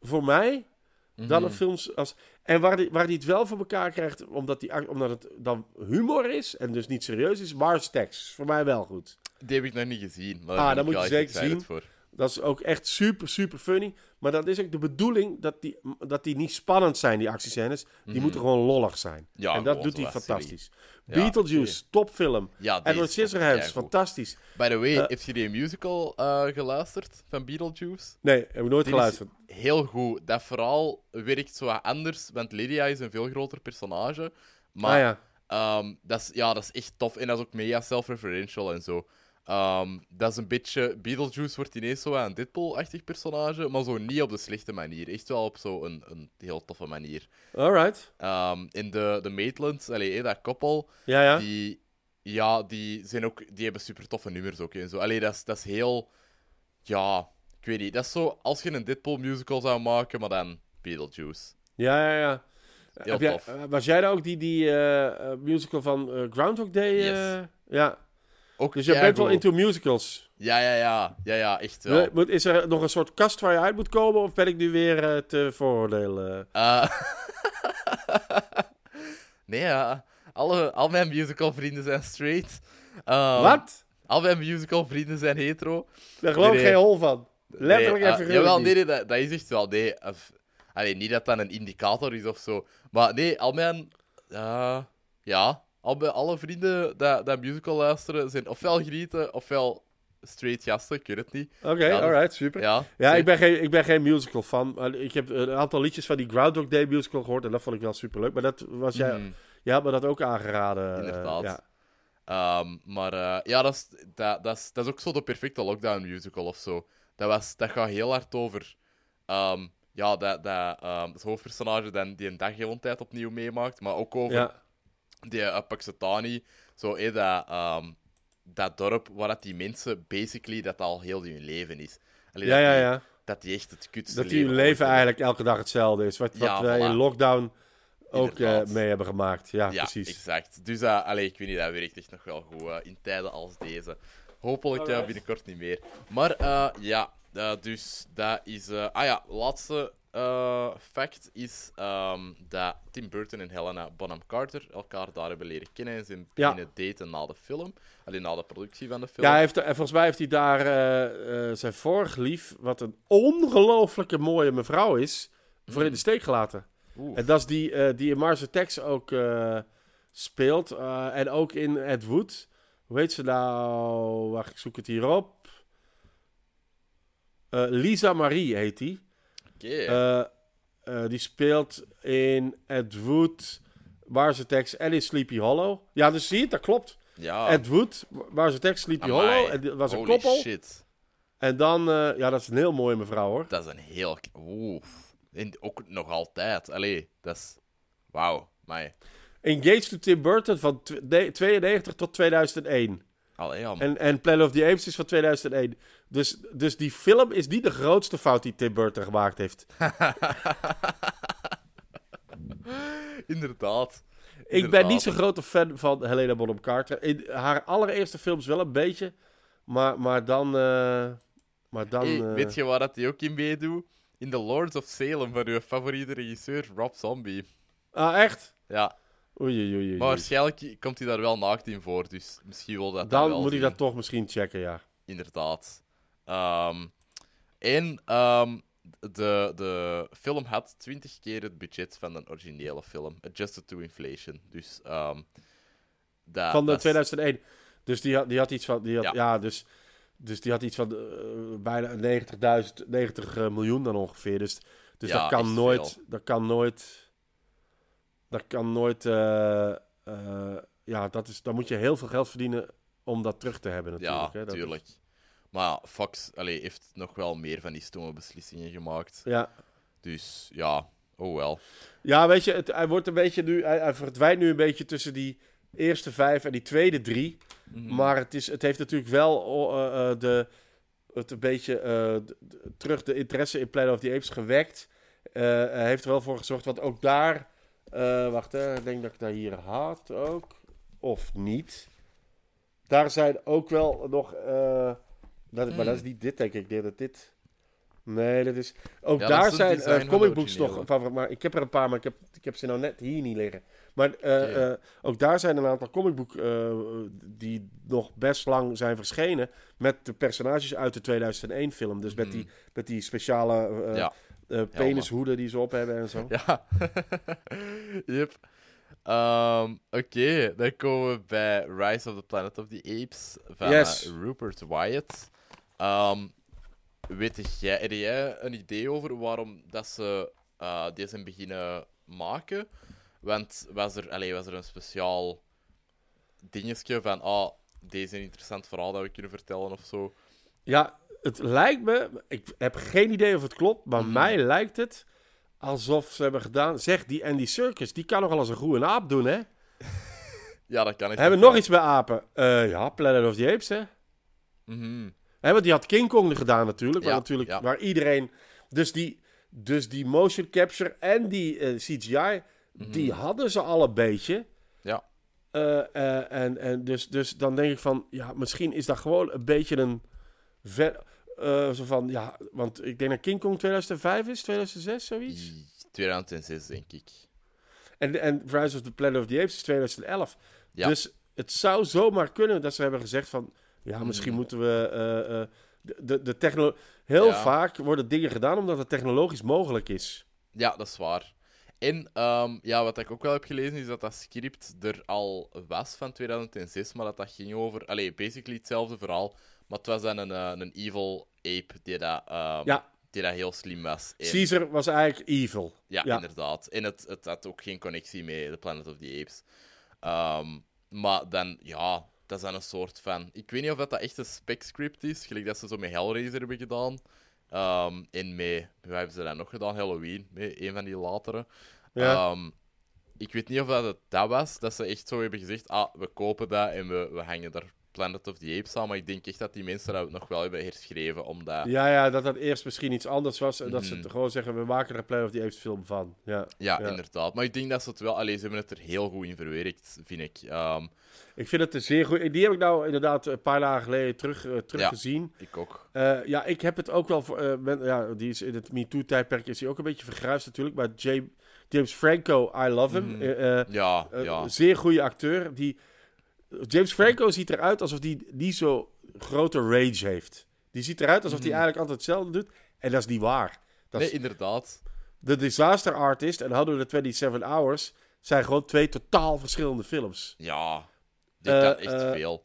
voor mij dan Mhm. een films als... En waar hij waar die het wel voor elkaar krijgt, omdat, die, omdat het dan humor is en dus niet serieus is, Mars Attacks. Voor mij wel goed. Die heb ik nog niet gezien. Maar Ah, daar dan moet je zeker zien. Voor. Dat is ook echt super, super funny. Maar dat is ook de bedoeling dat die, dat die niet spannend zijn, die actiescènes. Die Mhm. moeten gewoon lollig zijn. Ja, en dat doet hij fantastisch. Ja, Beetlejuice, topfilm. Ja, Edward is Scissorhands, fantastisch. By the way, Eh, heb je die musical eh, geluisterd van Beetlejuice? Nee, heb ik nooit Die geluisterd. heel goed. Dat vooral werkt zo wat anders, want Lydia is een veel groter personage. Maar ah ja. Ehm, dat, is, ja, dat is echt tof. En dat is ook mega self-referential en zo. Ehm, dat is een beetje... Beetlejuice wordt ineens zo een Deadpool-achtig personage, maar zo niet op de slechte manier. Echt wel op zo een, een heel toffe manier. Alright. Ehm, in de, de Maitlands, allee, dat koppel, Ja, ja. die, ja, die, zijn ook, die hebben super toffe nummers ook. En zo. Allee, dat is, dat is heel... Ja, ik weet niet. Dat is zo als je een Deadpool-musical zou maken, maar dan Beetlejuice. Ja, ja, ja. Heel Heb tof. eh, was jij daar ook die, die eh, eh, musical van eh, Groundhog Day? Yes. ja. Ook Dus je bent wel into musicals. Ja, ja, ja. Ja, ja, echt wel. Moet- Is er nog een soort kast waar je uit moet komen? Of ben ik nu weer eh, te vooroordelen? Eh, (laughs) nee, ja. Alle, al mijn musicalvrienden zijn straight. Ehm, Wat? Al mijn musicalvrienden zijn hetero. Daar geloof ik nee. geen hol van. Letterlijk nee, even eh, Jawel, nee, nee, dat, dat is echt wel. Nee, of, allee, niet dat dat een indicator is of zo. Maar nee, al mijn... eh, ja, al bij alle vrienden dat, dat musical luisteren, zijn ofwel genieten, ofwel straight gasten, ik weet het niet. Oké, Ja, dat- alright, super. Ja, Ja, ik ben, geen, ik ben geen musical fan. Maar ik heb een aantal liedjes van die Groundhog Day musical gehoord. En dat vond ik wel super leuk. Maar dat was jij, Mhm. jij had me dat ook aangeraden. eh, Inderdaad. ja. Ehm, maar eh, ja, dat is, dat, dat, is, dat is ook zo de perfecte lockdown musical of zo. Dat, was, dat gaat heel hard over. ehm, ja, dat, dat ehm, het hoofdpersonage dan die een dag heel een tijd opnieuw meemaakt. Maar ook over Ja. Die uh, Puxatani. Zo, eh, dat, ehm, dat dorp waar dat die mensen basically dat al heel hun leven is. Allee, ja, dat ja, die- ja. Dat die echt het kutste Dat die hun leven eigenlijk elke dag hetzelfde is. Wat, wat wij voilà. in lockdown ook eh, mee hebben gemaakt. Ja, Ja, precies. exact. Dus uh, allee, ik weet niet, dat werkt echt nog wel goed in tijden als deze. Hopelijk binnenkort niet meer. Maar ja, dus dat is... ah ja, laatste eh, fact is ehm, dat Tim Burton en Helena Bonham Carter elkaar daar hebben leren kennen en zijn Ja. beginnen daten na de film. Alleen na de productie van de film. Ja, hij heeft, en volgens mij heeft hij daar eh, eh, zijn vorig lief, wat een ongelooflijke mooie mevrouw is, voor in de steek gelaten. En dat is die, eh, die in Mars Attacks ook eh, speelt. eh, en ook in Ed Wood. Hoe heet ze nou? Wacht, ik zoek het hier op. Eh, Lisa Marie heet die. Eh, eh, die speelt in Ed Wood, Mars Attacks en in Sleepy Hollow. Ja, dus zie je het, dat klopt. ja. Ed Wood, Attacks, Sleepy Amai. Hollow. En dat was een koppel. shit. En dan, eh, ja, dat is een heel mooie mevrouw hoor. Dat is een heel... Oeh. En ook nog altijd. Allee, dat is... Wauw. Maar... Engaged to Tim Burton van tw- de- 92 tot 2001. Allee. En, en Planet of the Apes is van 2001. Dus, dus die film is niet de grootste fout die Tim Burton gemaakt heeft. (laughs) Inderdaad. Ik ben niet zo'n grote fan van Helena Bonham Carter. In haar allereerste films wel een beetje. Maar, maar dan... eh, maar dan Hey, eh, weet je waar dat hij ook in meedoet? In The Lords of Salem van uw favoriete regisseur Rob Zombie. Ah, echt? Ja, Oei, oei, oei. oei. maar waarschijnlijk komt hij daar wel naakt in voor, dus misschien wil dat dan dan wel moet ik zien. dat toch misschien checken, ja. Inderdaad. Ehm, en ehm, de, de film had 20 keer het budget van de originele film, adjusted to inflation. Dus ehm, dat, Van de dat is- 2001. Dus die had, die had iets van... Die had, Ja. ja. dus, dus die had iets van eh, bijna 90.000, 90 eh, miljoen dan ongeveer. Dus, dus Ja, dat kan nooit... veel. Dat kan nooit... Dat kan nooit... eh, ja, dat is, dan moet je heel veel geld verdienen om dat terug te hebben natuurlijk. Ja, hè. Dat is-. Maar ja, Fox allee, heeft nog wel meer van die stomme beslissingen gemaakt. ja. Dus ja, oh wel. Ja, weet je, het, hij wordt een beetje nu, hij, hij verdwijnt nu een beetje tussen die eerste vijf en die tweede drie. Mhm. Maar het, is, het heeft natuurlijk wel eh, eh, de, het een beetje eh, terug de interesse in Planet of the Apes gewekt. Heeft er wel voor gezorgd, want ook daar, wacht hè, ik denk dat ik daar hier had ook, of niet. Daar zijn ook wel nog, dat, maar dat is niet dit denk ik, ik denk dat dit... Nee, dat is... Ook Ja, daar zijn eh, van de comicbooks nog originele. favoriet. Maar ik heb er een paar, maar ik heb, ik heb ze nou net hier niet liggen. Maar eh, eh, ook daar zijn een aantal comicboek eh, die nog best lang zijn verschenen. Met de personages uit de 2001 film. Dus met, die, met die speciale Ja. penishoeden die ze op hebben en zo. Ja. (laughs) yep. Ehm, Oké, dan komen we bij Rise of the Planet of the Apes van Yes. Rupert Wyatt. Ehm, weet jij, heb jij een idee over waarom dat ze eh, deze zijn beginnen maken? Want was er, allee, was er een speciaal dingetje van, ah, deze is een interessant verhaal dat we kunnen vertellen of zo? Ja, het lijkt me... Ik heb geen idee of het klopt, maar Mhm. mij lijkt het alsof ze hebben gedaan... Zeg, die Andy Circus, die kan nogal als een goede aap doen, hè? (laughs) Ja, dat kan ik Hebben we nog iets bij apen? Eh, ja, Planet of the Apes, hè? Mhm. Hè, want die had King Kong gedaan natuurlijk. Waar, Ja, natuurlijk ja. waar iedereen... Dus die, dus die motion capture en die eh, CGI... die hadden ze al een beetje. Mhm. Ja. Eh, en en dus, dus dan denk ik van... Ja, misschien is dat gewoon een beetje een... Ver, eh, zo van, ja... Want ik denk dat King Kong 2005 is, 2006, zoiets. 2006, denk ik. En, en Rise of the Planet of the Apes is 2011. Ja. Dus het zou zomaar kunnen dat ze hebben gezegd van... Ja, misschien Mhm. moeten we... eh, eh, de, de, de techno Heel Ja. vaak worden dingen gedaan omdat het technologisch mogelijk is. Ja, dat is waar. En ehm, ja, wat ik ook wel heb gelezen is dat dat script er al was van 2006, maar dat dat ging over, allee, basically hetzelfde verhaal, maar het was dan een, eh, een evil ape die dat, ehm, Ja. die dat heel slim was. En- Caesar was eigenlijk evil. ja, Ja. inderdaad. En het, het had ook geen connectie met The Planet of the Apes. Ehm, maar dan, ja, dat is dan een soort van... Ik weet niet of dat, dat echt een spec-script is, gelijk dat ze zo met Hellraiser hebben gedaan. Ehm, en met... Wat hebben ze dan nog gedaan? Halloween, een van die latere. Ja. Ik weet niet of dat het dat was, dat ze echt zo hebben gezegd, ah, we kopen dat en we, we hangen daar Planet of the Apes aan. Maar ik denk echt dat die mensen dat nog wel hebben herschreven, omdat... Ja, ja, dat dat eerst misschien iets anders was. En dat ze Mhm. gewoon zeggen, we maken er een Planet of the Apes film van. Ja. Ja, Ja. inderdaad. Maar ik denk dat ze het wel... Allee, ze hebben het er heel goed in verwerkt, vind ik. Ehm, Ik vind het een zeer goed. Die heb ik nou inderdaad een paar dagen geleden terug, eh, teruggezien. ik ook. Eh, ja, ik heb het ook wel voor. eh, men- ja, die is in het MeToo-tijdperk is hij ook een beetje vergruisd natuurlijk. Maar James, Franco, I love him. Mhm. Ja, ja. Zeer goede acteur. Die, James Franco ziet eruit alsof hij niet zo grote rage heeft. Die ziet eruit alsof hij Mhm. eigenlijk altijd hetzelfde doet. En dat is niet waar. Dat Nee, is, inderdaad. de Disaster Artist en hadden we de 27 Hours zijn gewoon twee totaal verschillende films. Ja. Dit Eh, kan echt eh, veel.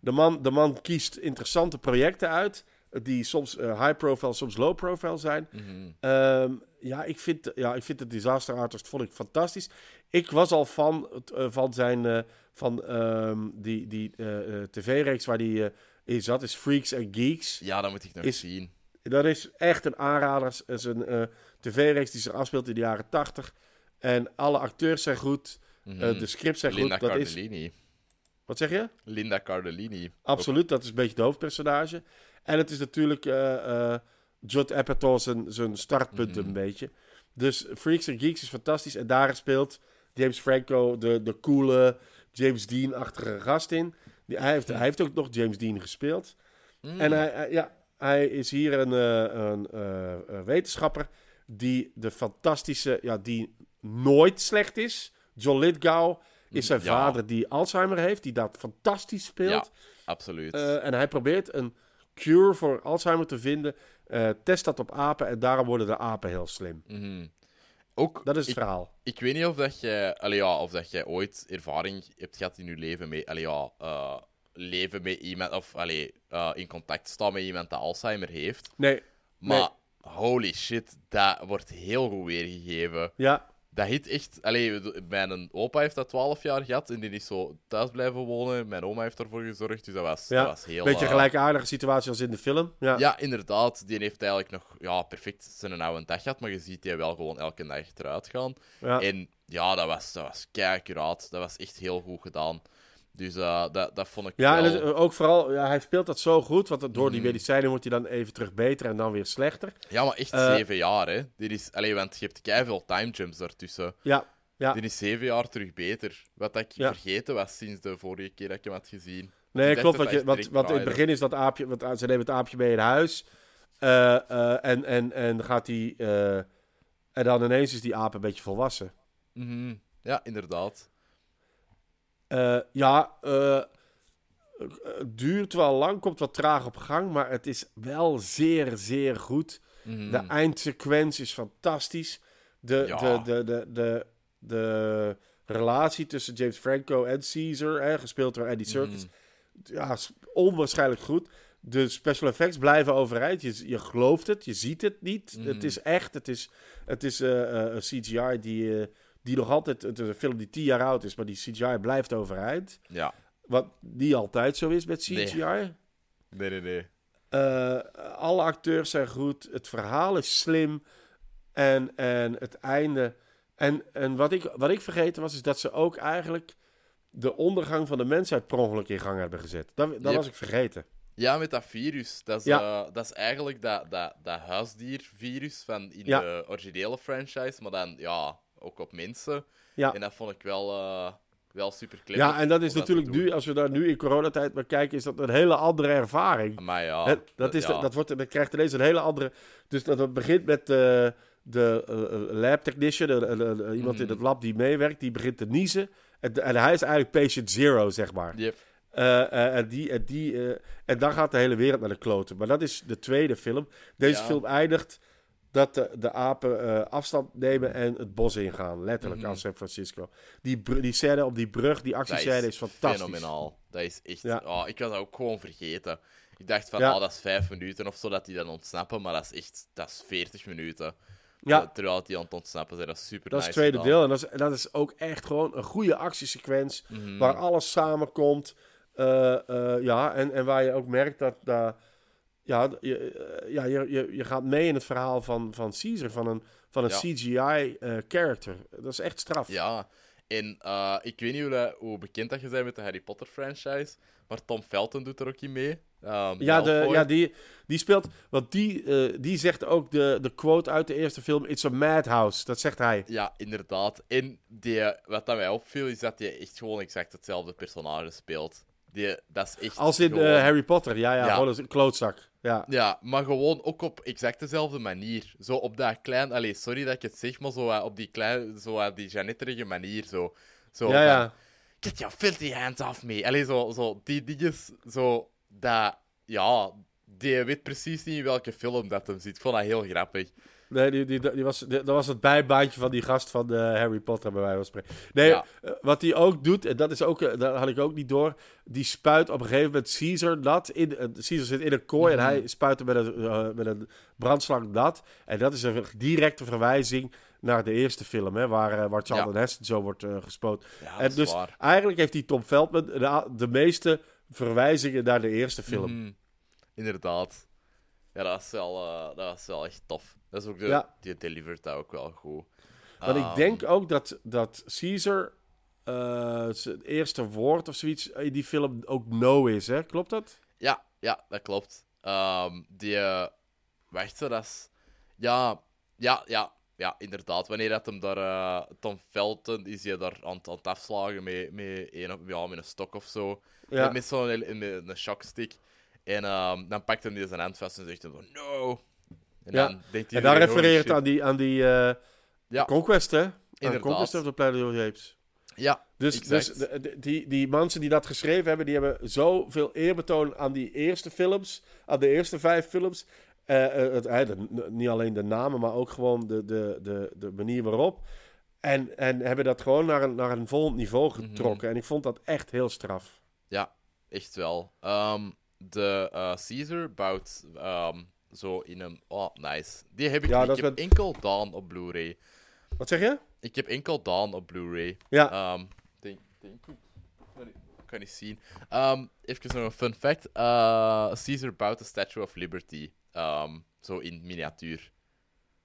De man, de man kiest interessante projecten uit. Die soms eh, high profile, soms low profile zijn. Mhm. Ehm, ja, ik vind, ja, ik vind de Disaster Artist vond ik fantastisch. Ik was al fan eh, van zijn eh, van ehm, die, die eh, eh, tv-reeks waar die eh, in zat, is Freaks and Geeks. Ja, dat moet ik nog is- zien. Dat is echt een aanrader. Het is een tv-reeks die zich afspeelt in de jaren 80. En alle acteurs zijn goed. Mhm. de scripts zijn Linda goed. Dat is, Cardellini. wat zeg je? Linda Cardellini. Absoluut, dat is een beetje de hoofdpersonage. En het is natuurlijk Judd Apatow zijn, zijn startpunt Mhm. een beetje. Dus Freaks and Geeks is fantastisch. En daar speelt James Franco de, de coole James Dean-achtige gast in. Die, hij, heeft, hij heeft ook nog James Dean gespeeld. Mm. En hij, hij- ja, hij is hier een, eh, een eh, eh, wetenschapper die de fantastische, ja, die nooit slecht is. John Lithgow is zijn Ja. vader die Alzheimer heeft, die dat fantastisch speelt. Absoluut. Eh, en hij probeert een cure voor Alzheimer te vinden. test dat op apen en daarom worden de apen heel slim. Mhm. Ook, Dat is het ik, verhaal. ik weet niet of dat jij, allee, ja, of dat jij ooit ervaring hebt gehad in je leven met, allee, ja, eh, leven met iemand, of allee, eh, in contact staan met iemand dat Alzheimer heeft. Nee, Maar holy shit, dat wordt heel goed weergegeven. ja, Dat hit echt... Allee, mijn opa heeft dat 12 jaar gehad en die is zo thuis blijven wonen. Mijn oma heeft ervoor gezorgd, dus dat was, Ja, dat was heel... beetje eh, gelijkaardige situatie als in de film. Ja, Ja, inderdaad. Die heeft eigenlijk nog ja, perfect zijn oude dag gehad, maar je ziet die wel gewoon elke dag eruit gaan. ja. En ja, dat was, dat was kei accuraat. Dat was echt heel goed gedaan. Dus eh, dat, dat vond ik Ja, wel... en het- ook vooral, ja, hij speelt dat zo goed, want door die Mhm. medicijnen wordt hij dan even terug beter en dan weer slechter. Ja, maar echt Eh, zeven jaar, hè. Dit is... Allee, want je hebt kei veel time jumps daartussen. Ja, ja. Die is zeven jaar terug beter. Wat ik Ja. vergeten was sinds de vorige keer dat ik hem had gezien. Nee, dacht klopt. dat Want, je, want, direct want in het begin is dat aapje, want ze nemen het aapje mee in huis. eh, eh, en, en, en gaat hij. eh, en dan ineens is die aap een beetje volwassen. Mhm. Ja, inderdaad. Eh, ja, eh, het duurt wel lang, komt wat traag op gang, maar het is wel zeer, zeer goed. Mhm. De eindsequentie is fantastisch. De, Ja. de, de, de, de, de relatie tussen James Franco en Caesar, hè, gespeeld door Andy Serkis, Mhm. ja, is onwaarschijnlijk goed. De special effects blijven overeind. Je, je gelooft het, je ziet het niet. Mhm. Het is echt. Het is, het is eh, eh, een CGI die, die nog altijd... Het is een film die tien jaar oud is, maar die CGI blijft overeind. Ja. Wat niet altijd zo is met CGI. Nee. Nee, nee, nee. Eh, alle acteurs zijn goed. Het verhaal is slim. En, en het einde... En, en wat, ik, wat ik vergeten was, is dat ze ook eigenlijk... de ondergang van de mensheid per ongeluk in gang hebben gezet. Dat, dat Yep. was ik vergeten. Ja, met dat virus. Dat is, Ja. eh, dat is eigenlijk dat, dat, dat huisdiervirus van in Ja. de originele franchise, maar dan ja, ook op mensen. Ja. En dat vond ik wel, eh, wel super clever. Ja, en dat is natuurlijk nu, als we daar nu in coronatijd naar kijken, is dat een hele andere ervaring. Maar ja, dat, is ja. dat, wordt, dat krijgt ineens een hele andere. Dus dat, begint met eh, de eh, lab technician, iemand in Mhm. het lab die meewerkt, die begint te niezen. En, en hij is eigenlijk patient zero, zeg maar. Yep. En, die, en, die, en dan gaat de hele wereld naar de kloten. Maar dat is de tweede film. Deze Ja. film eindigt dat de, de apen eh, afstand nemen en het bos ingaan. Letterlijk Mhm. aan San Francisco. Die, die scène op die brug, die actiescène is, fantastisch. fenomenaal. Dat is echt... Ja. Oh, ik was dat ook gewoon vergeten. Ik dacht van, Ja. oh, dat is vijf minuten of zo dat die dan ontsnappen, maar dat is echt... Dat is veertig minuten. Ja. Terwijl die aan het ontsnappen zijn, dat is super Dat is nice het tweede gedaan. deel. En dat is, en dat is ook echt gewoon een goede actiesequence. Mhm. Waar alles samenkomt. Eh, eh, ja, en, en waar je ook merkt dat. dat ja, je, eh, ja je, je, je gaat mee in het verhaal van, van Caesar, van een, van een Ja. CGI-character. dat is echt straf. Ja, en eh, ik weet niet hoe, bekend dat je bent met de Harry Potter franchise, maar Tom Felton doet er ook in mee. Ehm, Ja, de, ja die, die speelt. Want die, eh, die zegt ook de, de quote uit de eerste film: It's a madhouse. Dat zegt hij. Ja, inderdaad. En die, wat dat mij opviel, is dat hij echt gewoon exact hetzelfde personage speelt. Die, dat is echt Als in eh, gewoon- Harry Potter. Ja, ja, Ja. gewoon een klootzak. Ja. Ja, maar gewoon ook op exact dezelfde manier. Zo op dat klein... Allee, sorry dat ik het zeg, maar zo eh, op die klein... Zo eh, die Janetterige manier, zo. zo Ja, ja. Get your filthy hands off me. Allee, zo, zo die dinges, zo... Dat... Ja, die weet precies niet in welke film dat hem zit. Ik vond dat heel grappig. Nee, die, die, die was, die- dat was het bijbaantje van die gast van eh, Harry Potter, bij wijze van spreken. Nee, Ja. eh, wat hij ook doet, en dat is ook, eh, dat had ik ook niet door. Die spuit op een gegeven moment Caesar nat. In, Caesar zit in een kooi Mhm. en hij spuit hem met een, eh, met een brandslang nat. En dat is een directe verwijzing naar de eerste film, hè, waar, waar Charlton Ja. Heston zo wordt gespoten. Ja, en dus waar. eigenlijk heeft die Tom Veldman de, de meeste verwijzingen naar de eerste film. Mhm. Inderdaad. Ja, dat was wel, eh, dat was wel echt tof. Dat is ook de, Ja. die delivert dat ook wel goed. Want ik Ehm, denk ook dat, dat Caesar eh, zijn eerste woord of zoiets in die film ook no is, hè? Klopt dat? Ja, ja, dat klopt. Ehm, die... eh, wacht, dat is... Ja, ja, ja, ja, inderdaad. Wanneer dat hem daar... Tom Felton is hij daar aan, het- aan het afslagen met, met, een, ja, met een stok of zo. Ja. Met, zo'n met een shockstick. En ehm, dan pakt hij zijn hand vast en zegt hij zo, no. En Ja. dan denkt En hij daar weer, holy refereert aan die, aan die eh, Ja. Conquest, hè? Inderdaad. Conquest of the Apes. Ja, Dus, dus exact. de- de- die, die mensen die dat geschreven hebben, die hebben zoveel eerbetoon aan die eerste films, aan de eerste vijf films. Eh, eh, het, de- niet alleen de namen, maar ook gewoon de, de, de, de manier waarop. En, en hebben dat gewoon naar een, naar een volgend niveau Mhm. getrokken. En ik vond dat echt heel straf. Ja, echt wel. Ehm, de eh, Caesar bouwt ehm, zo in een... Oh, nice. Die heb ik Ja, Ik heb met- enkel Dawn op Blu-ray. Wat zeg je? Ik heb enkel Dawn op Blu-ray. Ja. Denk, denk ik. Kan niet- Kan niet zien. Ehm, even nog een fun fact. Eh, Caesar bouwt de Statue of Liberty. Zo in miniatuur.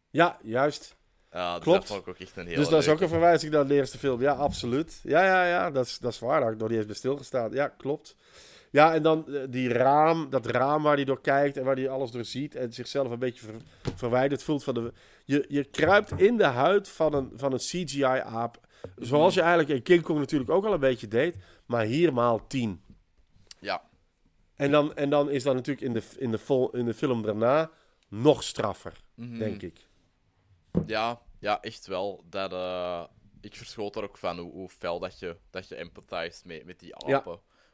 Ja, juist. Eh, dus Klopt. Dat vond ik ook echt een heel dus dat is ook een verwijzing naar de eerste film. Ja, absoluut. Ja, ja, ja, dat is, dat is waar. Daar had ik nog niet eens bij stilgestaan. Ja, klopt. Ja, en dan eh, die raam, dat raam waar hij door kijkt en waar hij alles door ziet en zichzelf een beetje ver- verwijderd voelt van de... Je, je kruipt in de huid van een, van een CGI-aap. Zoals je eigenlijk in King Kong natuurlijk ook al een beetje deed, maar hier maal tien. Ja, En dan, en dan is dat natuurlijk in de, in de, vol, in de film daarna nog straffer, mhm. denk ik. Ja, ja, echt wel. Dat, eh, ik verschoot er ook van hoe, hoe fel dat je, dat je empathized met, met die Ja.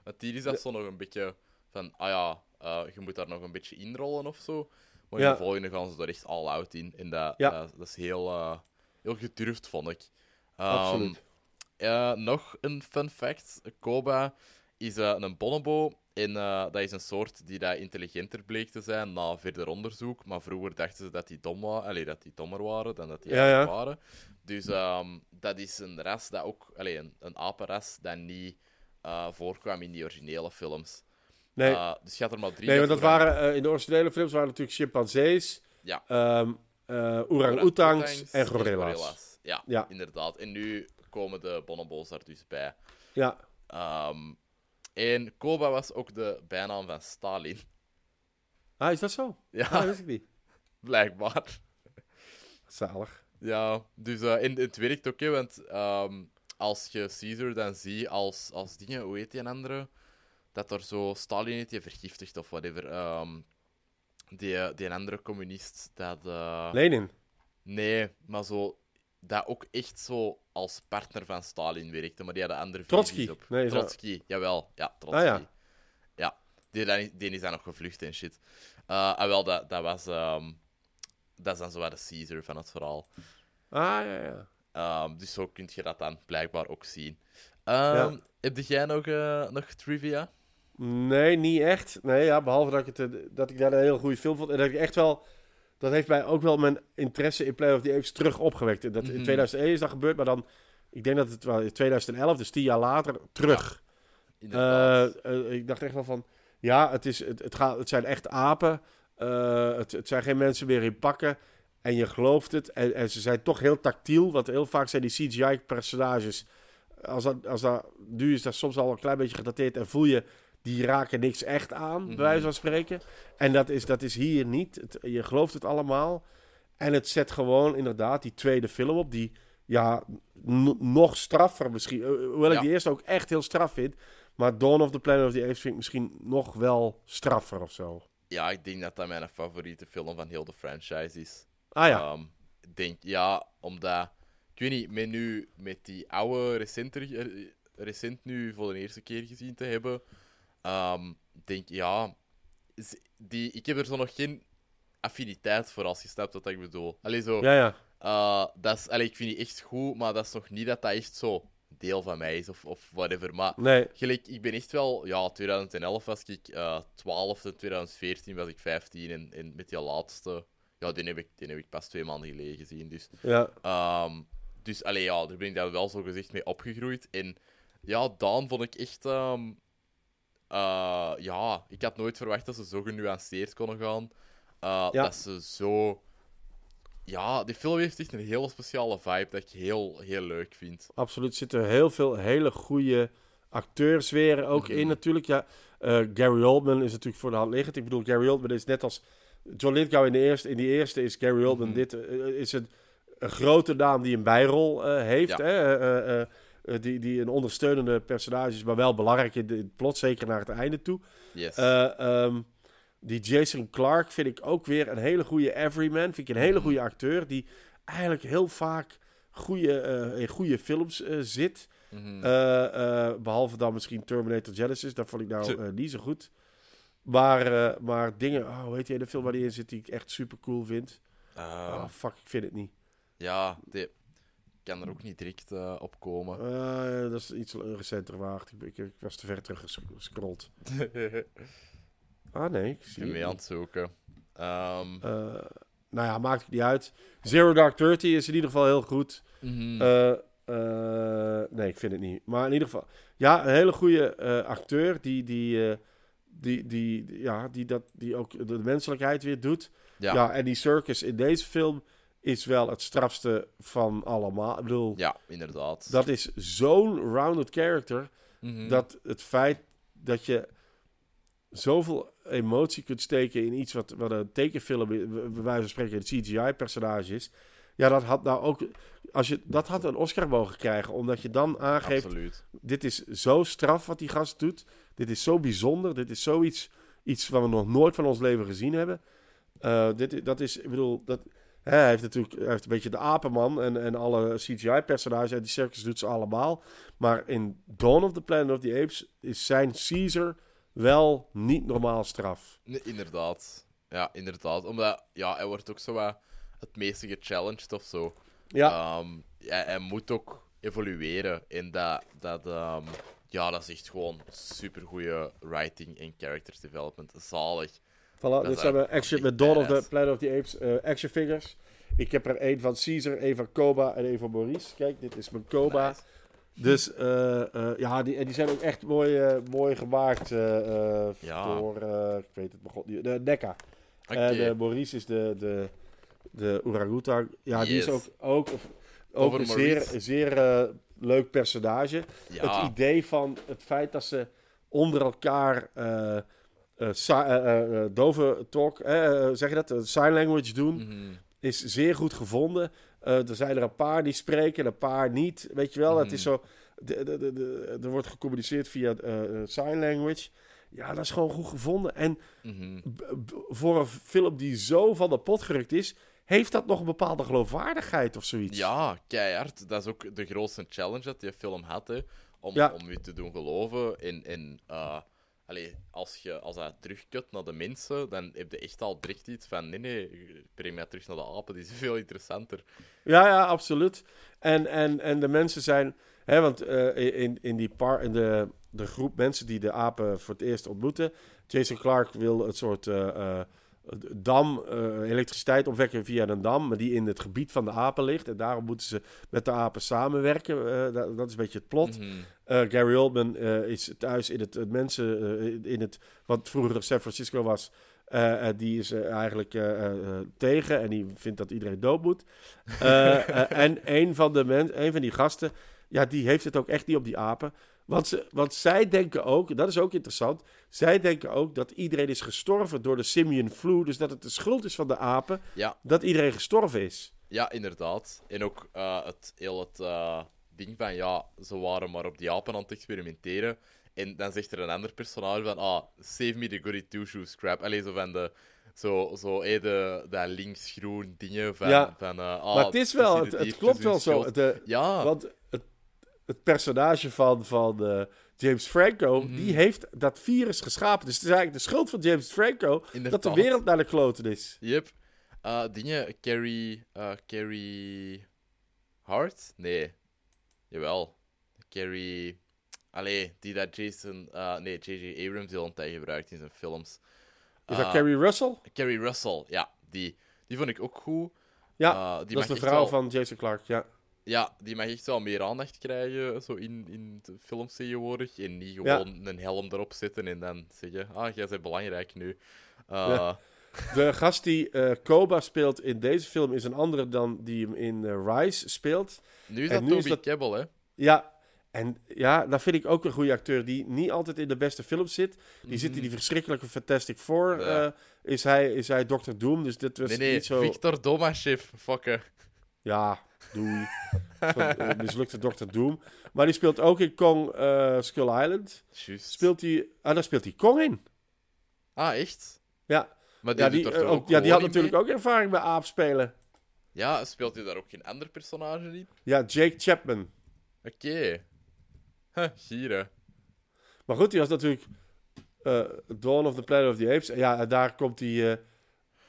Want hier is dat zo nog een beetje van, ah ja, eh, je moet daar nog een beetje inrollen of zo. Maar in Ja. de volgende gaan ze er echt all out in. En dat, Ja. dat, dat is heel, eh, heel gedurfd, vond ik. Ehm, Absoluut. eh, nog een fun fact. Koba is een bonobo. En dat is een soort die dat intelligenter bleek te zijn na verder onderzoek. Maar vroeger dachten ze dat die, dom wa- allee, dat die dommer waren dan dat die ja. waren. Dus ehm, dat is een ras dat ook... Allee, een, een apenras dat niet eh, voorkwam in die originele films. Nee, Eh, dus je had er maar drie. nee want dat waren, eh, in de originele films waren natuurlijk chimpansees, Ja. ehm eh Orang-oetangs en gorilla's. Ja, Ja. inderdaad. En nu komen de bonobo's daar dus bij. Ja, Ehm, en Koba was ook de bijnaam van Stalin. ah, is dat zo? Ja, Ah, dat wist ik niet. blijkbaar. Zalig. Ja, dus eh, en het werkt ook, hè, want ehm, als je Caesar dan ziet als, als dingen, hoe heet die een andere? Dat er zo Stalin heeft je vergiftigd of whatever. ehm, die, die een andere communist, dat... eh, Lenin. Nee, maar zo... Dat ook echt zo als partner van Stalin werkte, maar die hadden andere Trotsky. op. Nee, Trotsky, jawel. Ja, Trotsky. Ah, ja. Ja, die, die, die is dan nog gevlucht en shit. Ah, wel, dat, dat was... ehm, dat is dan zo wat de Caesar van het verhaal. Ah, ja, ja. Ehm, dus zo kun je dat dan blijkbaar ook zien. Ehm, Heb jij nog, eh, nog trivia? Nee, niet echt. Nee, ja, behalve dat ik, het, eh, dat ik daar een hele goede film vond. En dat ik echt wel... Dat heeft mij ook wel mijn interesse in Play of the Apes terug opgewekt. Dat, In Mhm. 2001 is dat gebeurd, maar dan... Ik denk dat het wel in 2011, dus tien jaar later, terug. Inderdaad. Eh, ik dacht echt wel van... Ja, het, is, het, het, gaat, het zijn echt apen. Het, het zijn geen mensen meer in pakken. En je gelooft het. En, en ze zijn toch heel tactiel. Want heel vaak zijn die CGI-personages... Als dat, als dat, nu is dat soms al een klein beetje gedateerd. En voel je, die raken niks echt aan, Mhm. bij wijze van spreken. En dat is, dat is hier niet. Het- je gelooft het allemaal. En het zet gewoon inderdaad die tweede film op. Die, ja, nog straffer misschien. Hoewel ik Ja. die eerste ook echt heel straf vind. Maar Dawn of the Planet of the Apes vind ik misschien nog wel straffer of zo. Ja, ik denk dat dat mijn favoriete film van heel de franchise is. Ah ja, ik denk, ja, omdat... Ik weet niet, met, nu, met die oude, recenter, recent nu voor de eerste keer gezien te hebben, ehm, denk ja, die, ik heb er zo nog geen affiniteit voor, als je snapt wat ik bedoel. Allee, zo, ja, ja. eh, dat is, allee, ik vind die echt goed, maar dat is nog niet dat dat echt zo deel van mij is, of, of whatever. Maar Nee, Gelijk, ik ben echt wel... Ja, 2011 was ik eh 12 en 2014 was ik 15. En, en met die laatste... Ja, die heb, ik, die heb ik pas twee maanden geleden gezien. Dus, ja. ehm, dus allee, ja, daar ben ik dan wel zo gezegd mee opgegroeid. En ja, Daan vond ik echt... ehm, eh, ja, ik had nooit verwacht dat ze zo genuanceerd konden gaan. Eh, Ja. Dat ze zo... Ja, die film heeft echt een hele speciale vibe dat ik heel, heel leuk vind. Absoluut. Er zitten heel veel hele goede acteurs weer ook in Mhm. natuurlijk. Ja, eh, Gary Oldman is natuurlijk voor de hand liggend. Ik bedoel, Gary Oldman is net als John Lithgow in de eerste. In die eerste is Gary Oldman Mhm. dit eh, is een, een grote naam die een bijrol eh, heeft. Ja. Hè? Eh, eh, eh, eh, die, die een ondersteunende personage is, maar wel belangrijk in de- het plot, zeker naar het einde toe. Yes. Eh, ehm, die Jason Clark vind ik ook weer een hele goede everyman. Vind ik een hele Mhm. goede acteur die eigenlijk heel vaak goede, eh, in goede films eh, zit. Mhm. Eh, eh, behalve dan misschien Terminator Genesis. Dat vond ik nou eh, niet zo goed. Maar, eh, maar dingen... Oh, hoe heet die ene film waar die in zit die ik echt super cool vind? Oh, fuck, ik vind het niet. Ja, die ik kan er ook niet direct eh, op komen. Eh, dat is iets recenter waard. Ik, ik, ik was te ver teruggescrolld. (laughs) Ah, nee, ik Ik zie ben mee aan het zoeken. Ehm. Eh, nou ja, maakt het niet uit. Zero Dark Thirty is in ieder geval heel goed. mhm. Eh, eh, nee, ik vind het niet. Maar in ieder geval, ja, een hele goede eh, acteur die, die, eh, die, die, ja, die, dat, die ook de menselijkheid weer doet. ja. Ja. Ja. en die circus in deze film is wel het strafste van allemaal. Ik bedoel, inderdaad. dat is zo'n rounded character Mhm. dat het feit dat je zoveel emotie kunt steken in iets wat, wat een tekenfilm, bij bij wijze van spreken, een CGI-personage is. Ja, dat had nou ook. Als je, dat had een Oscar mogen krijgen, omdat je dan aangeeft: Absoluut. dit is zo straf wat die gast doet. Dit is zo bijzonder. Dit is zoiets iets wat we nog nooit van ons leven gezien hebben. Eh, dit, dat is, ik bedoel, dat, hè, hij heeft natuurlijk hij heeft een beetje de apenman en, en alle CGI-personages en die circus doet ze allemaal. Maar in Dawn of the Planet of the Apes is zijn Caesar wel niet normaal straf. Nee, inderdaad. Ja, inderdaad. Omdat ja, hij wordt ook zo het meeste gechallenged of zo. Ja, ja, hij moet ook evolueren. En dat, dat, ehm, ja, dat is echt gewoon supergoeie writing en character development. Zalig. voilà, dat dit is zijn we action met Dawn of the. Planet of the Apes eh, action figures. Ik heb er één van Caesar, één van Koba en één van Maurice. Kijk, dit is mijn Koba. Nice. Dus eh, eh, ja, die, en die zijn ook echt mooi, mooi gemaakt Ja. door, ik weet het maar god de NECA. Oké. En Maurice is de, de, de orangutan. Ja, die is ook, ook, ook Over een zeer, Maurice. zeer leuk personage. ja. Het idee van het feit dat ze onder elkaar eh, eh, dove talk, zeg je dat, sign language doen, Mhm. is zeer goed gevonden. Er zijn er een paar die spreken, een paar niet. Weet je wel, het is Mhm. zo. de- de- de- er wordt gecommuniceerd via sign language. Ja, dat is gewoon goed gevonden. En Mhm. voor een film die zo van de pot gerukt is, heeft dat nog een bepaalde geloofwaardigheid of zoiets. Ja, keihard. Dat is ook de grootste challenge dat die film had, hè. Om, Ja. om u te doen geloven. En, en eh, allee, als, je, als hij terugkut naar de mensen, dan heb je echt al direct iets van nee, nee, breng mij terug naar de apen, die is (laughs) veel interessanter. Ja, ja, absoluut. En, en, en de mensen zijn... Hè, want eh, in, in, die par, in de, de groep mensen die de apen voor het eerst ontmoeten... Jason Clark wil het soort eh, dam, eh, elektriciteit opwekken via een dam... maar die in het gebied van de apen ligt. En daarom moeten ze met de apen samenwerken. Eh, dat, dat is een beetje het plot. Mhm. Eh, Gary Oldman is thuis in het, het mensen, in het, wat vroeger San Francisco was, die is eigenlijk tegen en die vindt dat iedereen dood moet. (laughs) En een van, de men, een van die gasten, ja, die heeft het ook echt niet op die apen. Want, ze, want zij denken ook, dat is ook interessant, zij denken ook dat iedereen is gestorven door de simian flu. Dus dat het de schuld is van de apen Ja, dat iedereen gestorven is. ja, inderdaad. En ook eh, het heel het eh, ding van ja, ze waren maar op die apen aan het experimenteren. En dan zegt er een ander personage van ah, save me the goody two shoes crap. Allee, zo van de. Zo, zo eh, de, dat links-groen dingen van. Ja. van eh, ah, maar het is wel, het, het klopt wel zo. De, Ja, Want het, het personage van, van eh, James Franco, Mhm. die heeft dat virus geschapen. Dus het is eigenlijk de schuld van James Franco dat de wereld naar de kloten is. Yep. Eh, dingen, Carrie... eh Carrie... Hart? Nee. Jawel. Carrie... Allee, die dat Jason... eh, nee, J.J. Abrams heel een tijd gebruikt in zijn films. Is dat Carrie Russell? Carrie Russell, ja. Die, die vond ik ook goed. Ja, die dat is de vrouw wel- van Jason Clark, ja. Ja, die mag echt wel meer aandacht krijgen zo in, in de films tegenwoordig. En niet gewoon een helm erop zetten en dan zeggen... Ah, jij bent belangrijk nu. Eh, Ja. De gast die eh, Koba speelt in deze film is een andere dan die hem in eh, Rise speelt. Nu is dat nu Toby is dat- Kebbell, hè. Ja, en ja, dat vind ik ook een goede acteur die niet altijd in de beste films zit. Die zit in die verschrikkelijke Fantastic Four. Mhm. Ja. is, hij, is hij Dr. Doom, dus dit was Nee, nee, niet zo... Victor Domashev, fucker. Ja, doei. (laughs) Eh, mislukte Dr. Doom. Maar die speelt ook in Kong eh, Skull Island. Juist. Speelt hij... Ah, daar speelt hij Kong in. Ah, echt? Ja, Maar die, ja die, eh, ook, ja, die had natuurlijk ook ervaring bij aap spelen. Ja, speelt hij daar ook geen ander personage in? Ja, Jake Chapman. Oké. Huh, gieren. Maar goed, die was natuurlijk Dawn of the Planet of the Apes. Ja, en daar komt hij eh,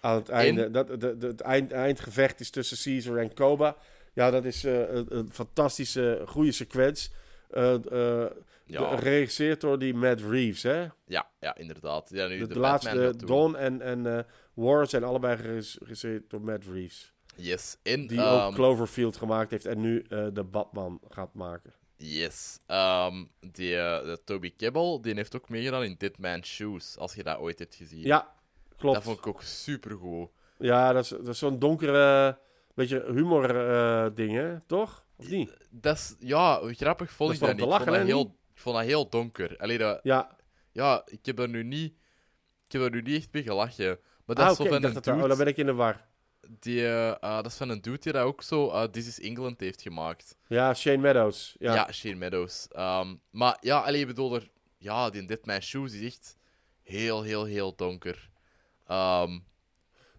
aan het einde. Dat, de, het eind, eindgevecht is tussen Caesar en Koba. Ja, dat is eh, een, een fantastische, goede sequence. Eh, eh, Ja. Geregisseerd door die Matt Reeves, hè? Ja, ja, inderdaad. Ja, nu De, de, de Batman laatste. Dawn en, en War zijn allebei geregisseerd door Matt Reeves. Yes. En, Die ehm, ook Cloverfield gemaakt heeft en nu de Batman gaat maken. Yes. Ehm, die, de Toby Kebbell, die heeft ook meegedaan in Dead Man's Shoes, als je dat ooit hebt gezien. Ja, klopt. Dat vond ik ook supergoed. Ja, dat is, dat is zo'n donkere, beetje humor eh, ding, hè? Toch? Of niet? Dat is, ja, grappig vond Dat ik dat niet. Ik vond dat, heel, ik vond dat heel donker. Allee, dat, Ja. ja, ik heb er nu niet... Ik heb er nu niet echt mee gelachen. Maar dat Ah, is zo ik van een oh, dude... dan ben ik in de war. Die, eh, dat is van een dude die dat ook zo eh, This is England heeft gemaakt. Ja, Shane Meadows. Ja, Ja, Shane Meadows. Ehm, maar ja, alleen bedoel er... Ja, die Dead Man's Shoes is echt heel, heel, heel donker. Ehm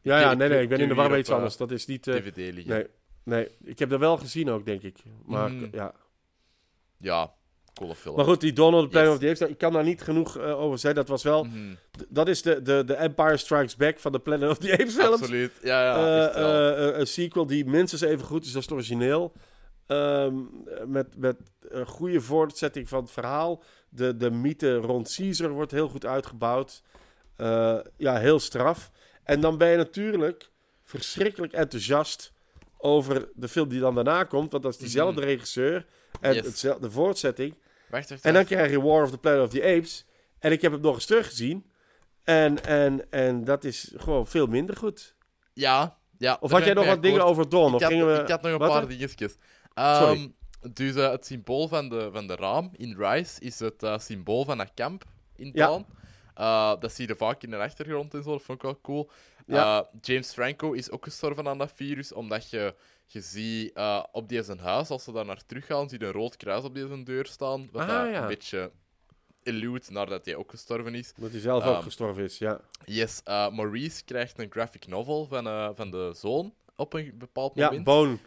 ja, ja nee, nee, ik ben in de war op, iets anders. Dat is niet... eh, nee, nee, ik heb dat wel gezien ook, denk ik. Maar Mhm. ja. Ja, coole film. Maar goed, die Donald Planet Yes. of the Apes, ik kan daar niet genoeg eh, over zeggen. Dat was wel... Mhm, Dat is de, de, de Empire Strikes Back van de Planet of the Apes films. Absoluut. Ja, ja, eh, een sequel die minstens even goed is als het origineel. Ehm, met, met een goede voortzetting van het verhaal. De, de mythe rond Caesar wordt heel goed uitgebouwd. Eh, ja, heel straf. En dan ben je natuurlijk verschrikkelijk enthousiast over de film die dan daarna komt. Want dat is diezelfde regisseur en Yes. hetzelfde voortzetting. Wacht, wacht, En dan krijg je War of the Planet of the Apes. En ik heb hem nog eens teruggezien. En, en, en dat is gewoon veel minder goed. Ja, ja. Of had jij nog wat dingen over Dawn? Ik Of had, gingen we... ik had nog een Wat paar dingetjes. Sorry. Ehm, dus eh, het symbool van de, van de raam in Rise is het eh, symbool van dat kamp in Ja. Eh, dat zie je vaak in de achtergrond en zo, dat vond ik wel cool. Ja. Eh, James Franco is ook gestorven aan dat virus, omdat je, je ziet eh, op die zijn huis, als ze daar naar terug gaan, zie je een rood kruis op die zijn deur staan. Wat Ah, ja. een beetje elude nadat hij ook gestorven is. Dat hij zelf ook Ehm, gestorven is, ja. Yes, Maurice krijgt een graphic novel van, van de zoon op een bepaald Ja, moment. Bone.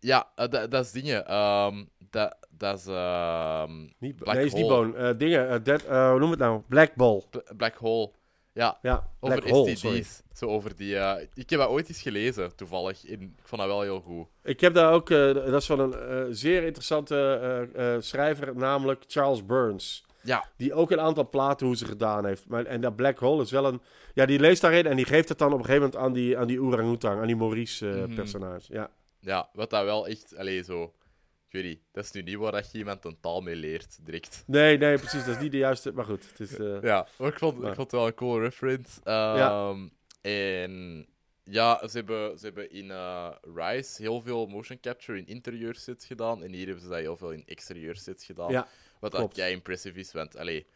Ja, eh, dat, dat is dingen. Ehm, dat, dat is ehm, Niet, Black nee, is niet Hole. Bone. Eh, dingen, Dead, eh, hoe noem het nou? Black Ball. Bl- Black Hole. Ja, Ja, Black over Hole, STD's. sorry. Zo over die... ik heb dat ooit eens gelezen, toevallig. En ik vond dat wel heel goed. Ik heb daar ook, dat is van een zeer interessante schrijver, namelijk Charles Burns. Ja, Die ook een aantal platen hoe ze gedaan heeft. Maar, en dat Black Hole is wel een... Ja, die leest daarin en die geeft het dan op een gegeven moment aan die, aan die orang-oetang, aan die Mhm. Maurice-personage. ja. Ja, wat dat wel echt... Allee, zo... Ik weet niet, dat is nu niet waar dat je iemand een taal mee leert, direct. Nee, nee, precies. Dat is niet de juiste... Maar goed, het is... eh, Ja, maar ik vond, Ja. ik vond het wel een cool reference. Ehm, En ja, ze hebben, ze hebben in eh, Rise heel veel motion capture in interieursets gedaan. En hier hebben ze dat heel veel in exterieursets gedaan. Ja, Wat dat kei impressive is, want allee,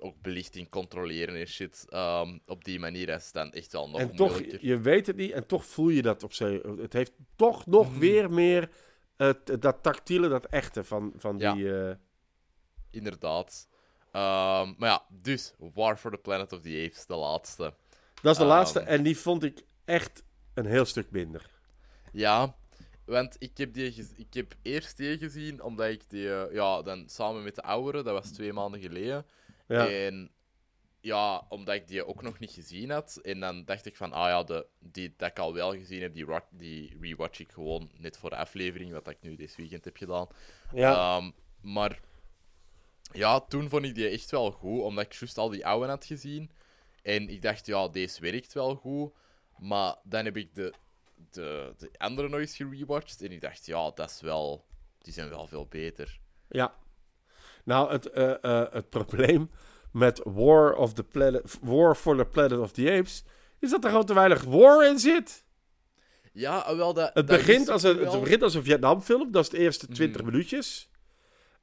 ook belichting controleren en shit. ehm, op die manier is het dan echt wel nog en toch, moeilijker. je weet het niet en toch voel je dat op zee. Het heeft toch nog Mhm. weer meer dat tactiele, dat echte van, van Ja. die... eh, Inderdaad. Ehm, maar ja, dus War for the Planet of the Apes, de laatste. dat is de Ehm. laatste en die vond ik echt een heel stuk minder. Ja, want ik heb, die ik heb eerst die gezien omdat ik die, eh, ja, dan samen met de ouderen, dat was twee maanden geleden. Ja. En ja, omdat ik die ook nog niet gezien had. En dan dacht ik van, ah ja, de, die dat ik al wel gezien heb, die, die rewatch ik gewoon net voor de aflevering, wat ik nu dit weekend heb gedaan. ja. Ehm, maar ja, toen vond ik die echt wel goed, omdat ik juist al die oude had gezien. En ik dacht, ja, deze werkt wel goed. Maar dan heb ik de, de, de andere nog eens gerewatcht. En ik dacht, ja, dat is wel... Die zijn wel veel beter. Ja. Nou, het, eh, eh, het probleem met War, of the Planet, War for the Planet of the Apes... is dat er gewoon te weinig war in zit. Ja, ah, wel, dat... Het dat begint, als een, wel- het begint als een Vietnamfilm. Dat is de eerste 20 Mhm. minuutjes.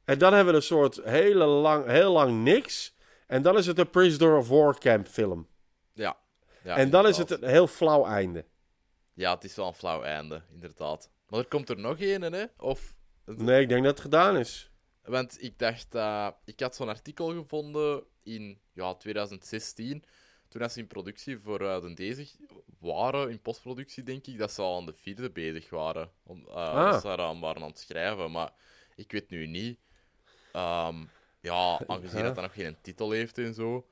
En dan hebben we een soort hele lang, heel lang niks. En dan is het een Prisoner of War camp film. Ja. ja en dan is het een heel flauw einde. Ja, het is wel een flauw einde, inderdaad. Maar er komt er nog een, hè? Of... Nee, ik denk dat het gedaan is. Want ik dacht, eh, ik had zo'n artikel gevonden in ja, 2016. Toen als ze in productie voor eh, de deze waren, in postproductie denk ik, dat ze al aan de vierde bezig waren. Om, eh, Ah. Dat ze waren aan het schrijven. Maar ik weet nu niet. Ehm, ja, (laughs) aangezien Ja. dat dat nog geen titel heeft en zo.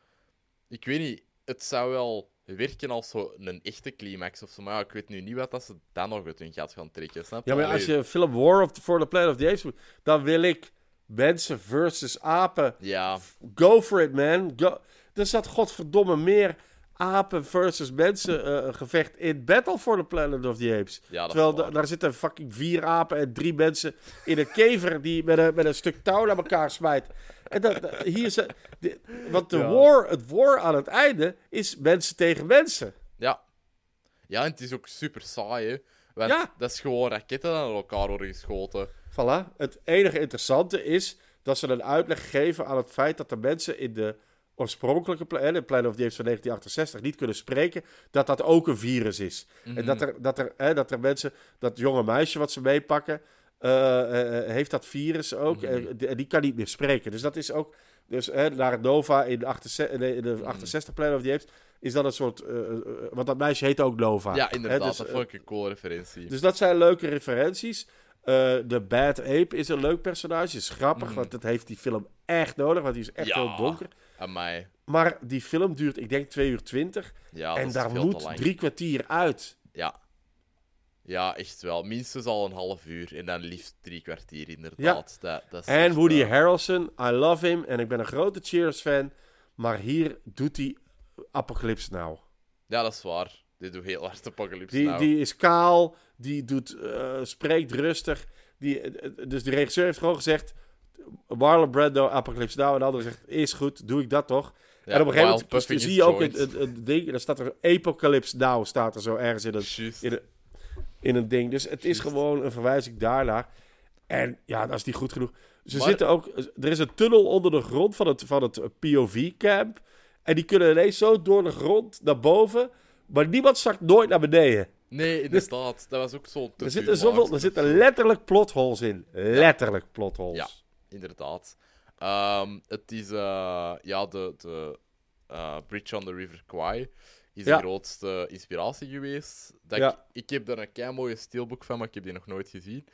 Ik weet niet, het zou wel werken als zo een echte climax of zo. Maar ja, ik weet nu niet wat dat ze dan nog uit hun gat gaan trekken. Snap? Ja, maar als je film War of the, for the Planet of the Apes dan wil ik mensen versus apen. Ja, Go for it, man. Go. Er zat godverdomme meer apen versus mensen eh, gevecht in Battle for the Planet of the Apes. ja Terwijl da- daar zitten fucking vier apen en drie mensen in een kever die met een, met een stuk touw naar elkaar smijt. En dat, dat- hier is, want de Ja. war, het war aan het einde is mensen tegen mensen. Ja. Ja, en het is ook super saai, hè. Want Ja. dat is gewoon raketten naar elkaar worden geschoten. Voilà. Het enige interessante is dat ze een uitleg geven aan het feit dat de mensen in de oorspronkelijke pla- hè, de Planet of Apes van 1968 niet kunnen spreken, dat dat ook een virus is. En dat er, dat, er, hè, dat er mensen, dat jonge meisje wat ze meepakken, eh, eh, eh, heeft dat virus ook. Mhm. en die, die kan niet meer spreken. Dus dat is ook, dus hè, naar Nova in de, 68, nee, in de Mhm. 68 Planet of the Apes, is dat een soort, want dat meisje heet ook Nova. Ja, Hè, inderdaad. dus, dat vond ik een cool referentie. dus dat zijn leuke referenties. Eh, de Bad Ape is een leuk personage. Is grappig, Mhm. want dat heeft die film echt nodig. Want die is echt Ja. heel donker. Mij. Maar die film duurt, ik denk, 2 uur 20. Ja, en daar moet drie kwartier uit. Ja. Ja, echt wel. Minstens al een half uur. En dan liefst drie kwartier, inderdaad. Dat, En echt, Woody Harrelson, I love him. En ik ben een grote Cheers-fan. Maar hier doet hij Apocalypse Now. Ja, dat is waar. Dit doet heel hard Apocalypse Die, Now. die is kaal. Die doet, eh, spreekt rustig. Die, eh, eh, dus de regisseur heeft gewoon gezegd... Marlon Brando, Apocalypse Now. En de andere zegt, is goed, doe ik dat toch? Ja, en op een gegeven moment zie je ook het, het, het ding. En dan staat er Apocalypse Now. Staat er zo ergens in een, in een, in een ding. Dus het is gewoon een verwijzing daarnaar. En ja, dat is niet goed genoeg. Ze Maar- zitten ook... Er is een tunnel onder de grond van het, van het POV-camp. En die kunnen ineens zo door de grond naar boven. Maar niemand zakt nooit naar beneden. Nee, inderdaad. Dat was ook zo. Er zitten, zoveel, er zitten letterlijk plotholes in. Letterlijk plotholes. Ja. Inderdaad. Ehm, het is eh, ja, de, de eh, Bridge on the River Kwai. is Ja. de grootste inspiratie geweest. Dat Ja. ik, ik heb daar een kei mooie steelbook van, maar ik heb die nog nooit gezien.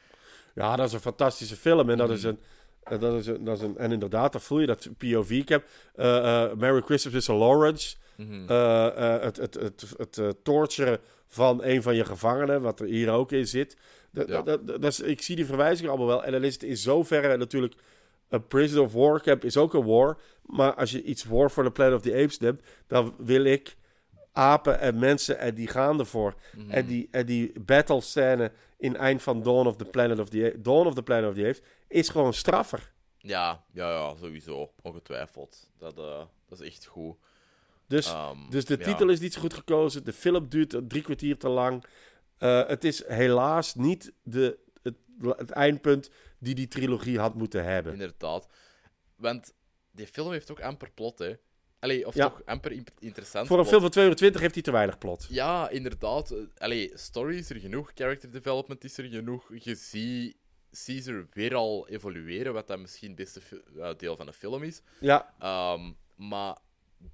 Ja, dat is een fantastische film. En dat Mhm. is een. eh, Dat is een, dat is een, en inderdaad, dan voel je dat POV. Ik heb eh, Merry Christmas Mr. Lawrence. Mhm. eh, eh, het het, het, het, eh, torturen van een van je gevangenen, wat er hier ook in zit. Dat, Ja. dat, dat, dat is, ik zie die verwijzingen allemaal wel. En dan is het in zoverre natuurlijk... Een Prison of War camp is ook een war. Maar als je iets War for the Planet of the Apes neemt... dan wil ik apen en mensen en die gaan ervoor. Mhm. En die, en die battle scène in eind van Dawn of the Planet of the Apes... Dawn of the Planet of the Apes is gewoon straffer. Ja, ja, ja, sowieso. Ongetwijfeld. Dat, eh, dat is echt goed. Dus... Ehm, Dus de ja. titel is niet zo goed gekozen. De film duurt drie kwartier te lang. Eh, het is helaas niet de, het, het eindpunt die die trilogie had moeten hebben. Inderdaad. Want die film heeft ook amper plot, hè. Allee, of Ja. toch amper in- interessant Voor een plot. film van 220 heeft hij te weinig plot. Ja, inderdaad. Eh, Allee, story is er genoeg, character development is er genoeg. Je ziet Caesar weer al evolueren, wat dan misschien het beste eh, deel van de film is. Ja, Ehm, maar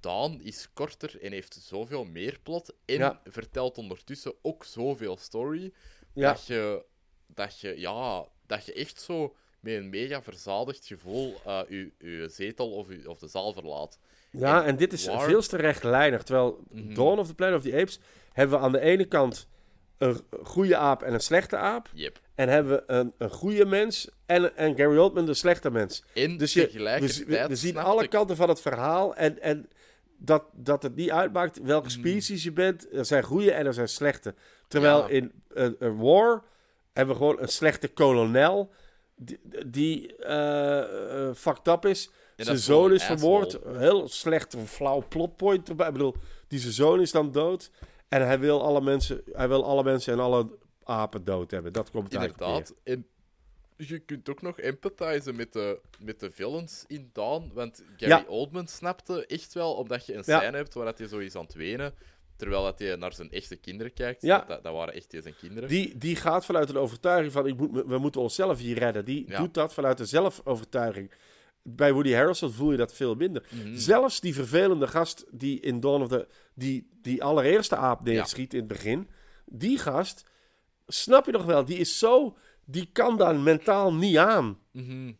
Daan is korter en heeft zoveel meer plot. En Ja. vertelt ondertussen ook zoveel story. ja, Dat, je, dat, je, ja, dat je echt zo met een mega verzadigd gevoel eh, je, je zetel of, je, of de zaal verlaat. ja, En en dit is veel te rechtlijnig. Terwijl Mhm. Dawn of the Planet of the Apes hebben we aan de ene kant een goede aap en een slechte aap. Yep. En hebben we een, een goede mens en, en Gary Oldman de slechte mens. En Dus je, we, we- we zien alle kanten van het verhaal. En, en dat, dat het niet uitmaakt welke Mhm. species je bent. Er zijn goede en er zijn slechte. Terwijl Ja. in een War hebben we gewoon een slechte kolonel. Die, die eh, eh, fucked up is. Zijn zoon is vermoord. heel slecht, flauw plotpoint erbij. Ik bedoel, die zijn zoon is dan dood. En hij wil alle mensen, hij wil alle mensen en alle apen dood hebben. Dat komt op Inderdaad. Je kunt ook nog empathizen met de, met de villains in Dawn. Want Gary Ja. Oldman snapte echt wel, omdat je een Ja. scène hebt waar dat hij zo is aan het wenen. Terwijl dat hij naar zijn echte kinderen kijkt. Ja. Dat, dat waren echt zijn kinderen. Die, die gaat vanuit een overtuiging van ik moet, we moeten onszelf hier redden. Die Ja. doet dat vanuit een zelfovertuiging. Bij Woody Harrelson voel je dat veel minder. Mhm. Zelfs die vervelende gast die in Dawn of the... Die, die allereerste aap neerschiet in het begin. Die gast, snap je nog wel, die is zo... Die kan daar mentaal niet aan. Mhm.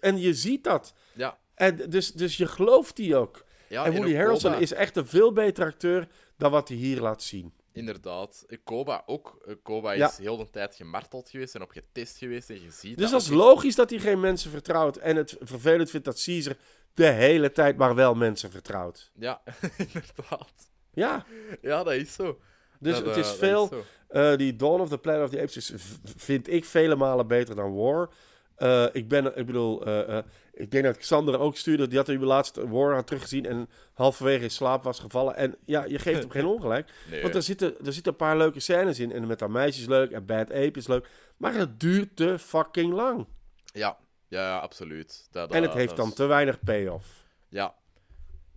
En je ziet dat. Ja. En dus, dus je gelooft die ook. ja en Woody Harrelson is echt een veel beter acteur dan wat hij hier laat zien. Inderdaad. Eh, Koba ook. Eh, Koba Ja. is heel de tijd gemarteld geweest en op getest geweest. En je ziet Dus dat is logisch dat hij geen mensen vertrouwt. En het vervelend vindt dat Caesar de hele tijd maar wel mensen vertrouwt. Ja, (laughs) inderdaad. Ja, Ja, dat is zo. Dus Dat, het is veel... eh, die Dawn of the Planet of the Apes is, vind ik vele malen beter dan War. Eh, ik ben, ik bedoel, eh, ik denk dat Xander ook stuurde. Die had er laatst War had teruggezien en halverwege in slaap was gevallen. En ja, je geeft hem geen (laughs) ongelijk. Nee. Want er zitten, er zitten een paar leuke scènes in. En met dat meisje is leuk en Bad Ape is leuk. Maar het duurt te fucking lang. Ja, ja, ja absoluut. Dat, En het heeft dan is- te weinig payoff. Ja.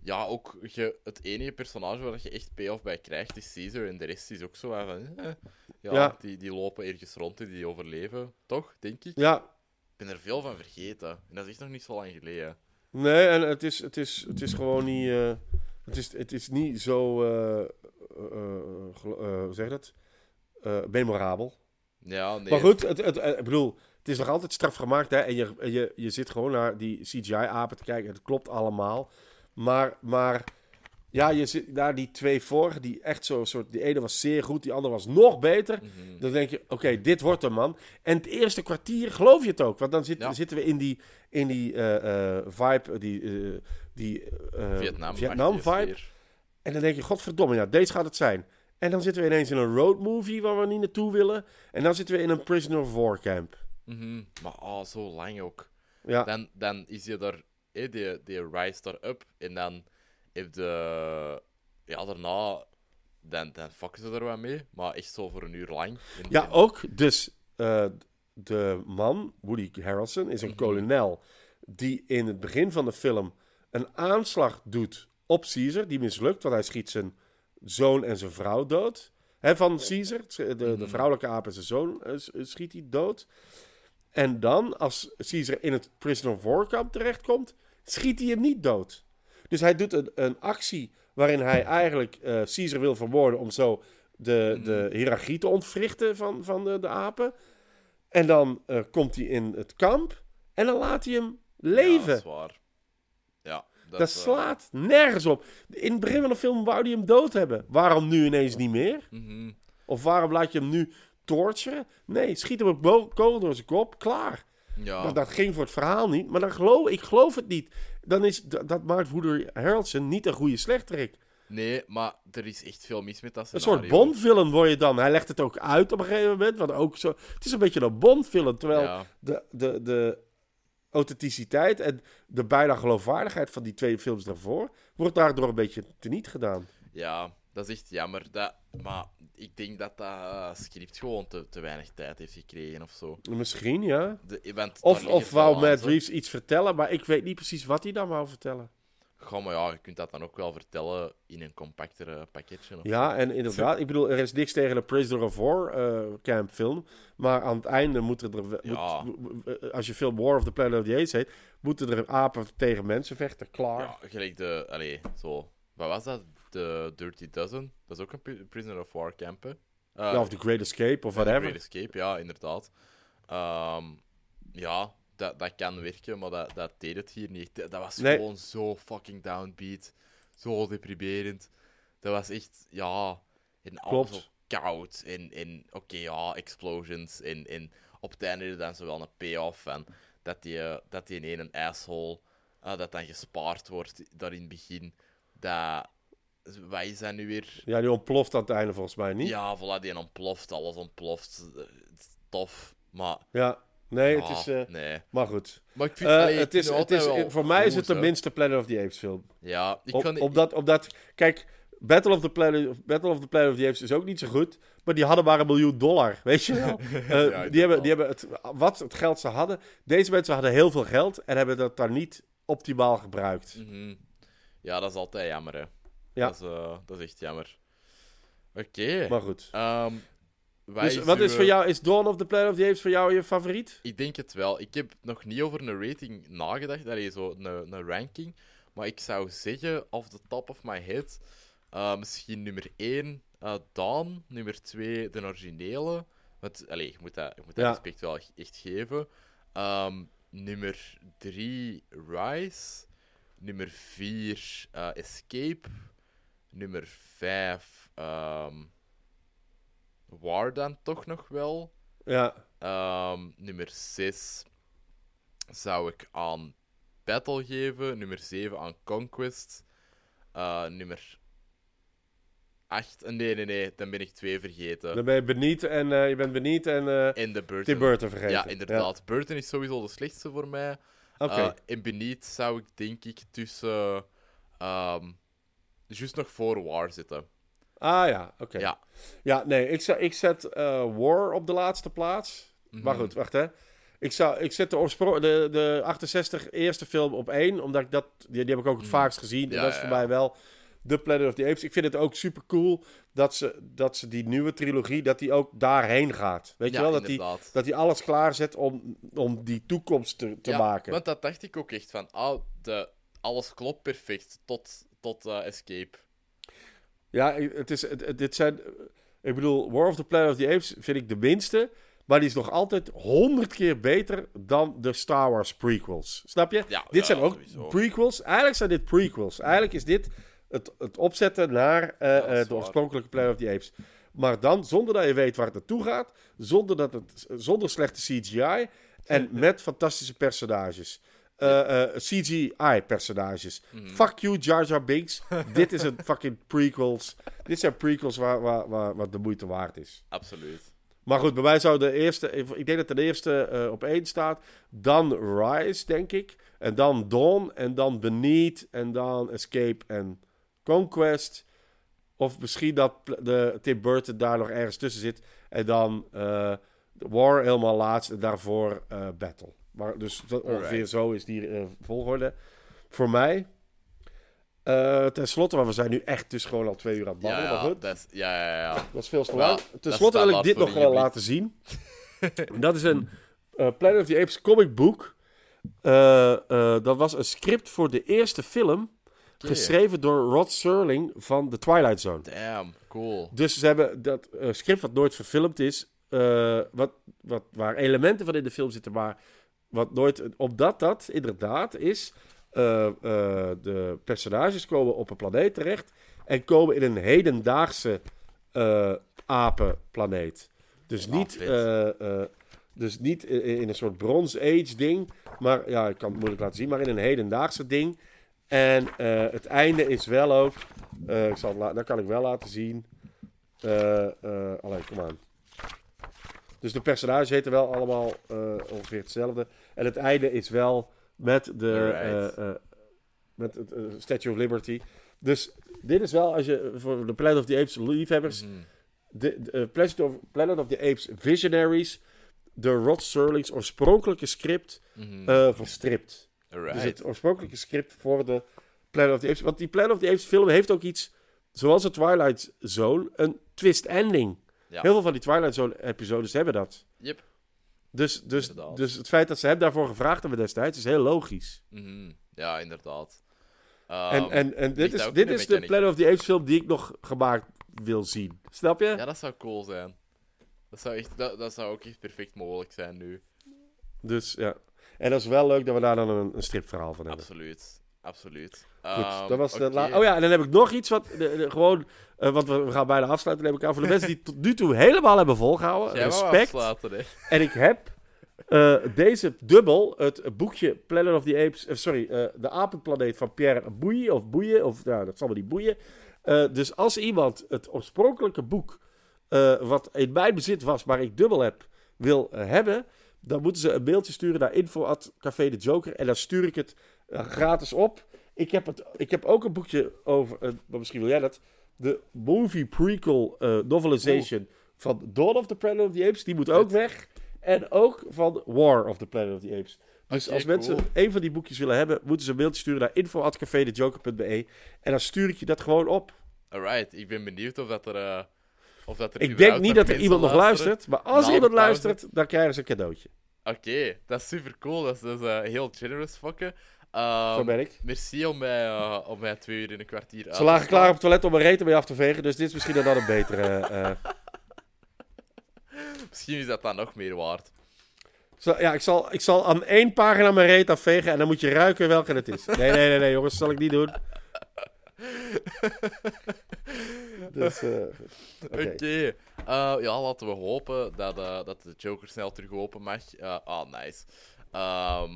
Ja, ook je, het enige personage waar je echt payoff bij krijgt is Caesar. En de rest is ook zo van... eh, ja, Ja. Die, die lopen ergens rond en die overleven. Toch, denk ik? Ja, Ik ben er veel van vergeten. En dat is echt nog niet zo lang geleden. nee, en het is, het is, het is gewoon niet... eh, het, is, het is niet zo... eh, hoe zeg je dat? Memorabel. Ja, nee. Maar goed, het, het, ik bedoel, het is nog altijd strafgemaakt. Hè? En je, je, je zit gewoon naar die CGI-apen te kijken. Het klopt allemaal. Maar, maar ja, je zit naar die twee vorige, die echt zo soort... Die ene was zeer goed, die andere was nog beter. Mhm. Dan denk je, oké, dit wordt hem, man. En het eerste kwartier geloof je het ook. Want dan zit, Ja. zitten we in die, in die eh, eh, vibe, die, eh, die eh, Vietnam. Vietnam-vibe. En dan denk je, godverdomme, ja, deze gaat het zijn. En dan zitten we ineens in een road movie waar we niet naartoe willen. En dan zitten we in een prisoner of war camp. Mhm. Maar oh, zo lang ook. Ja, Dan, dan is je daar... eh, die, die rise daar up. En dan heb de... Ja, daarna... Dan, dan fucken ze er wat mee. Maar echt zo voor een uur lang. Ja en- ook. Dus eh, de man, Woody Harrelson, is een Mhm. kolonel die in het begin van de film een aanslag doet op Caesar. Die mislukt, want hij schiet zijn zoon en zijn vrouw dood. Hè, van Caesar, de, de Mhm. vrouwelijke aap en zijn zoon eh, s- schiet hij dood. En dan, als Caesar in het prisoner of war kamp terechtkomt, schiet hij hem niet dood. Dus hij doet een, een actie waarin hij eigenlijk eh, Caesar wil vermoorden om zo de, de hiërarchie te ontwrichten van, van de, de apen. En dan eh, komt hij in het kamp en dan laat hij hem Ja, leven. dat is waar. Ja, dat, dat eh, slaat nergens op. In het begin van de film wou hij hem dood hebben. Waarom nu ineens niet meer? mhm. Of waarom laat je hem nu torturen? Nee, schiet hem op kogel door zijn kop, klaar. Ja, Dat, dat ging voor het verhaal niet, maar dan geloof, ik geloof het niet. Dan is, dat, dat maakt Woody Harrelson niet een goede slechterik. nee, maar er is echt veel mis met dat Een soort Bond-film word je dan. Hij legt het ook uit op een gegeven moment. Want ook zo, het is een beetje een Bond-film. Terwijl Ja, de, de, de authenticiteit en de bijna geloofwaardigheid van die twee films daarvoor... wordt daardoor een beetje teniet gedaan. ja, dat is echt jammer. Dat, maar ik denk dat dat script gewoon te, te weinig tijd heeft gekregen of zo. Misschien, ja. De, want Of, of wou Matt. Reeves iets vertellen, maar ik weet niet precies wat hij dan wou vertellen. Goh, maar ja, je kunt dat dan ook wel vertellen in een compactere pakketje. Of Ja, en inderdaad, ik bedoel, er is niks tegen de Prisoner of War eh, camp film. Maar aan het einde moeten er, Ja. eh, als je film War of the Planet of the Apes heet, moeten er apen tegen mensen vechten, klaar. Ja, gelijk de... Allee, zo... Wat was dat? De Dirty Dozen? Dat is ook een pri- Prisoner of War camp, hè? Eh, Ja, of The Great Escape of ja, The whatever. Great Escape, ja, inderdaad. Ehm, ja, dat, dat kan werken, maar dat, dat deed het hier niet. Dat, dat was Nee. gewoon zo fucking downbeat. Zo deprimerend. Dat was echt, ja... En alles koud. En, en oké, ja, explosions. En, en op het einde dan zo wel een payoff. En dat die, eh, dat die in een asshole... eh, dat dan gespaard wordt daar in het begin. Dat... Wat is dat nu weer? Ja, die ontploft aan het einde volgens mij niet. Ja, voilà, die ontploft. Alles ontploft. Eh, Tof. Maar... Ja, nee, ja, het is... eh, nee. maar goed. Maar ik vind... Eh, allee, het is, het is, wel voor mij is het de minste Planet of the Apes film. Ja, ik Op, kan... omdat, omdat, kijk, Battle of, the Planet, Battle of the Planet of the Apes is ook niet zo goed. Maar die hadden maar een miljoen dollar, (laughs) weet je wel. Ja, die hebben, die hebben het, wat het geld ze hadden. Deze mensen hadden heel veel geld en hebben dat daar niet optimaal gebruikt. Mhm. Ja, dat is altijd jammer, hè. Ja. Dat, is, eh, dat is echt jammer. Oké. Maar goed. Ehm, wat Dus is wat uw, is voor jou, is Dawn of the Planet of the Apes voor jou je favoriet? Ik denk het wel. Ik heb nog niet over een rating nagedacht. Allee, zo een, een ranking. Maar ik zou zeggen, off the top of my head, eh, misschien nummer 1 eh Dawn. Nummer 2 de originele. Want, allee, je moet dat, je moet dat Ja. respect wel echt geven. Ehm, nummer 3 Rise. Nummer 4 Escape. Nummer 5 War dan toch nog wel. Ja, Ehm, nummer 6 zou ik aan Battle geven. Nummer 7 aan Conquest. Eh, nummer 8. Nee, nee, nee, dan ben ik twee vergeten. dan ben je benieuwd en eh, je bent benieuwd en eh En de Burton. Tim Burton vergeten. Ja, inderdaad. Burton is sowieso de slechtste voor mij. Oké, Eh, en Beniet zou ik denk ik tussen. ehm juist nog voor War zitten. ah ja, oké. Ja. Ja, nee, ik, ik zet eh, War op de laatste plaats. Maar Mhm. goed, wacht hè. Ik, zou, ik zet de, de, de 68 eerste film op één, omdat ik dat, die, die heb ik ook het Mhm. vaakst gezien. Ja, en dat is voor ja. mij wel de Planet of the Apes. Ik vind het ook super cool dat ze, dat ze die nieuwe trilogie, dat die ook daarheen gaat. Weet ja, je wel, dat die, dat die alles klaarzet om, om die toekomst te, te ja, maken. Want dat dacht ik ook echt van. Oh, de, alles klopt perfect tot, tot eh, Escape. Ja, het is, het, dit zijn, ik bedoel, War of the Planet of the Apes vind ik de minste, maar die is nog altijd honderd keer beter dan de Star Wars prequels. Snap je? Ja, dit ja, zijn ook sowieso. prequels. Eigenlijk zijn dit prequels. Eigenlijk is dit het, het opzetten naar eh, eh, de oorspronkelijke Planet of the Apes. Maar dan zonder dat je weet waar het naartoe gaat, zonder, dat het, zonder slechte CGI en (laughs) met fantastische personages. Eh, eh, CGI-personages. Mhm. Fuck you, Jar Jar Binks. (laughs) Dit is een fucking prequels. Dit zijn prequels waar, waar, waar, wat de moeite waard is. Absoluut. Maar goed, bij mij zou de eerste... Ik denk dat de eerste eh, op één staat. Dan Rise, denk ik. En dan Dawn. En dan Beneath. En dan Escape en Conquest. Of misschien dat de Tim Burton daar nog ergens tussen zit. En dan War helemaal laatst. En daarvoor Battle. Maar dus dat ongeveer Alright. zo is die eh, volgorde. Voor mij... Eh ten slotte, want we zijn nu echt dus gewoon al twee uur aan het Ja, babbelen. maar ja, goed. dat is, ja, ja, ja. Dat is veel te Ja, lang. Ten slotte wil ik dit nog wel laten zien. (laughs) dat is een eh, Planet of the Apes comic book. Dat was een script voor de eerste film Geschreven door Rod Serling van The Twilight Zone. Damn, cool. Dus ze hebben dat script wat nooit verfilmd is, wat, wat, waar elementen van in de film zitten, maar wat nooit, omdat dat inderdaad is, eh, eh, de personages komen op een planeet terecht en komen in een hedendaagse eh apenplaneet. Dus niet, dus niet in, een soort Bronze Age ding, maar ja, ik kan het moeilijk laten zien, maar in een hedendaagse ding. En het einde is wel ook, ik zal dat kan ik wel laten zien. Eh allee, kom aan. Dus de personages heten wel allemaal eh, ongeveer hetzelfde. En het einde is wel met de eh, eh, met het Statue of Liberty. Dus dit is wel, als je voor de Planet of the Apes liefhebbers, Mhm. de, de, Planet, of, Planet of the Apes Visionaries, de Rod Serling's oorspronkelijke script eh, verstript. Dus het oorspronkelijke script voor de Planet of the Apes. Want die Planet of the Apes film heeft ook iets, zoals de Twilight Zone, een twist ending. Ja. Heel veel van die Twilight Zone episodes hebben dat. Yep. Dus, dus, Inderdaad. dus het feit dat ze hem daarvoor gevraagd hebben destijds is heel logisch. Mhm. Ja, inderdaad. en, Ehm, en, en dit is, dit de is de. Planet of the Apes film die ik nog gemaakt wil zien. Snap je? Ja, dat zou cool zijn. Dat zou, echt, dat, dat zou ook echt perfect mogelijk zijn nu. Dus ja. En dat is wel leuk dat we daar dan een, een stripverhaal van hebben. Absoluut. Absoluut. Goed, Ehm, dat was de Oh ja, en dan heb ik nog iets wat de- de- gewoon, eh, want we, we gaan bijna afsluiten. Heb ik aan voor de mensen die tot nu toe helemaal hebben volgehouden. Jij respect. En ik heb eh, deze dubbel, het boekje Planet of the Apes, eh, sorry, de apenplaneet van Pierre Bouille, of Boeien, of nou, dat zal wel niet boeien. Dus als iemand het oorspronkelijke boek, wat in mijn bezit was, maar ik dubbel heb, wil hebben, dan moeten ze een mailtje sturen naar info@café de Joker en dan stuur ik het gratis op. Ik heb, het, ik heb ook een boekje over, maar misschien wil jij dat, de movie prequel eh, novelization van Dawn of the Planet of the Apes, die moet ook weg. En ook van War of the Planet of the Apes. Dus als mensen cool. een van die boekjes willen hebben, moeten ze een mailtje sturen naar info.cafedejoker.be en dan stuur ik je dat gewoon op. Alright, ik ben benieuwd of dat er. eh, of dat er Ik denk niet dat er iemand nog luistert, maar als Na iemand luistert, dan krijgen ze een cadeautje. Oké, dat is super cool. Dat is, dat is eh, heel generous, fokken. Zo ben ik. Merci om mij, eh, om mij twee uur in een kwartier uit Ze lagen klaar op het toilet om een reet mee af te vegen, dus dit is misschien dan een betere. eh, (laughs) Misschien is dat dan nog meer waard. Zo, ja, ik zal, ik zal aan één pagina mijn reet afvegen en dan moet je ruiken welke het is. Nee, nee, nee, nee jongens, dat zal ik niet doen. (laughs) Dus, eh, Oké. Eh, ja, laten we hopen dat, eh, dat de Joker snel terug open mag. Eh, ah, nice. Ehm,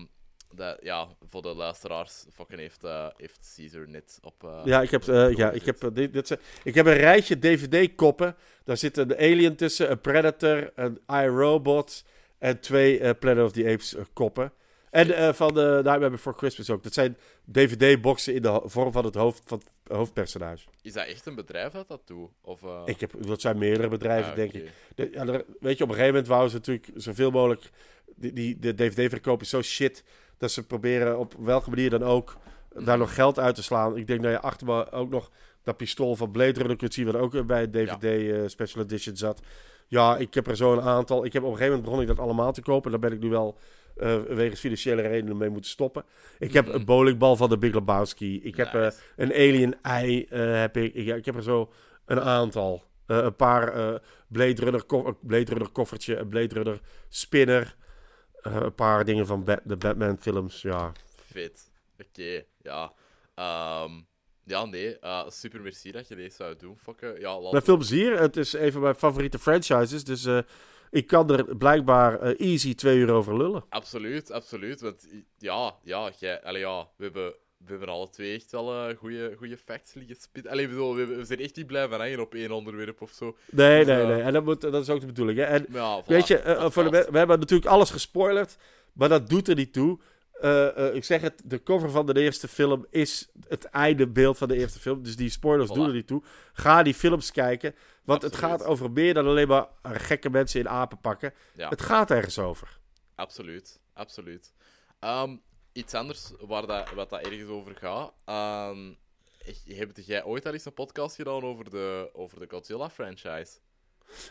dat, ja, voor de luisteraars, fucking heeft, eh, heeft Caesar net op. eh, Ja, ik heb, eh, ja, ik heb, dit, dit, zijn- ik heb een rijtje DVD-koppen. Daar zit een Alien tussen, een Predator, een iRobot en twee Planet of the Apes eh, koppen. En van de Nightmare Before Christmas ook. Dat zijn DVD-boxen in de vorm van het hoofd van het hoofdpersonage. Is dat echt een bedrijf dat dat doet? Of, Ik heb, dat zijn meerdere bedrijven, ah, denk ik. De- ja, er- weet je, op een gegeven moment wouden ze natuurlijk zoveel mogelijk... Die, die, de DVD-verkoop is zo shit dat ze proberen op welke manier dan ook daar nog geld uit te slaan. Ik denk dat je achter me ook nog dat pistool van Blade Runner kunt zien, wat ook bij een DVD eh, Special Edition zat. Ja, ik heb er zo een aantal. Ik heb op een gegeven moment begon ik dat allemaal te kopen. Daar ben ik nu wel eh, wegens financiële redenen mee moeten stoppen. Ik heb Mhm. een bowlingbal van de Big Lebowski. Ik heb eh, een alien ei. heb ik. Ik, ja, ik heb er zo een aantal. Een paar Blade, Runner Blade Runner koffertje, een Blade Runner spinner. Eh, een paar dingen van Bat- de Batman films. Ja, Vet. Oké, ja. Ehm, ja, nee. eh, super merci dat je deze zou doen, fokken. Ja, laten Met veel plezier. Het is een van mijn favoriete franchises. Dus eh, ik kan er blijkbaar easy twee uur over lullen. Absoluut, absoluut. Want ja, ja, jij, allee, ja we, hebben, we hebben alle twee echt wel uh, goede facts liggen spit. Allee, bedoel, we, zijn echt niet blijven hangen op één onderwerp of zo. Nee, Dus, nee, eh, nee. En dat, moet, dat is ook de bedoeling. Hè? En Maar ja, voilà, weet je, eh, voor de, we hebben natuurlijk alles gespoilerd. Maar dat doet er niet toe. Eh, eh, ik zeg het, de cover van de eerste film is het einde beeld van de eerste film. Dus die spoilers Voilà. doen er niet toe. Ga die films kijken. Want het gaat over meer dan alleen maar gekke mensen in apen pakken. Ja. Het gaat ergens over. Absoluut, absoluut. Ehm, iets anders waar dat, wat dat ergens over gaat. Ehm, heb jij ooit al eens een podcast gedaan over de, over de Godzilla-franchise?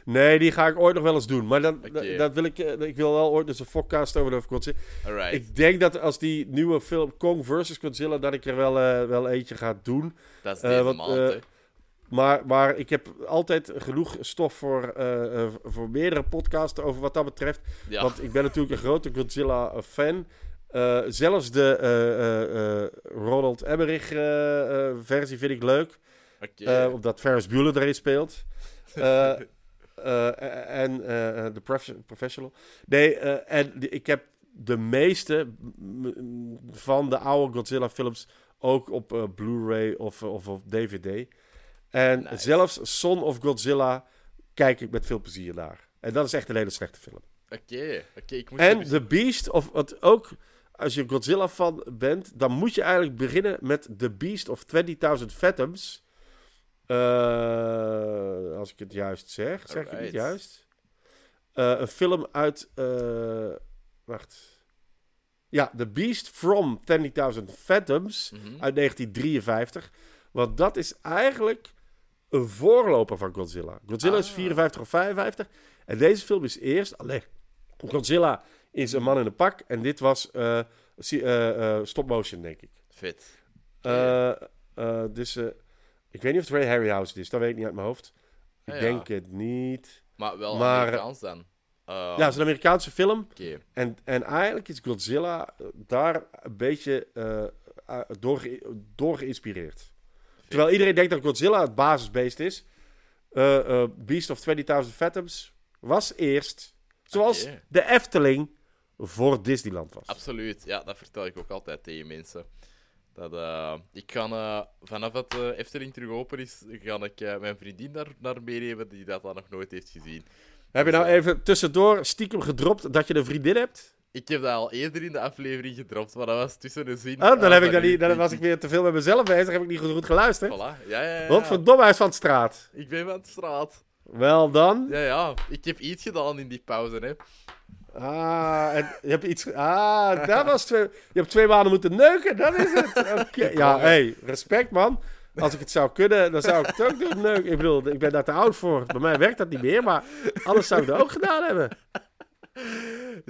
Nee, die ga ik ooit nog wel eens doen. Maar dan, dat, wil ik, eh, ik wil wel ooit dus een podcast over de Godzilla. Alright. Ik denk dat als die nieuwe film Kong vs. Godzilla, dat ik er wel, eh, wel eentje ga doen. dat is eh, deze maand. Maar, maar ik heb altijd genoeg stof voor, voor meerdere podcasts over wat dat betreft. Ja. Want ik ben natuurlijk een grote Godzilla-fan. Eh, zelfs de eh, eh, Ronald Emmerich-versie vind ik leuk. Eh, omdat Ferris Bueller erin speelt. (laughs) En de prof- Professional. Nee, en ik heb de meeste van de oude Godzilla-films ook op Blu-ray of, of op DVD. En Nice. zelfs Son of Godzilla kijk ik met veel plezier naar. En dat is echt een hele slechte film. Oké, oké, En The Beast, of wat ook, als je Godzilla-fan bent, dan moet je eigenlijk beginnen met The Beast of 20.000 Fathoms. Eh, als ik het juist zeg. Zeg ik het juist? Eh, een film uit. eh, wacht. Ja, The Beast from 20.000 Fathoms Mhm. uit 1953. Want dat is eigenlijk een voorloper van Godzilla. Godzilla is Ah. 54 of 55. En deze film is eerst... Alleen, Godzilla is een man in een pak. En dit was eh, stop motion, denk ik. Vet. Eh, dus ik weet niet of het Ray Harryhausen is. Dat weet ik niet uit mijn hoofd. Ik Ah, ja. denk het niet. Maar wel Maar- Amerikaans dan. Uh, Ja, het is een Amerikaanse film. En, en eigenlijk is Godzilla daar een beetje door, door geïnspireerd. Terwijl iedereen denkt dat Godzilla het basisbeest is. Beast of 20.000 Fathoms was eerst, zoals de Efteling voor Disneyland was. Absoluut, ja, dat vertel ik ook altijd tegen mensen. Dat, eh, ik kan eh, vanaf het eh, Efteling terug open is, ga ik mijn vriendin daar, naar meenemen die dat dan nog nooit heeft gezien. Heb je nou even tussendoor stiekem gedropt dat je een vriendin hebt? Ik heb dat al eerder in de aflevering gedropt, maar dat was tussen de zin. Oh, dan, heb ik dat niet, dan was ik weer te veel met mezelf bezig. Heb ik niet goed, geluisterd. Voilà, ja, ja, ja. Wat verdomme huis van de straat. Ik ben van de straat. Wel dan. Ja, ja, ik heb iets gedaan in die pauze, hè. Ah, en je hebt iets. Ah, dat was twee. Je hebt twee maanden moeten neuken, dat is het. (laughs) Oké. Ja, hé, hey, respect man. Als ik het zou kunnen, dan zou ik het ook doen. Neuken. Ik bedoel, ik ben daar te oud voor. Bij mij werkt dat niet meer, maar anders zou ik dat ook gedaan hebben.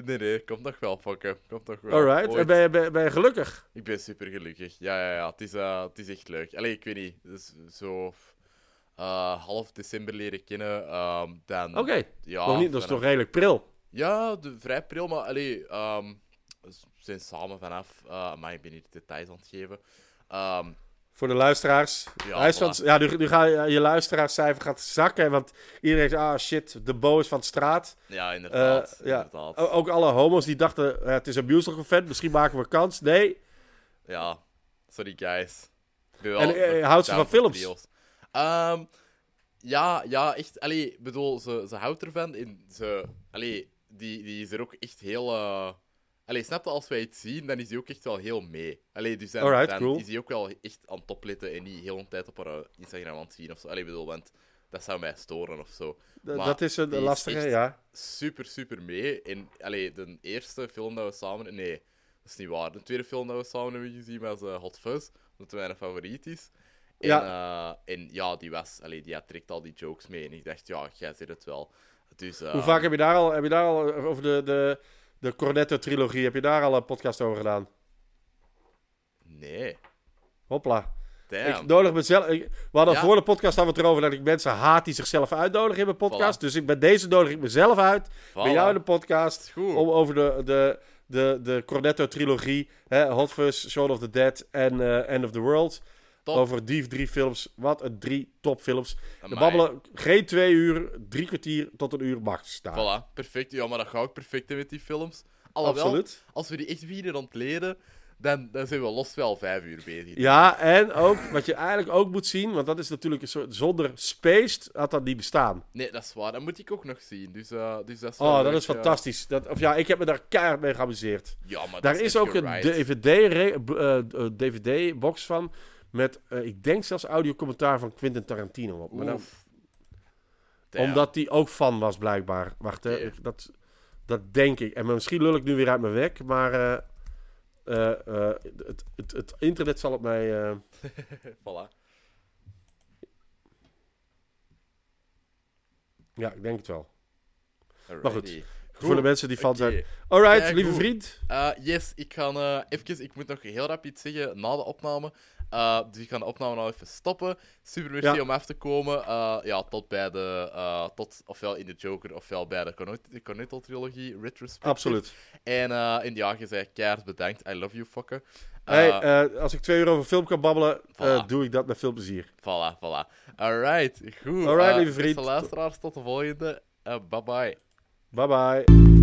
Nee, nee, komt nog wel, fokken. Komt nog wel. Alright. Ooit. En ben je, ben, ben je gelukkig? Ik ben super gelukkig. Ja, ja, ja. Het is, eh, het is echt leuk. Allee, ik weet niet. Het is zo eh, half december leren kennen. ehm, dan, Oké. ja, Nog niet, dat is toch redelijk pril. Ja, de, vrij pril, maar allee, ehm, we zijn samen vanaf. eh, maar ik ben hier details aan het geven. Ehm, Voor de luisteraars. Ja, voilà. ja, nu, nu ga je, je luisteraarscijfer gaat zakken. Want iedereen zegt, ah shit, de Bo is van de straat. ja, inderdaad. Eh, ja. inderdaad. Ook alle homo's die dachten, eh, het is een musical fan, misschien maken we kans. Nee, Ja, sorry guys. En, houdt ze van films? Ehm, ja, ja, echt. Allee, ik bedoel, ze, ze houdt ervan. En ze, allee, die, die is er ook echt heel. eh allee, snap je, als wij het zien, dan is hij ook echt wel heel mee. Allee, dus dan, Alright, dan cool. is hij ook wel echt aan het opletten en niet heel een tijd op haar eh, Instagram aan het zien of zo. Allee, ik bedoel, want dat zou mij storen of zo. d- Maar dat is een is lastige, ja. Super, super mee. En allee, de eerste film dat we samen. Nee, dat is niet waar. De tweede film dat we samen hebben gezien was eh, Hot Fuzz, omdat het mijn favoriet is. En Ja. en ja die was. Allee, die had trekt al die jokes mee. En ik dacht, ja, jij zit het wel. Dus, eh, Hoe vaak heb je daar al, heb je daar al over de, de, de Cornetto-trilogie, heb je daar al een podcast over gedaan? Nee. Hopla. Ik nodig mezelf. Ik, we hadden Ja. voor de podcast hadden we het erover dat ik mensen haat die zichzelf uitnodigen in mijn podcast. Voilà. Dus ik, bij deze nodig ik mezelf uit. Bij jou in de podcast. Goed. Om over de, de, de, de Cornetto-trilogie. Hot Fuzz, Shaun of the Dead en eh, End of the World. Top. Over die drie films. Wat een drie topfilms. We babbelen geen twee uur, drie kwartier tot een uur max staan. Voilà, perfect. Ja, maar dat ga ik perfect hè, met die films. Alhoewel, Absoluut. als we die echt beginnen ontleden, dan, dan zijn we los wel vijf uur bezig. Ja, en ook wat je eigenlijk ook moet zien, want dat is natuurlijk een soort zonder Spaced had dat niet bestaan. Nee, dat is waar. Dat moet ik ook nog zien. Dus, eh, dus dat is Oh, dat leuk, is fantastisch. Dat, of ja, ik heb me daar keihard mee geamuseerd. Ja, maar Daar is ook een. DVD-box van met, eh, ik denk zelfs audiocommentaar van Quentin Tarantino op. Maar dan- omdat die ook fan was, blijkbaar. Wacht, hè, ik- dat, dat denk ik. En misschien lul ik nu weer uit mijn weg, maar eh, eh, het, het, het internet zal het mij... (laughs) Voilà. Ja, ik denk het wel. Alrighty. Maar goed, Voor de mensen die fan zijn. Alright, lieve goed. vriend. Yes, ik ga eh, even... Ik moet nog heel rap iets zeggen na de opname. Eh, dus ik ga de opname nou even stoppen. Super merci Ja. om even te komen. Eh, ja, tot bij de... eh, tot ofwel in de Joker, ofwel bij de Cornetto- Cornetto-trilogie, Retrospective. Absoluut. En in ja, je zei keihard bedankt. I love you, fucker. Hey, als ik twee uur over film kan babbelen, Voilà. doe ik dat met veel plezier. Voilà, voilà. Alright, goed. Alright, lieve vriend. beste luisteraars, tot de volgende. Eh, bye bye. Bye bye.